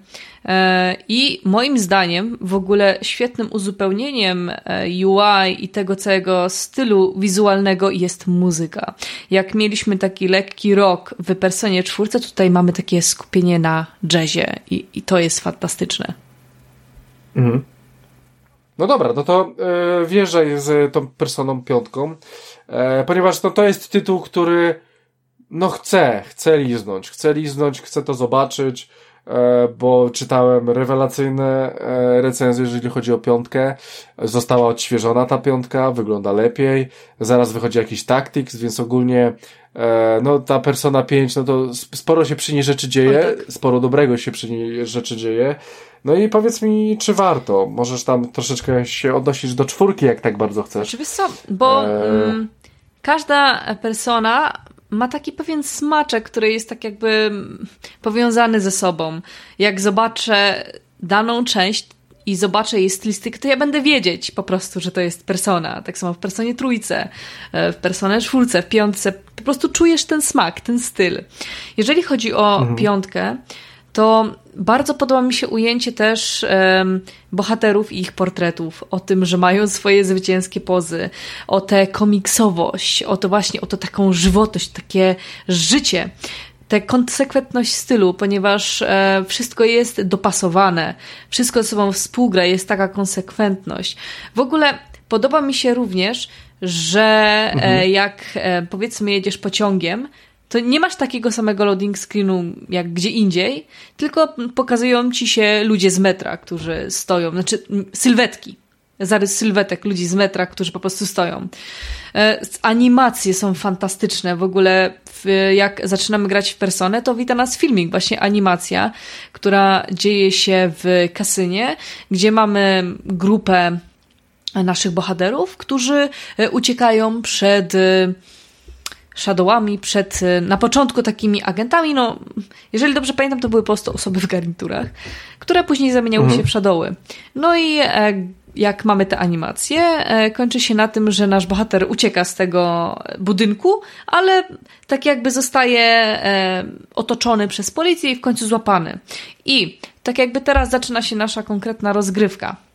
E, I moim zdaniem w ogóle świetnym uzupełnieniem e, UI i tego całego stylu wizualnego jest muzyka. Jak mieliśmy taki lekki rock w Personie czwórce, tutaj mamy takie skupienie na jazzie i, i to jest fantastyczne. Mhm. No dobra, no to wjeżdżaj z tą personą piątką, e, ponieważ no, to jest tytuł, który no chce, chce liznąć, chce liznąć, chce to zobaczyć, e, bo czytałem rewelacyjne e, recenzje, jeżeli chodzi o piątkę. Została odświeżona ta piątka, wygląda lepiej. Zaraz wychodzi jakiś Tactics, więc ogólnie e, no ta Persona 5, no to sporo się przy niej rzeczy dzieje, tak. sporo dobrego się przy niej rzeczy dzieje. No i powiedz mi, czy warto? Możesz tam troszeczkę się odnosić do czwórki, jak tak bardzo chcesz. Oczywiście co, bo e... mm, każda persona ma taki pewien smaczek, który jest tak jakby powiązany ze sobą. Jak zobaczę daną część i zobaczę jej stylistykę, to ja będę wiedzieć po prostu, że to jest persona. Tak samo w personie trójce, e, w personie czwórce, w piątce. Po prostu czujesz ten smak, ten styl. Jeżeli chodzi o mhm. piątkę, to bardzo podoba mi się ujęcie też um, bohaterów i ich portretów, o tym, że mają swoje zwycięskie pozy, o tę komiksowość, o to właśnie, o to taką żywotość, takie życie tę konsekwentność stylu, ponieważ e, wszystko jest dopasowane, wszystko ze sobą współgra, jest taka konsekwentność. W ogóle podoba mi się również, że e, mhm. jak e, powiedzmy jedziesz pociągiem, to nie masz takiego samego loading screenu jak gdzie indziej, tylko pokazują ci się ludzie z metra, którzy stoją, znaczy sylwetki, zarys sylwetek ludzi z metra, którzy po prostu stoją. E, animacje są fantastyczne. W ogóle jak zaczynamy grać w personę, to wita nas filmik, właśnie animacja, która dzieje się w kasynie, gdzie mamy grupę naszych bohaterów, którzy e, uciekają przed shadowami, przed y, na początku takimi agentami, no jeżeli dobrze pamiętam, to były po prostu osoby w garniturach, które później zamieniały mhm. się w shadowy. No i e, jak mamy te animacje, e, kończy się na tym, że nasz bohater ucieka z tego budynku, ale tak jakby zostaje e, otoczony przez policję i w końcu złapany. I tak jakby teraz zaczyna się nasza konkretna rozgrywka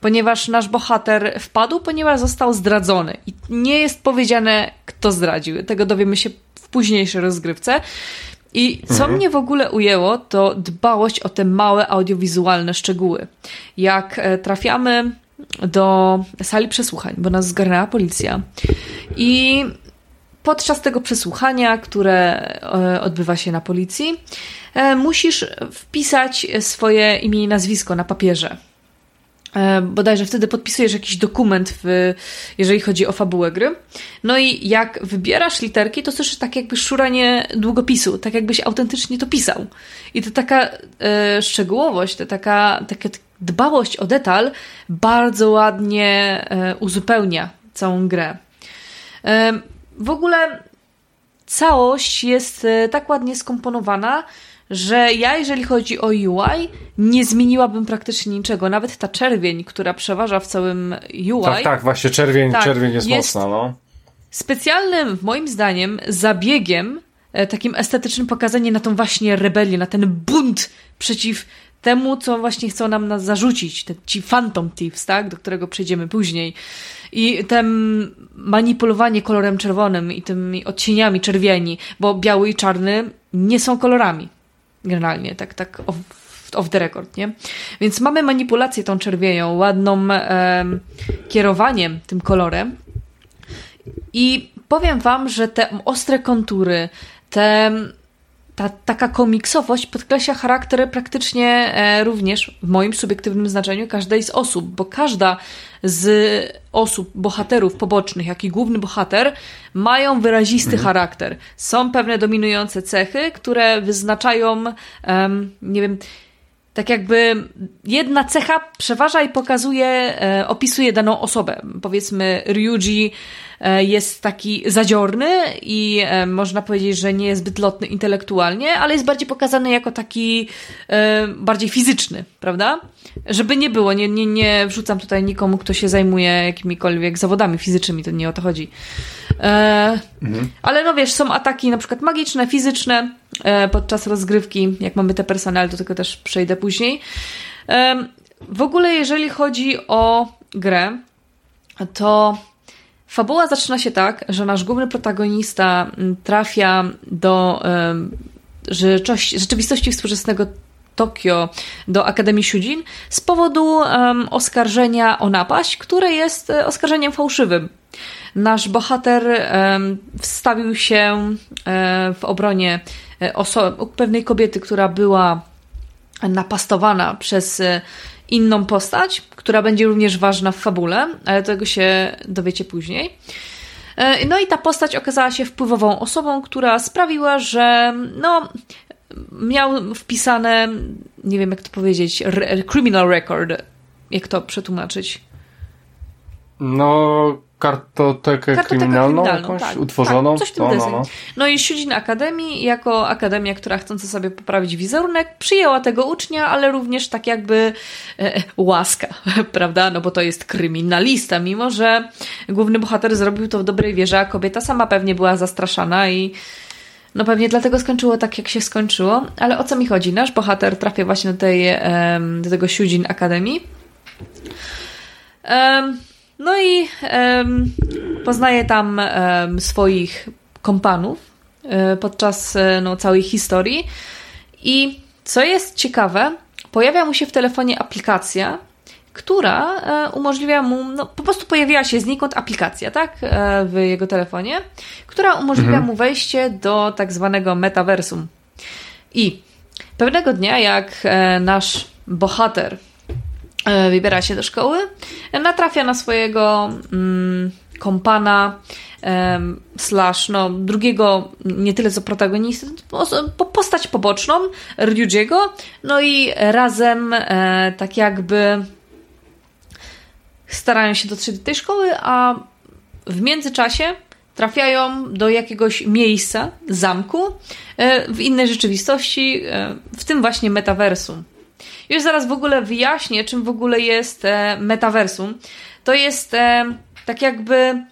ponieważ nasz bohater wpadł, ponieważ został zdradzony. I nie jest powiedziane, kto zdradził. Tego dowiemy się w późniejszej rozgrywce. I co mhm. mnie w ogóle ujęło, to dbałość o te małe audiowizualne szczegóły. Jak e, trafiamy do sali przesłuchań, bo nas zgarnęła policja. I podczas tego przesłuchania, które e, odbywa się na policji, e, musisz wpisać swoje imię i nazwisko na papierze. E, bodajże wtedy podpisujesz jakiś dokument, w, jeżeli chodzi o fabułę gry. No i jak wybierasz literki, to słyszysz tak jakby szuranie długopisu, tak jakbyś autentycznie to pisał. I to taka e, szczegółowość, to taka, taka dbałość o detal bardzo ładnie e, uzupełnia całą grę. E, w ogóle całość jest e, tak ładnie skomponowana, że ja, jeżeli chodzi o UI, nie zmieniłabym praktycznie niczego. Nawet ta czerwień, która przeważa w całym UI. Tak, tak, właśnie czerwień, tak, czerwień jest, jest mocna, no. Specjalnym, moim zdaniem, zabiegiem, e, takim estetycznym pokazaniem na tą właśnie rebelię, na ten bunt przeciw temu, co właśnie chcą nam zarzucić, te, ci Phantom Thieves, tak, do którego przejdziemy później. I ten manipulowanie kolorem czerwonym i tymi odcieniami czerwieni, bo biały i czarny nie są kolorami generalnie, tak, tak off, off the record, nie? Więc mamy manipulację tą czerwienią, ładną e, kierowaniem tym kolorem i powiem wam, że te ostre kontury, te ta taka komiksowość podkreśla charakter praktycznie e, również w moim subiektywnym znaczeniu każdej z osób, bo każda z osób, bohaterów pobocznych, jak i główny bohater mają wyrazisty mhm. charakter. Są pewne dominujące cechy, które wyznaczają, um, nie wiem, tak jakby jedna cecha przeważa i pokazuje, e, opisuje daną osobę. Powiedzmy, Ryuji e, jest taki zadziorny i e, można powiedzieć, że nie jest zbyt lotny intelektualnie, ale jest bardziej pokazany jako taki bardziej fizyczny, prawda? Żeby nie było, nie, nie, nie wrzucam tutaj nikomu, kto się zajmuje jakimikolwiek zawodami fizycznymi, to nie o to chodzi. Mhm. Ale no wiesz, są ataki na przykład magiczne, fizyczne podczas rozgrywki, jak mamy te personale, do tego też przejdę później. E, w ogóle jeżeli chodzi o grę, to fabuła zaczyna się tak, że nasz główny protagonista trafia do rzeczywistości współczesnego Tokio do Akademii Shujin z powodu oskarżenia o napaść, które jest e, oskarżeniem fałszywym. Nasz bohater wstawił się w obronie pewnej kobiety, która była napastowana przez inną postać, która będzie również ważna w fabule, ale tego się dowiecie później. No i ta postać okazała się wpływową osobą, która sprawiła, że no, miał wpisane, nie wiem jak to powiedzieć, criminal record. Jak to przetłumaczyć? No, kartotekę, kartotekę kryminalną, jakąś tak, utworzoną. Tak, coś no, no, no. no i Siudzin Akademii, jako akademia, która chcąca sobie poprawić wizerunek, przyjęła tego ucznia, ale również tak jakby e, łaska, prawda? No bo to jest kryminalista, mimo że główny bohater zrobił to w dobrej wierze, a kobieta sama pewnie była zastraszana i no pewnie dlatego skończyło tak, jak się skończyło. Ale o co mi chodzi? Nasz bohater trafia właśnie do, tej, do tego Siujin Akademii. No i poznaje tam swoich kompanów e, podczas e, no, całej historii. I co jest ciekawe, pojawia mu się w telefonie aplikacja, która e, umożliwia mu, no po prostu pojawiła się znikąd aplikacja, tak, w jego telefonie, która umożliwia mhm. mu wejście do tak zwanego metaversum. I pewnego dnia, jak nasz bohater wybiera się do szkoły, natrafia na swojego mm, kompana, slash, no, drugiego, nie tyle co protagonistę, postać poboczną, Ryujiego, no i razem tak jakby starają się dotrzeć do tej szkoły, a w międzyczasie trafiają do jakiegoś miejsca, zamku, e, w innej rzeczywistości, e, w tym właśnie metaversum. Już zaraz w ogóle wyjaśnię, czym w ogóle jest e, metaversum. To jest tak jakby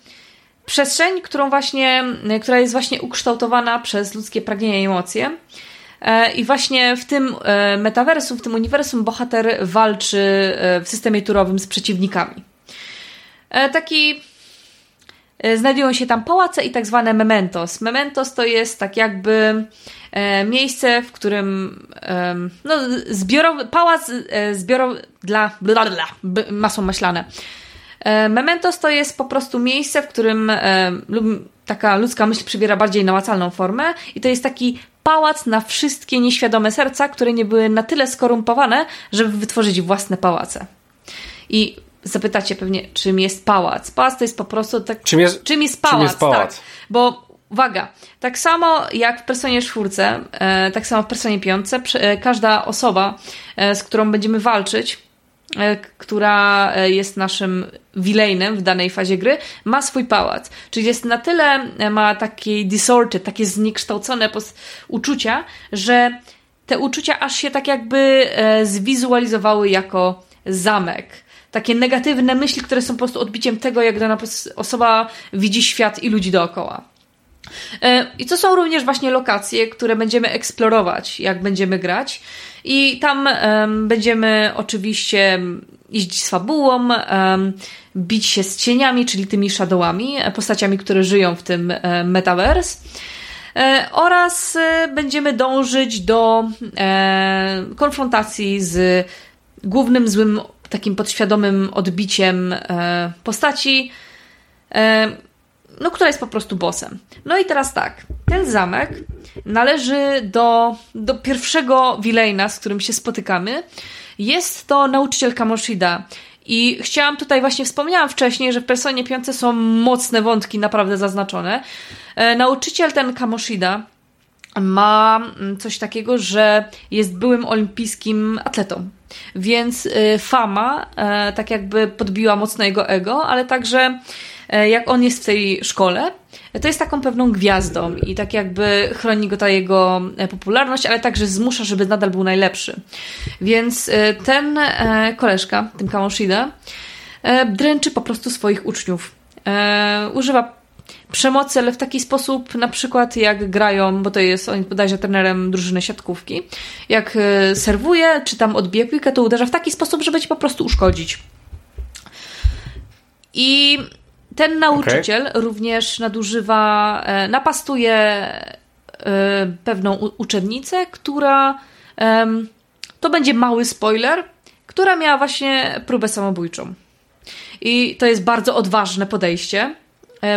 przestrzeń, którą właśnie, która jest właśnie ukształtowana przez ludzkie pragnienia i emocje. I właśnie w tym metaversum, w tym uniwersum bohater walczy w systemie turowym z przeciwnikami. E, taki e, znajdują się tam pałace i tak zwane mementos. Mementos to jest tak jakby e, miejsce, w którym no, zbiorowy, pałac zbiorowy dla bla, bla, masą maślane. Mementos to jest po prostu miejsce, w którym taka ludzka myśl przybiera bardziej namacalną formę i to jest taki pałac na wszystkie nieświadome serca, które nie były na tyle skorumpowane, żeby wytworzyć własne pałace. I zapytacie pewnie, czym jest pałac. Pałac to jest po prostu tak. Czym jest, czym jest pałac? Czym jest pałac? Tak. Bo uwaga, tak samo jak w personie czwórce, e, tak samo w personie piątce, e, każda osoba, e, z którą będziemy walczyć, e, która e, jest naszym wilejnem w danej fazie gry, ma swój pałac. Czyli jest na tyle, e, ma takie disorty, takie zniekształcone uczucia, że te uczucia aż się tak jakby zwizualizowały jako zamek takie negatywne myśli, które są po prostu odbiciem tego, jak dana osoba widzi świat i ludzi dookoła. E, I to są również właśnie lokacje, które będziemy eksplorować, jak będziemy grać. I tam um, będziemy oczywiście iść z fabułą, um, bić się z cieniami, czyli tymi shadowami, postaciami, które żyją w tym um, metaverse. E, oraz e, będziemy dążyć do e, konfrontacji z głównym złym takim podświadomym odbiciem e, postaci, e, no, która jest po prostu bossem. No i teraz tak, ten zamek należy do, do pierwszego Wilejna, z którym się spotykamy. Jest to nauczyciel Kamoshida. I chciałam tutaj właśnie, wspomniałam wcześniej, że w Personie 5 są mocne wątki naprawdę zaznaczone. E, nauczyciel ten Kamoshida ma mm, coś takiego, że jest byłym olimpijskim atletą. Więc y, fama e, tak jakby podbiła mocno jego ego, ale także e, jak on jest w tej szkole, to jest taką pewną gwiazdą i tak jakby chroni go ta jego e, popularność, ale także zmusza, żeby nadal był najlepszy. Więc ten koleżka, ten Kamoshida, dręczy po prostu swoich uczniów. Używa przemocy, ale w taki sposób, na przykład jak grają, bo to jest on bodajże trenerem drużyny siatkówki, jak e, serwuje, czy tam odbija piłkę, to uderza w taki sposób, żeby ci po prostu uszkodzić. I ten nauczyciel okay. również nadużywa, e, napastuje e, pewną uczennicę, która to będzie mały spoiler, która miała właśnie próbę samobójczą. I to jest bardzo odważne podejście,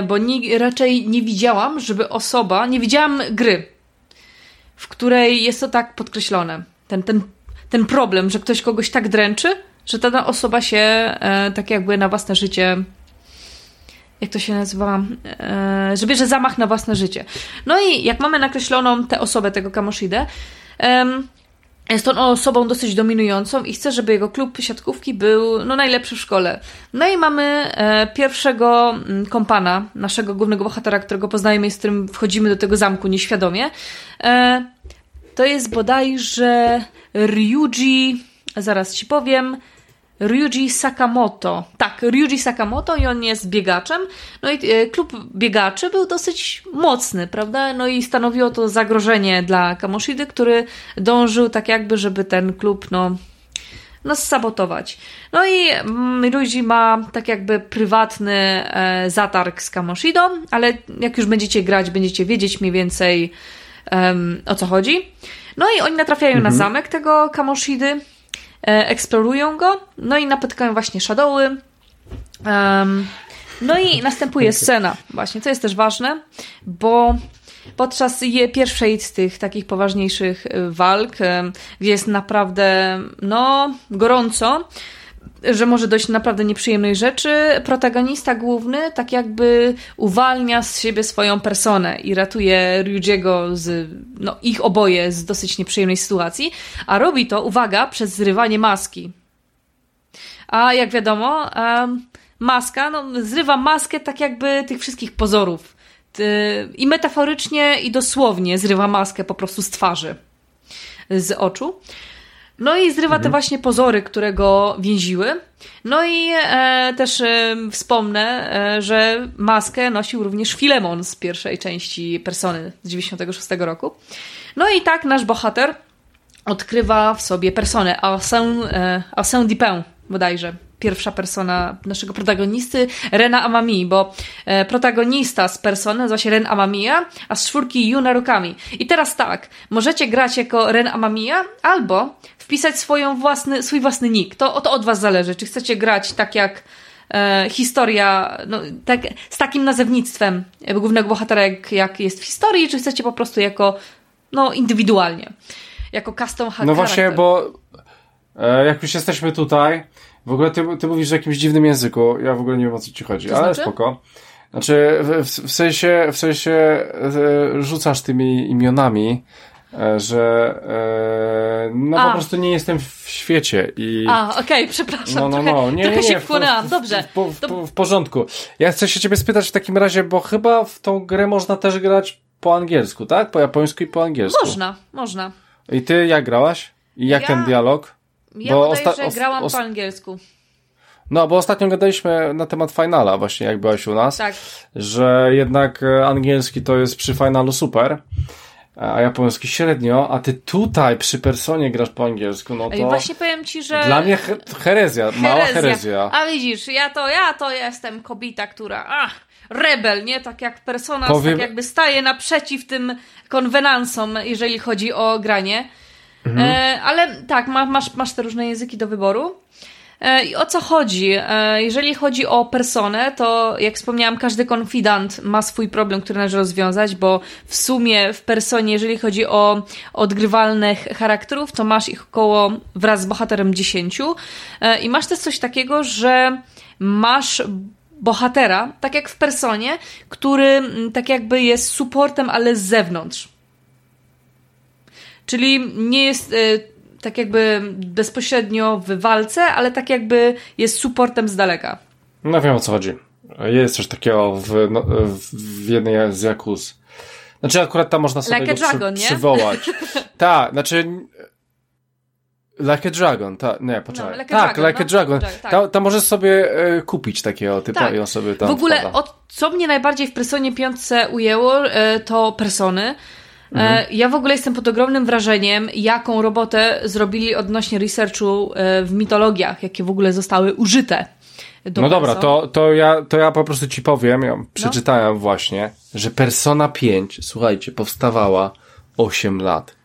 bo nie, raczej nie widziałam, żeby osoba, nie widziałam gry, w której jest to tak podkreślone. Ten, ten, ten problem, że ktoś kogoś tak dręczy, że ta osoba się e, tak jakby na własne życie jak to się nazywa, e, że bierze zamach na własne życie. No i jak mamy nakreśloną tę osobę, tego Kamoshidę, jest on osobą dosyć dominującą i chce, żeby jego klub siatkówki był no, najlepszy w szkole. No i mamy e, pierwszego mm, kompana, naszego głównego bohatera, którego poznajemy i z którym wchodzimy do tego zamku nieświadomie. E, to jest bodajże Ryuji, zaraz ci powiem, Ryuji Sakamoto. Tak, Ryuji Sakamoto i on jest biegaczem. No i e, klub biegaczy był dosyć mocny, prawda? No i stanowiło to zagrożenie dla Kamoshidy, który dążył tak jakby, żeby ten klub, no, no sabotować. No i mm, Ryuji ma tak jakby prywatny e, zatarg z Kamoshidą, ale jak już będziecie grać, będziecie wiedzieć mniej więcej um, o co chodzi. No i oni natrafiają mhm. na zamek tego Kamoshidy, eksplorują go, no i napotykają właśnie Shadowy. Um, no i następuje scena, właśnie, co jest też ważne, bo podczas pierwszej z tych takich poważniejszych e, walk, e, gdzie jest naprawdę, no, gorąco, że może dojść do naprawdę nieprzyjemnej rzeczy, protagonista główny tak jakby uwalnia z siebie swoją personę i ratuje Ryujiego z, no, ich oboje z dosyć nieprzyjemnej sytuacji, a robi to, uwaga, przez zrywanie maski. A jak wiadomo, maska, no, zrywa maskę tak jakby tych wszystkich pozorów. I metaforycznie, i dosłownie zrywa maskę po prostu z twarzy, z oczu. No i zrywa mhm. te właśnie pozory, które go więziły. No i e, też e, wspomnę, e, że maskę nosił również Filemon z pierwszej części Persony z 96 roku. No i tak nasz bohater odkrywa w sobie personę Arsène, e, Arsène Dupin bodajże pierwsza persona naszego protagonisty, Rena Amami, bo e, protagonista z persony nazywa się Ren Amamiya, a z czwórki Yuna Rukami. I teraz tak, możecie grać jako Ren Amamiya albo wpisać swoją własny, swój własny nick. To, to od was zależy, czy chcecie grać tak jak e, historia, no, tak, z takim nazewnictwem głównego bohatera, jak, jak jest w historii, czy chcecie po prostu jako, no, indywidualnie. Jako custom No właśnie, bo e, jak już jesteśmy tutaj, w ogóle ty, ty mówisz w jakimś dziwnym języku. Ja w ogóle nie wiem o co ci chodzi, to ale znaczy? spoko. Znaczy, w, w, sensie, w sensie e, rzucasz tymi imionami, e, że e, no A. po prostu nie jestem w świecie i... A, okej, okay, przepraszam, no, no, no. Nie, trochę nie, się wpłynęłam, dobrze. W, w, w, porządku. Ja chcę się ciebie spytać w takim razie, bo chyba w tą grę można też grać po angielsku, tak? Po japońsku i po angielsku. Można, można. I ty jak grałaś? I jak ja... ten dialog? Ja bo osta- grałam po angielsku. No, bo ostatnio gadaliśmy na temat finala, właśnie jak byłaś u nas. Tak. Że jednak e, angielski to jest przy finalu super, a japoński średnio, a ty tutaj przy personie grasz po angielsku, no to... I właśnie powiem ci, że... Dla mnie he herezja, mała herezja. A widzisz, ja to, ja to jestem kobieta, która... Ach, rebel, nie? Tak jak persona, Powiem... tak jakby staje naprzeciw tym konwenansom, jeżeli chodzi o granie. Mhm. E, ale tak, masz, masz te różne języki do wyboru. E, I o co chodzi? E, jeżeli chodzi o personę, to jak wspomniałam, każdy konfidant ma swój problem, który należy rozwiązać, bo w sumie w personie, jeżeli chodzi o odgrywalnych charakterów, to masz ich około wraz z bohaterem 10. I masz też coś takiego, że masz bohatera, tak jak w personie, który tak jakby jest supportem, ale z zewnątrz. Czyli nie jest y, tak jakby bezpośrednio w walce, ale tak jakby jest supportem z daleka. No wiem o co chodzi. Jest coś takiego w, no, w jednej z Jakuz. Znaczy akurat tam można sobie like go dragon, przy, nie? przywołać. tak, znaczy Like a Dragon, tak, nie, poczekaj. No, like tak, dragon, Like a no. Dragon. Tak. Tam, tam możesz sobie e, kupić takiego typu Tak. i on sobie tam w ogóle, od, co mnie najbardziej w Personie 5 ujęło, e, to persony. Mhm. Ja w ogóle jestem pod ogromnym wrażeniem, jaką robotę zrobili odnośnie researchu e, w mitologiach, jakie w ogóle zostały użyte. Do No dobra, to, to, ja, to ja po prostu ci powiem, ja przeczytałem właśnie, że Persona 5, słuchajcie, powstawała 8 lat.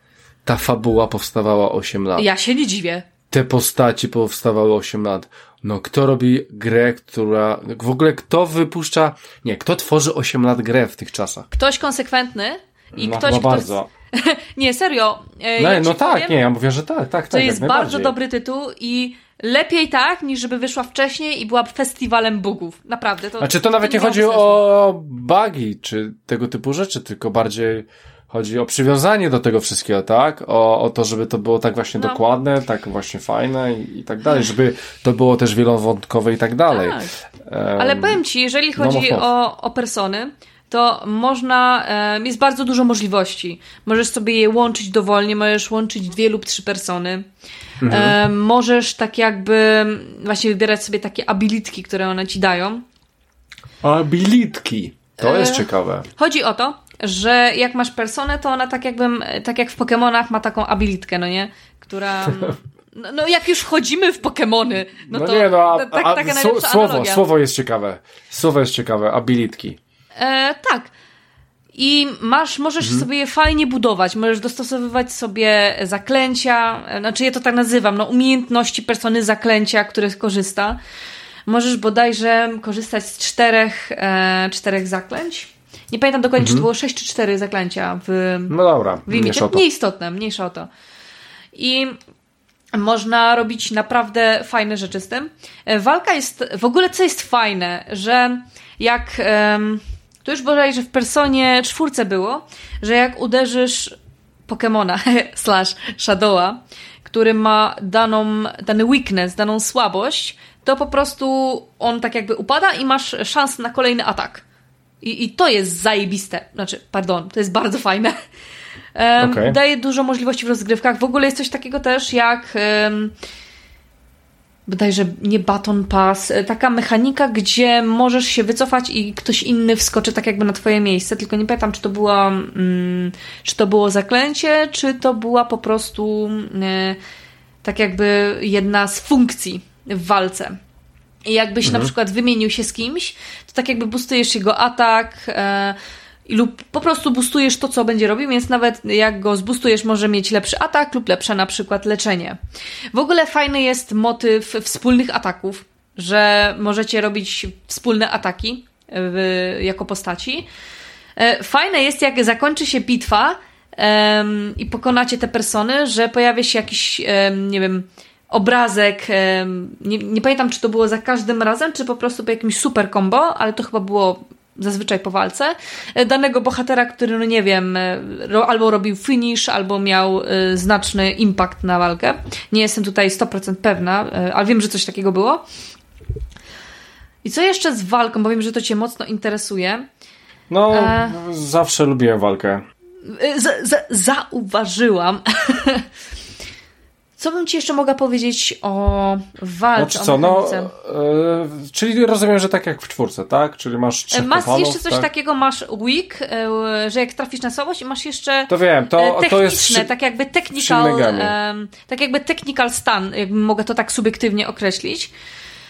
Ta fabuła powstawała 8 lat. Ja się nie dziwię. Te postaci powstawały 8 lat. No kto robi grę, która... W ogóle kto wypuszcza... Nie, kto tworzy 8 lat grę w tych czasach? Ktoś konsekwentny i no, ktoś, no kto... bardzo. Nie, serio. e, No, ja no tak, powiem, nie, ja mówię, że tak, tak, tak. To jak jest bardzo dobry tytuł i lepiej tak, niż żeby wyszła wcześniej i była festiwalem bugów. Naprawdę. To, Znaczy to nawet nie chodzi o bugi, czy tego typu rzeczy, tylko bardziej chodzi o przywiązanie do tego wszystkiego, tak? O, o to, żeby to było tak właśnie No. dokładne, tak właśnie fajne i, i tak dalej, żeby to było też wielowątkowe i tak dalej. Tak. Em, Ale powiem ci, jeżeli no, chodzi mów. o, o persony, to można, jest bardzo dużo możliwości. Możesz sobie je łączyć dowolnie, możesz łączyć dwie lub trzy persony. Mhm. Możesz tak jakby właśnie wybierać sobie takie abilitki, które one ci dają. Abilitki. To E, jest ciekawe. Chodzi o to, że jak masz personę, to ona tak jakby, tak jak w Pokemonach ma taką abilitkę, no nie? Która... No, no jak już wchodzimy w Pokemony, no, No, to nie, no, a, tak, a, taka słowo, analogia. słowo jest ciekawe. Słowo jest ciekawe, abilitki. E, tak. I masz, możesz Mhm. sobie je fajnie budować, możesz dostosowywać sobie zaklęcia, e, znaczy ja to tak nazywam, no umiejętności persony zaklęcia, których korzysta. Możesz bodajże korzystać z czterech, e, czterech zaklęć. Nie pamiętam dokładnie, czy to było sześć czy cztery zaklęcia w, No dobra, w mniejsza o to. Nieistotne, mniejsza o to. I można robić naprawdę fajne rzeczy z tym. E, Walka jest, w ogóle co jest fajne, że jak, to już bodajże w Personie czwórce było, że jak uderzysz Pokemona slash Shadowa, który ma daną, dany weakness, daną słabość, to po prostu on tak jakby upada i masz szansę na kolejny atak. I, I to jest zajebiste. Znaczy, pardon, to jest bardzo fajne. Em, Okej. Daje dużo możliwości w rozgrywkach. W ogóle jest coś takiego też jak. Um, bodajże nie baton pass, e, taka mechanika, gdzie możesz się wycofać i ktoś inny wskoczy tak jakby na twoje miejsce, tylko nie pamiętam, czy to była, mm, czy to było zaklęcie, czy to była po prostu e, tak jakby jedna z funkcji w walce. I jakbyś na przykład wymienił się z kimś, to tak jakby boostujesz jego atak e, lub po prostu boostujesz to, co będzie robił, więc nawet jak go zboostujesz, może mieć lepszy atak lub lepsze na przykład leczenie. W ogóle fajny jest motyw wspólnych ataków, że możecie robić wspólne ataki w, jako postaci. E, Fajne jest, jak zakończy się bitwa em, i pokonacie te persony, że pojawia się jakiś, em, nie wiem, obrazek. em, nie, nie pamiętam, czy to było za każdym razem, czy po prostu po jakimś super combo, ale to chyba było zazwyczaj po walce. e, Danego bohatera, który, no nie wiem, e, albo robił finish, albo miał e, znaczny impact na walkę. Nie jestem tutaj 100% pewna, ale wiem, że coś takiego było. I co jeszcze z walką, bo wiem, że to Cię mocno interesuje. No, E. zawsze lubiłem walkę. Za, za, zauważyłam. Co bym ci jeszcze mogła powiedzieć o walce? Znaczy o co, no, e, czyli rozumiem, że tak jak w czwórce, tak? Czyli masz trzech Masz jeszcze coś tak? takiego, masz weak, e, że jak trafisz na słabość i masz jeszcze To wiem, e, to, techniczne, to jest... tak jakby technical, em, tak jakby technical stan, jakbym mogła to tak subiektywnie określić.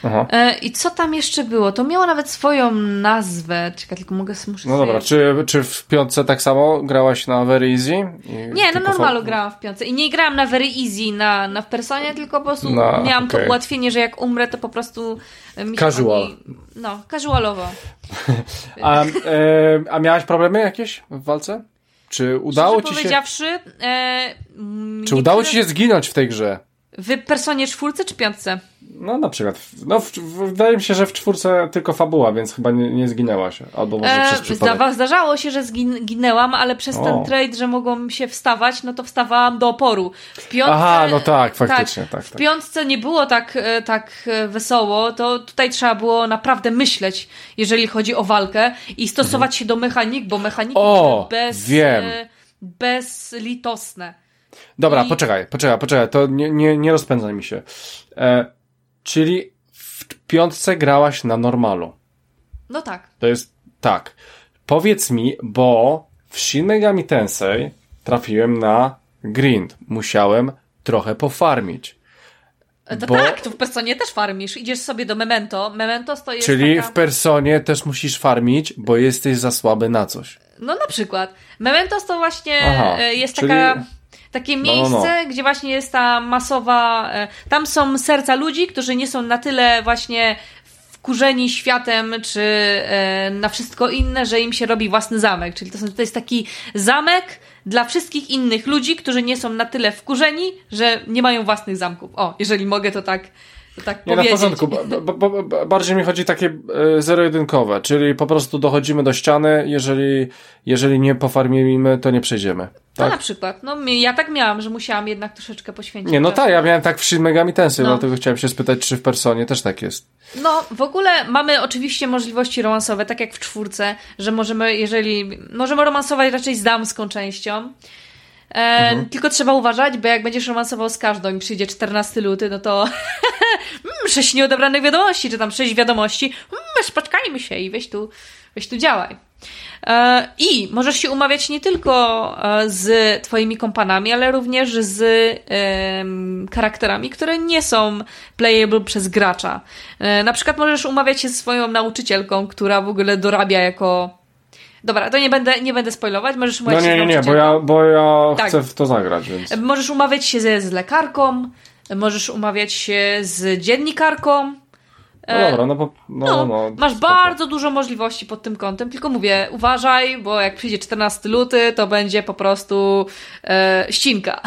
Aha. E, I co tam jeszcze było? To miało nawet swoją nazwę. Czekaj, tylko mogę muszę No dobra, czy, czy w piątce tak samo grałaś na Very Easy? Nie, na tylko normalu grałam w piątce. I nie grałam na very easy na, na w personie, tylko po prostu No, miałam to okej. ułatwienie, że jak umrę, to po prostu e, mi się Casual. Oni, no, casualowo. A, e, a miałaś problemy jakieś w walce? Czy udało Szczerze ci się... powiedziawszy, e, Czy udało niektóre- ci się zginąć w tej grze? W personie czwórce czy piątce? No na przykład, no w, w, wydaje mi się, że w czwórce tylko fabuła, więc chyba nie, nie zginęła się, albo może E, przez przypadek. zda, zdarzało się, że zginęłam, ale przez O. ten trade, że mogłam się wstawać, no to wstawałam do oporu. W piątce, Aha, no tak, faktycznie, tak, W tak. piątce nie było tak, e, tak e, wesoło, to tutaj trzeba było naprawdę myśleć, jeżeli chodzi o walkę i stosować się do mechanik, bo mechaniki Mhm. O, bez, wiem. e, bezlitosne. Dobra, I- poczekaj, poczekaj, poczekaj, to nie, nie, nie rozpędzaj mi się. E, czyli w piątce grałaś na normalu. No tak. To jest tak. Powiedz mi, bo w Shin Megami Tensei trafiłem na grind. Musiałem trochę pofarmić. E, To Bo- tak, to w personie też farmisz. Idziesz sobie do Memento. Memento to jest Czyli taka... w personie też musisz farmić, bo jesteś za słaby na coś. No na przykład. Mementos to właśnie Aha, e, jest czyli- taka, takie no, miejsce, gdzie właśnie jest ta masowa... e, Tam są serca ludzi, którzy nie są na tyle właśnie wkurzeni światem, czy e, na wszystko inne, że im się robi własny zamek. Czyli to, są, to jest taki zamek dla wszystkich innych ludzi, którzy nie są na tyle wkurzeni, że nie mają własnych zamków. O, jeżeli mogę to tak, tak Nie, na porządku. Ba- ba- ba- ba- bardziej mi chodzi takie e, zero-jedynkowe, czyli po prostu dochodzimy do ściany, jeżeli, jeżeli nie pofarmimy, to nie przejdziemy. To Tak? na przykład. No, ja tak miałam, że musiałam jednak troszeczkę poświęcić. Nie, no tak, ja miałem tak w Shin Megami Tensei, No. dlatego chciałem się spytać, czy w personie też tak jest. No, w ogóle mamy oczywiście możliwości romansowe, tak jak w czwórce, że możemy, jeżeli. Możemy romansować raczej z damską częścią. E, Mhm. Tylko trzeba uważać, bo jak będziesz romansował z każdą i przyjdzie 14 luty, no to mm, sześć nieodebranych wiadomości, czy tam sześć wiadomości, mm, spotkajmy się i weź tu, weź tu działaj. E, I możesz się umawiać nie tylko e, z twoimi kompanami, ale również z charakterami, które nie są playable przez gracza. E, Na przykład możesz umawiać się ze swoją nauczycielką, która w ogóle dorabia jako... Dobra, to nie będę, nie będę spoilować, możesz No umawiać się nie, z nie, nie, bo ja, bo ja Tak. chcę w to zagrać, więc... Możesz umawiać się ze, z lekarką, możesz umawiać się z dziennikarką. No dobra, no bo... No, no, no, masz spoko. bardzo dużo możliwości pod tym kątem, tylko mówię, uważaj, bo jak przyjdzie 14 luty, to będzie po prostu e, ścinka.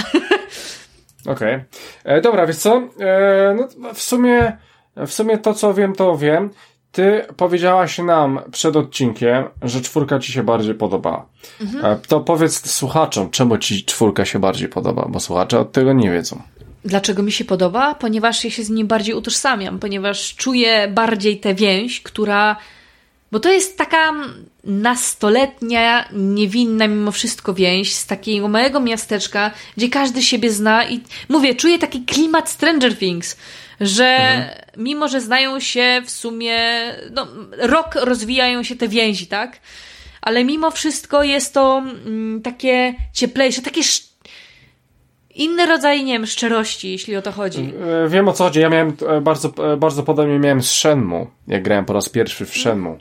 Okej. E, Dobra, wiesz co? E, no, w sumie, w sumie to, co wiem, to wiem. Ty powiedziałaś nam przed odcinkiem, że czwórka ci się bardziej podoba. Mhm. E, to powiedz słuchaczom, czemu ci czwórka się bardziej podoba, bo słuchacze od tego nie wiedzą. Dlaczego mi się podoba? Ponieważ ja się z nim bardziej utożsamiam, ponieważ czuję bardziej tę więź, która. Bo to jest taka nastoletnia, niewinna mimo wszystko więź z takiego małego miasteczka, gdzie każdy siebie zna i mówię, czuję taki klimat Stranger Things, że mimo, że znają się w sumie, no, rok rozwijają się te więzi, tak? Ale mimo wszystko jest to mm, takie cieplejsze, takie inny rodzaj, nie wiem, szczerości, jeśli o to chodzi. E, Wiem o co chodzi. Ja miałem e, bardzo, e, bardzo podobnie miałem z Shenmue, jak grałem po raz pierwszy w Shenmue.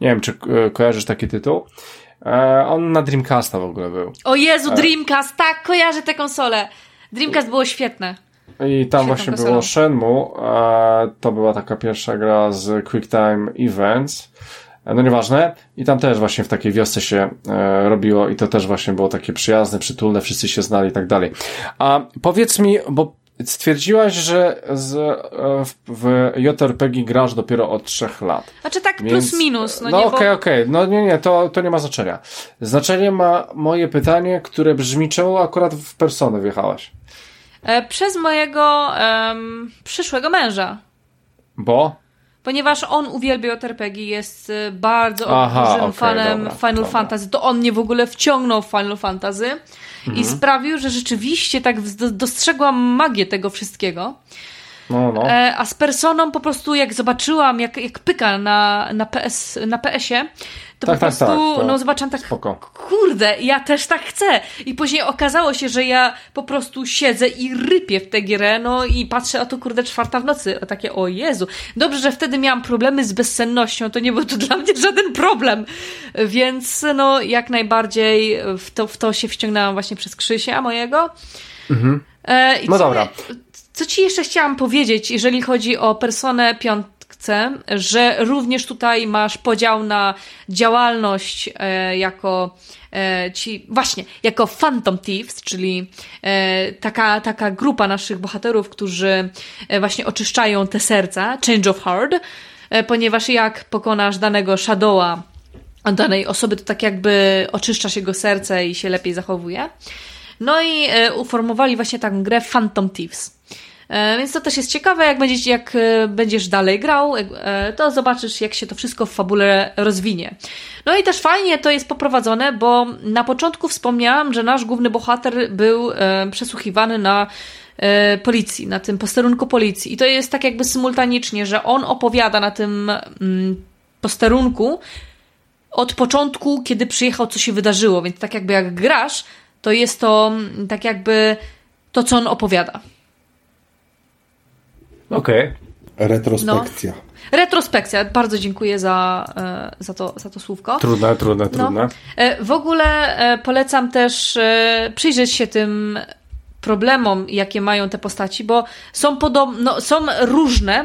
Nie wiem, czy kojarzysz taki tytuł. On na Dreamcasta w ogóle był. O Jezu, Dreamcast, tak, kojarzę tę konsolę. Dreamcast było świetne. I tam właśnie konsolą. było Shenmue. To była taka pierwsza gra z QuickTime Events. E, No nieważne. I tam też właśnie w takiej wiosce się e, robiło i to też właśnie było takie przyjazne, przytulne, wszyscy się znali i tak dalej. A powiedz mi, bo stwierdziłaś, że z, e, w, w JRPG grasz dopiero od trzech lat. Znaczy tak Więc- plus minus, no, No nie, okej, bo... okej, no nie, nie, to, to nie ma znaczenia. Znaczenie ma moje pytanie, które brzmi, czemu akurat w personę wjechałaś? E, przez mojego em, przyszłego męża. Bo? Ponieważ on uwielbia JRPG, jest e, bardzo Aha, dużym okej, fanem dobra, Final dobra. Fantasy. To on mnie w ogóle wciągnął w Final Fantasy i Mhm. sprawił, że rzeczywiście tak dostrzegłam magię tego wszystkiego. No, no. E, a z personą po prostu jak zobaczyłam, jak, jak pyka na, na, PS, na PS-ie, to tak, po tak, prostu, tak, tak, no zobaczam tak, spoko. kurde, ja też tak chcę. I później okazało się, że ja po prostu siedzę i rypię w tę grę, no i patrzę, a to kurde czwarta w nocy, a takie, o Jezu. Dobrze, że wtedy miałam problemy z bezsennością, to nie był to dla mnie żaden problem. Więc no, jak najbardziej w to, w to się wciągnęłam właśnie przez Krzysia mojego. Mhm. E, no dobra. Co ci jeszcze chciałam powiedzieć, jeżeli chodzi o Personę 5, że również tutaj masz podział na działalność e, jako e, ci, właśnie, jako Phantom Thieves, czyli e, taka, taka grupa naszych bohaterów, którzy e, właśnie oczyszczają te serca, Change of Heart, e, ponieważ jak pokonasz danego Shadowa, danej osoby, to tak jakby oczyszczasz jego serce i się lepiej zachowuje. No i e, uformowali właśnie taką grę Phantom Thieves. E, Więc to też jest ciekawe, jak, będziesz, jak e, będziesz dalej grał, e, to zobaczysz, jak się to wszystko w fabule rozwinie. No i też fajnie to jest poprowadzone, bo na początku wspomniałam, że nasz główny bohater był przesłuchiwany na policji, na tym posterunku policji. I to jest tak jakby symultanicznie, że on opowiada na tym mm, posterunku od początku, kiedy przyjechał, co się wydarzyło. Więc tak jakby jak grasz, to jest to mm, tak jakby to, co on opowiada. Okej. Retrospekcja. Retrospekcja. Bardzo dziękuję za, e, za, to, za to słówko. Trudne, trudne. No. E, W ogóle e, polecam też przyjrzeć się tym problemom, jakie mają te postaci, bo są podobno, są różne,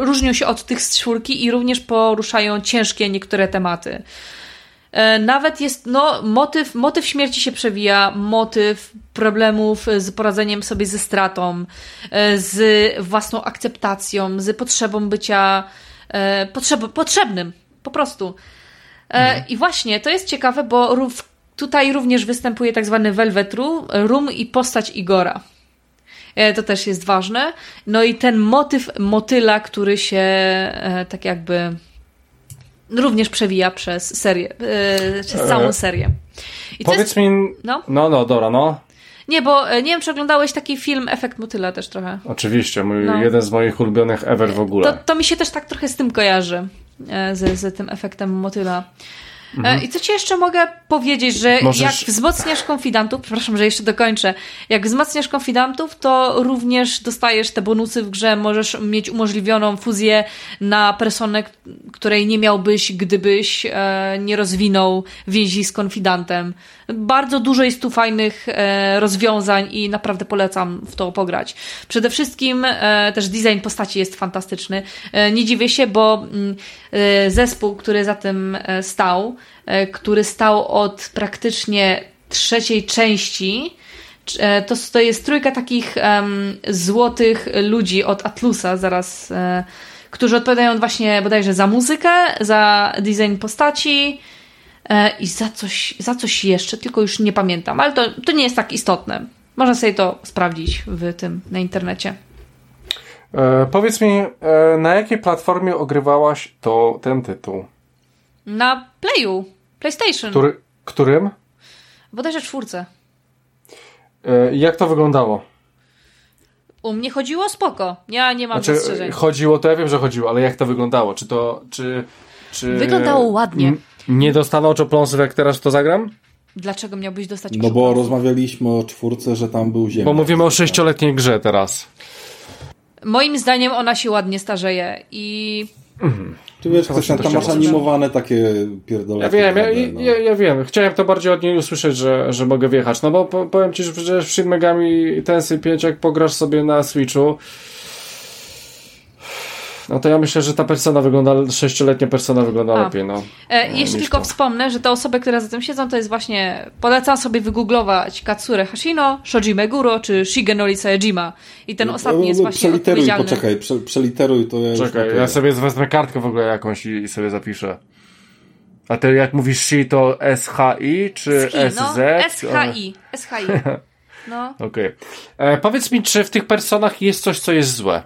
różnią się od tych z czwórki i również poruszają ciężkie niektóre tematy. E, Nawet jest, no, motyw, motyw śmierci się przewija, motyw problemów z poradzeniem sobie ze stratą, e, z własną akceptacją, z potrzebą bycia e, potrzeb, potrzebnym, po prostu. E, I właśnie, to jest ciekawe, bo tutaj również występuje tak zwany Velvet Room, i postać Igora. To też jest ważne. No i ten motyw motyla, który się tak jakby również przewija przez serię, e, przez całą E, serię. I Powiedz jest... mi... No. no, no, dobra, no. Nie, bo e, nie wiem, czy oglądałeś taki film Efekt motyla też trochę. Oczywiście, mój, No. jeden z moich ulubionych ever w ogóle. To, to mi się też tak trochę z tym kojarzy, z, z tym efektem motyla. E, I co ci jeszcze mogę powiedzieć, że Możesz- jak wzmocniasz konfidantów, przepraszam, że jeszcze dokończę, jak wzmacniasz konfidantów, to również dostajesz te bonusy w grze, możesz mieć umożliwioną fuzję na personę, której nie miałbyś, gdybyś e, nie rozwinął więzi z konfidantem. Bardzo dużo jest tu fajnych e, rozwiązań i naprawdę polecam w to pograć. Przede wszystkim e, też design postaci jest fantastyczny. E, nie dziwię się, bo mm, e, zespół, który za tym stał, który stał od praktycznie trzeciej części, e, to, to jest trójka takich em, złotych ludzi od Atlusa, zaraz, e, którzy odpowiadają właśnie bodajże za muzykę, za design postaci, E, i za coś, za coś jeszcze, tylko już nie pamiętam, ale to, to nie jest tak istotne. Można sobie to sprawdzić w tym na internecie. E, powiedz mi, e, na jakiej platformie ogrywałaś to, ten tytuł? Na Playu, PlayStation, Który, którym? bodajże czwórce. E, jak to wyglądało? U mnie chodziło spoko. Ja nie mam Znaczy, zastrzeżeń. chodziło, to ja wiem, że chodziło, ale jak to wyglądało? Czy to, czy... czy Wyglądało ładnie. Nie dostaną oczopląsów, jak teraz w to zagram? Dlaczego miałbyś dostać No bo rozmawialiśmy o czwórce, że tam był ziemniak. Bo mówimy o sześcioletniej grze teraz. Moim zdaniem ona się ładnie starzeje i Ty wiesz, właśnie tam to masz animowane takie pierdolę. Ja wiem, ja, ja, ja wiem. Chciałem to bardziej od niej usłyszeć, że, że mogę wjechać. No bo po, powiem ci, że przecież w Shin Megami Tensei 5, jak pograsz sobie na Switchu, no to ja myślę, że ta persona wygląda, sześcioletnia persona wygląda A. lepiej, no. E, No, jeszcze tylko to. wspomnę, że te osoby, które za tym siedzą, to jest właśnie. Polecam sobie wygooglować Katsure Hashino, Shoji Meguro czy Shigenori Saejima. I ten ostatni jest właśnie Przeliteruj, poczekaj, prze, przeliteruj to ja Czekaj, ja sobie wezmę kartkę w ogóle jakąś i, i sobie zapiszę. A ty jak mówisz shi, to SHI czy Ski, SZ? no, SHI. SHI. No. Okej. E, Powiedz mi, czy w tych personach jest coś, co jest złe?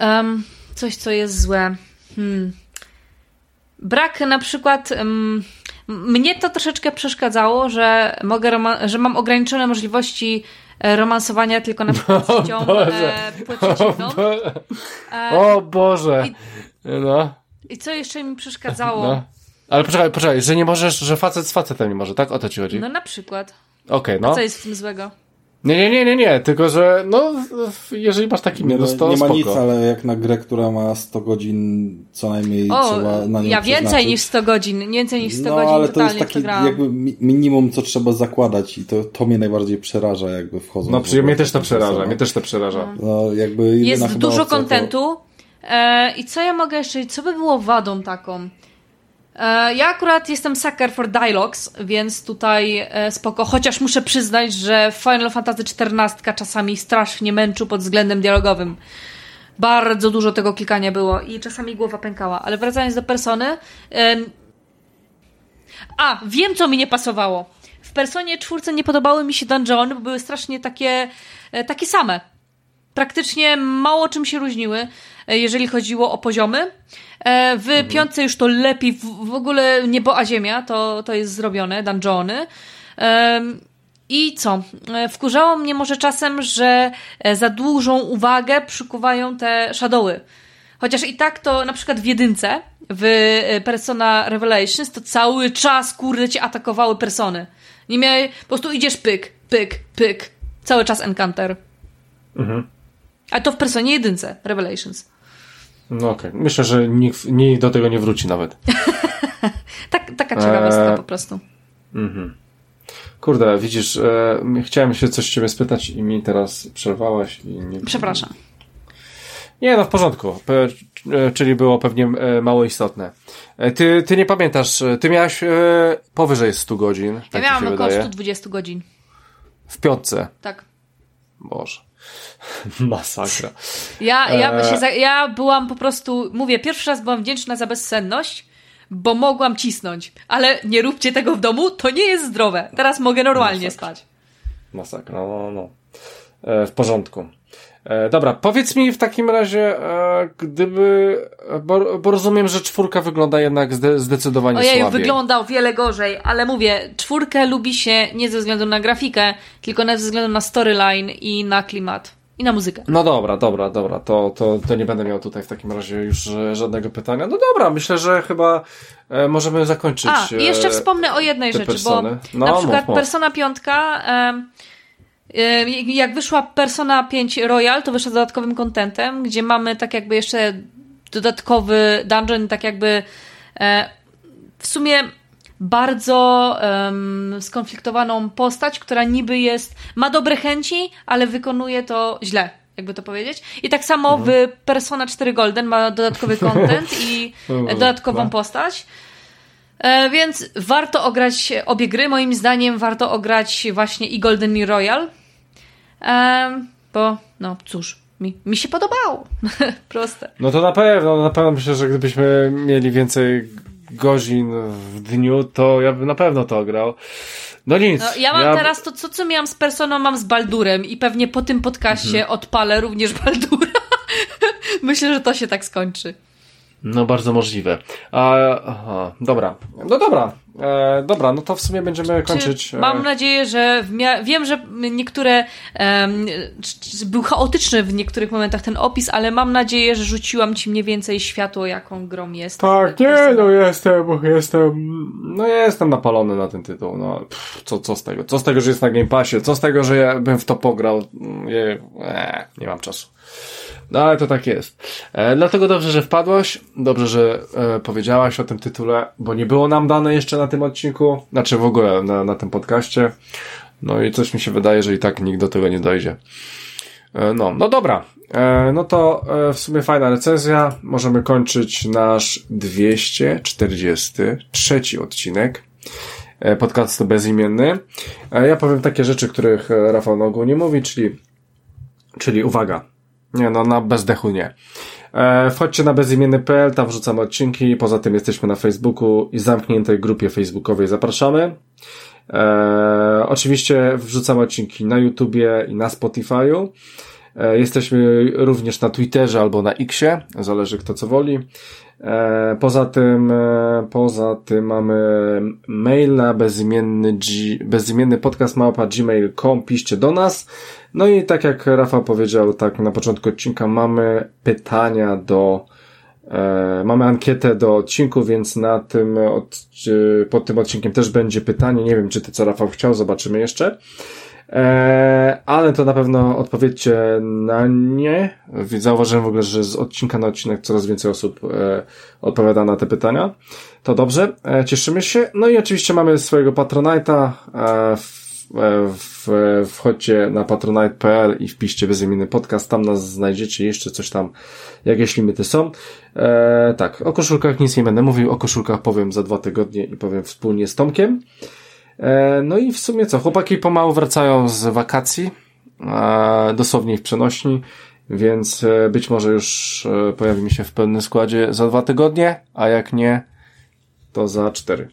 Em, coś, co jest złe. Hmm. Brak na przykład. em, mnie to troszeczkę przeszkadzało, że, mogę że mam ograniczone możliwości e, romansowania tylko na przykład z płcią, e, przeciwną. E, O Boże! No, I co jeszcze mi przeszkadzało? no. Ale poczekaj, poczekaj, że nie możesz, że facet z facetem nie może, tak? O to ci chodzi? No na przykład. Okej, no. Co jest w tym złego? Nie, nie, nie, nie, nie, tylko że, no, jeżeli masz taki Nie, minus, to nie ma spoko. nic, ale jak na grę, która ma 100 godzin co najmniej O, trzeba na nią ja więcej przeznaczyć. niż 100 godzin. Więcej niż 100 no, godzin ale to totalnie jest taki jakby mi- minimum, co trzeba zakładać i to, to mnie najbardziej przeraża, jakby wchodząc No, ogóle mnie też to przeraża, mnie też to przeraża. No, jakby jedyna Jest dużo opcja to- kontentu, E, I co ja mogę jeszcze, co by było wadą taką? E, ja akurat jestem sucker for dialogues, więc tutaj e, spoko, chociaż muszę przyznać, że Final Fantasy XIV czasami strasznie męczył pod względem dialogowym. Bardzo dużo tego klikania było i czasami głowa pękała, ale wracając do persony. A, wiem co mi nie pasowało. W personie czwórce nie podobały mi się dungeony, bo były strasznie takie, e, takie same. Praktycznie mało czym się różniły, jeżeli chodziło o poziomy. E, W piątce już to lepiej, w, w ogóle niebo a ziemia to, to jest zrobione, dungeony. I co? E, Wkurzało mnie może czasem, że e, za dużą uwagę przykuwają te shadowy. Chociaż i tak to na przykład w jedynce, w Persona Revelations, to cały czas, kurde, cię atakowały persony. Nie miałeś, po prostu idziesz pyk, pyk, pyk. Cały czas encounter. A to w Personie jedynce, Revelations. No okej. Myślę, że nikt, nikt do tego nie wróci nawet. Tak, taka ciekawostka Eee, po prostu. Kurde, widzisz, e, chciałem się coś ciebie spytać i mi teraz przerwałaś i nie... Przepraszam. Nie, no w porządku. E, czyli było pewnie e, mało istotne. E, Ty, ty nie pamiętasz, ty miałaś e, powyżej 100 godzin, Ja tak mi miałam około wydaje. 120 godzin. W piątce. Tak. Boże. Masakra. Ja, ja, Eee. się za, ja byłam po prostu, mówię, pierwszy raz byłam wdzięczna za bezsenność, bo mogłam cisnąć. Ale nie róbcie tego w domu, to nie jest zdrowe. Teraz mogę normalnie tak. spać. Masakra, no, no. E, w porządku. E, dobra, powiedz mi w takim razie, e, gdyby, bo, bo rozumiem, że czwórka wygląda jednak zde, zdecydowanie Ojej, słabiej. wygląda o wiele gorzej, ale mówię, czwórkę lubi się nie ze względu na grafikę, tylko ze względu na storyline i na klimat. I na muzykę. No dobra, dobra, dobra, to, to, to nie będę miał tutaj w takim razie już e, żadnego pytania. No dobra, myślę, że chyba e, możemy zakończyć. A, i jeszcze e, wspomnę o jednej rzeczy, persony. bo No, na mów, przykład mów. Persona 5, em, em, jak wyszła Persona 5 Royal, to wyszła z dodatkowym contentem, gdzie mamy tak jakby jeszcze dodatkowy dungeon, tak jakby e, w sumie bardzo em, skonfliktowaną postać, która niby jest, ma dobre chęci, ale wykonuje to źle, jakby to powiedzieć. I tak samo Mhm. w Persona 4 Golden ma dodatkowy content i dodatkową postać. E, więc warto ograć obie gry. Moim zdaniem warto ograć właśnie i Golden i Royal. E, bo, no cóż, mi, mi się podobało. Proste. No to na pewno, na pewno myślę, że gdybyśmy mieli więcej godzin w dniu, to ja bym na pewno to grał. No nic. No, ja mam teraz to, co, co miałam z Personą, mam z Baldurem i pewnie po tym podcaście Mhm. odpalę również Baldura. Myślę, że to się tak skończy. No bardzo możliwe. A, aha, dobra. No dobra. E, dobra, no to w sumie będziemy kończyć. Czy, e, mam nadzieję, że wiem, że niektóre c- był chaotyczny w niektórych momentach ten opis, ale mam nadzieję, że rzuciłam ci mniej więcej światło, jaką grą jest. Tak, nie, no jestem, jestem, no jestem napalony na ten tytuł, no pff, co, co z tego, co z tego, że jest na Game Passie, co z tego, że ja bym w to pograł, nie, e, nie mam czasu. No ale to tak jest. E, dlatego dobrze, że wpadłaś, dobrze, że e, powiedziałaś o tym tytule, bo nie było nam dane jeszcze na tym odcinku, znaczy w ogóle na, na tym podcaście, no i coś mi się wydaje, że i tak nikt do tego nie dojdzie. E, No, no dobra. E, No to e, w sumie fajna recenzja. Możemy kończyć nasz 243 odcinek e, podcastu bezimienny. Ja powiem takie rzeczy, których Rafał na ogół nie mówi, czyli, czyli uwaga. Nie, no na bezdechu nie. E, Wchodźcie na bezimienny.pl, tam wrzucamy odcinki. Poza tym jesteśmy na Facebooku i zamkniętej grupie facebookowej zapraszamy. E, oczywiście wrzucamy odcinki na YouTubie i na Spotify'u. E, jesteśmy również na Twitterze albo na Xie, zależy kto co woli. E, poza tym, e, poza tym mamy mail na bezimienny, bezimienny podcast małpa gmail.com, piszcie do nas. No i tak jak Rafał powiedział, tak na początku odcinka mamy pytania do mamy ankietę do odcinku, więc na tym od, pod tym odcinkiem też będzie pytanie. Nie wiem, czy ty co Rafał chciał, zobaczymy jeszcze. E, ale to na pewno odpowiedzcie na nie. Zauważyłem w ogóle, że z odcinka na odcinek coraz więcej osób e, odpowiada na te pytania. To dobrze, e, cieszymy się. No i oczywiście mamy swojego Patronite'a. W- wchodźcie na patronite.pl i wpiszcie bezimienny podcast, tam nas znajdziecie, jeszcze coś tam, jakieś limity są. Tak, o koszulkach nic nie będę mówił, o koszulkach powiem za dwa tygodnie i powiem wspólnie z Tomkiem. E, no i w sumie co, chłopaki pomału wracają z wakacji, e, dosłownie w przenośni, więc e, być może już e, pojawimy się w pełnym składzie za dwa tygodnie, a jak nie, to za cztery.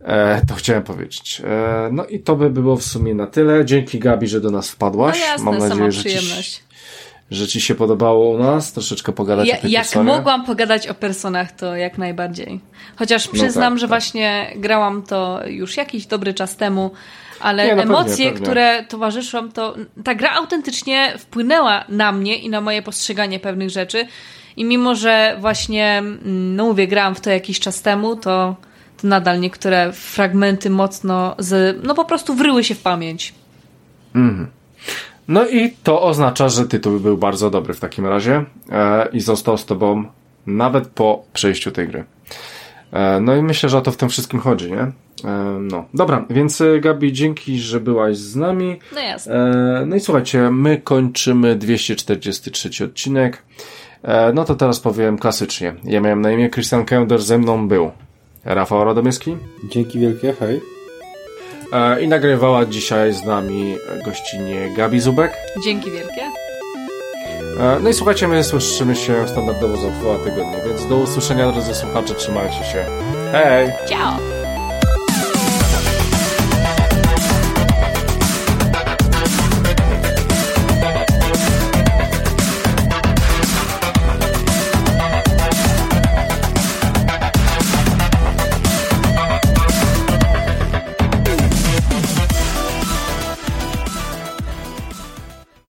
E, to chciałem powiedzieć. E, no i to by było w sumie na tyle. Dzięki Gabi, że do nas wpadłaś. No jasne, Mam nadzieję, że ci. Że ci się podobało u nas. Troszeczkę pogadać Ja, o tej jak mogłam pogadać o personach, to jak najbardziej. Chociaż przyznam, tak, że tak. właśnie grałam to już jakiś dobry czas temu, ale Nie, no pewnie, emocje, pewnie. które towarzyszą, to ta gra autentycznie wpłynęła na mnie i na moje postrzeganie pewnych rzeczy. I mimo, że właśnie, mm, no mówię, grałam w to jakiś czas temu, to, to nadal niektóre fragmenty mocno z, no po prostu wryły się w pamięć. No i to oznacza, że tytuł był bardzo dobry w takim razie e, i został z tobą nawet po przejściu tej gry. E, no i myślę, że o to w tym wszystkim chodzi, nie? E, no, dobra, więc e, Gabi, dzięki, że byłaś z nami. No jasne. E, no i słuchajcie, my kończymy 243 odcinek. E, no to teraz powiem klasycznie. Ja miałem na imię Christian Kender, ze mną był Rafał Radomyski Dzięki wielkie, hej. E, i nagrywała dzisiaj z nami gościnie Gabi Zubek. Dzięki wielkie. E, No i słuchajcie, my słyszymy się standardowo za dwa tygodnie, więc do usłyszenia drodzy słuchacze, trzymajcie się. Hej! Ciao!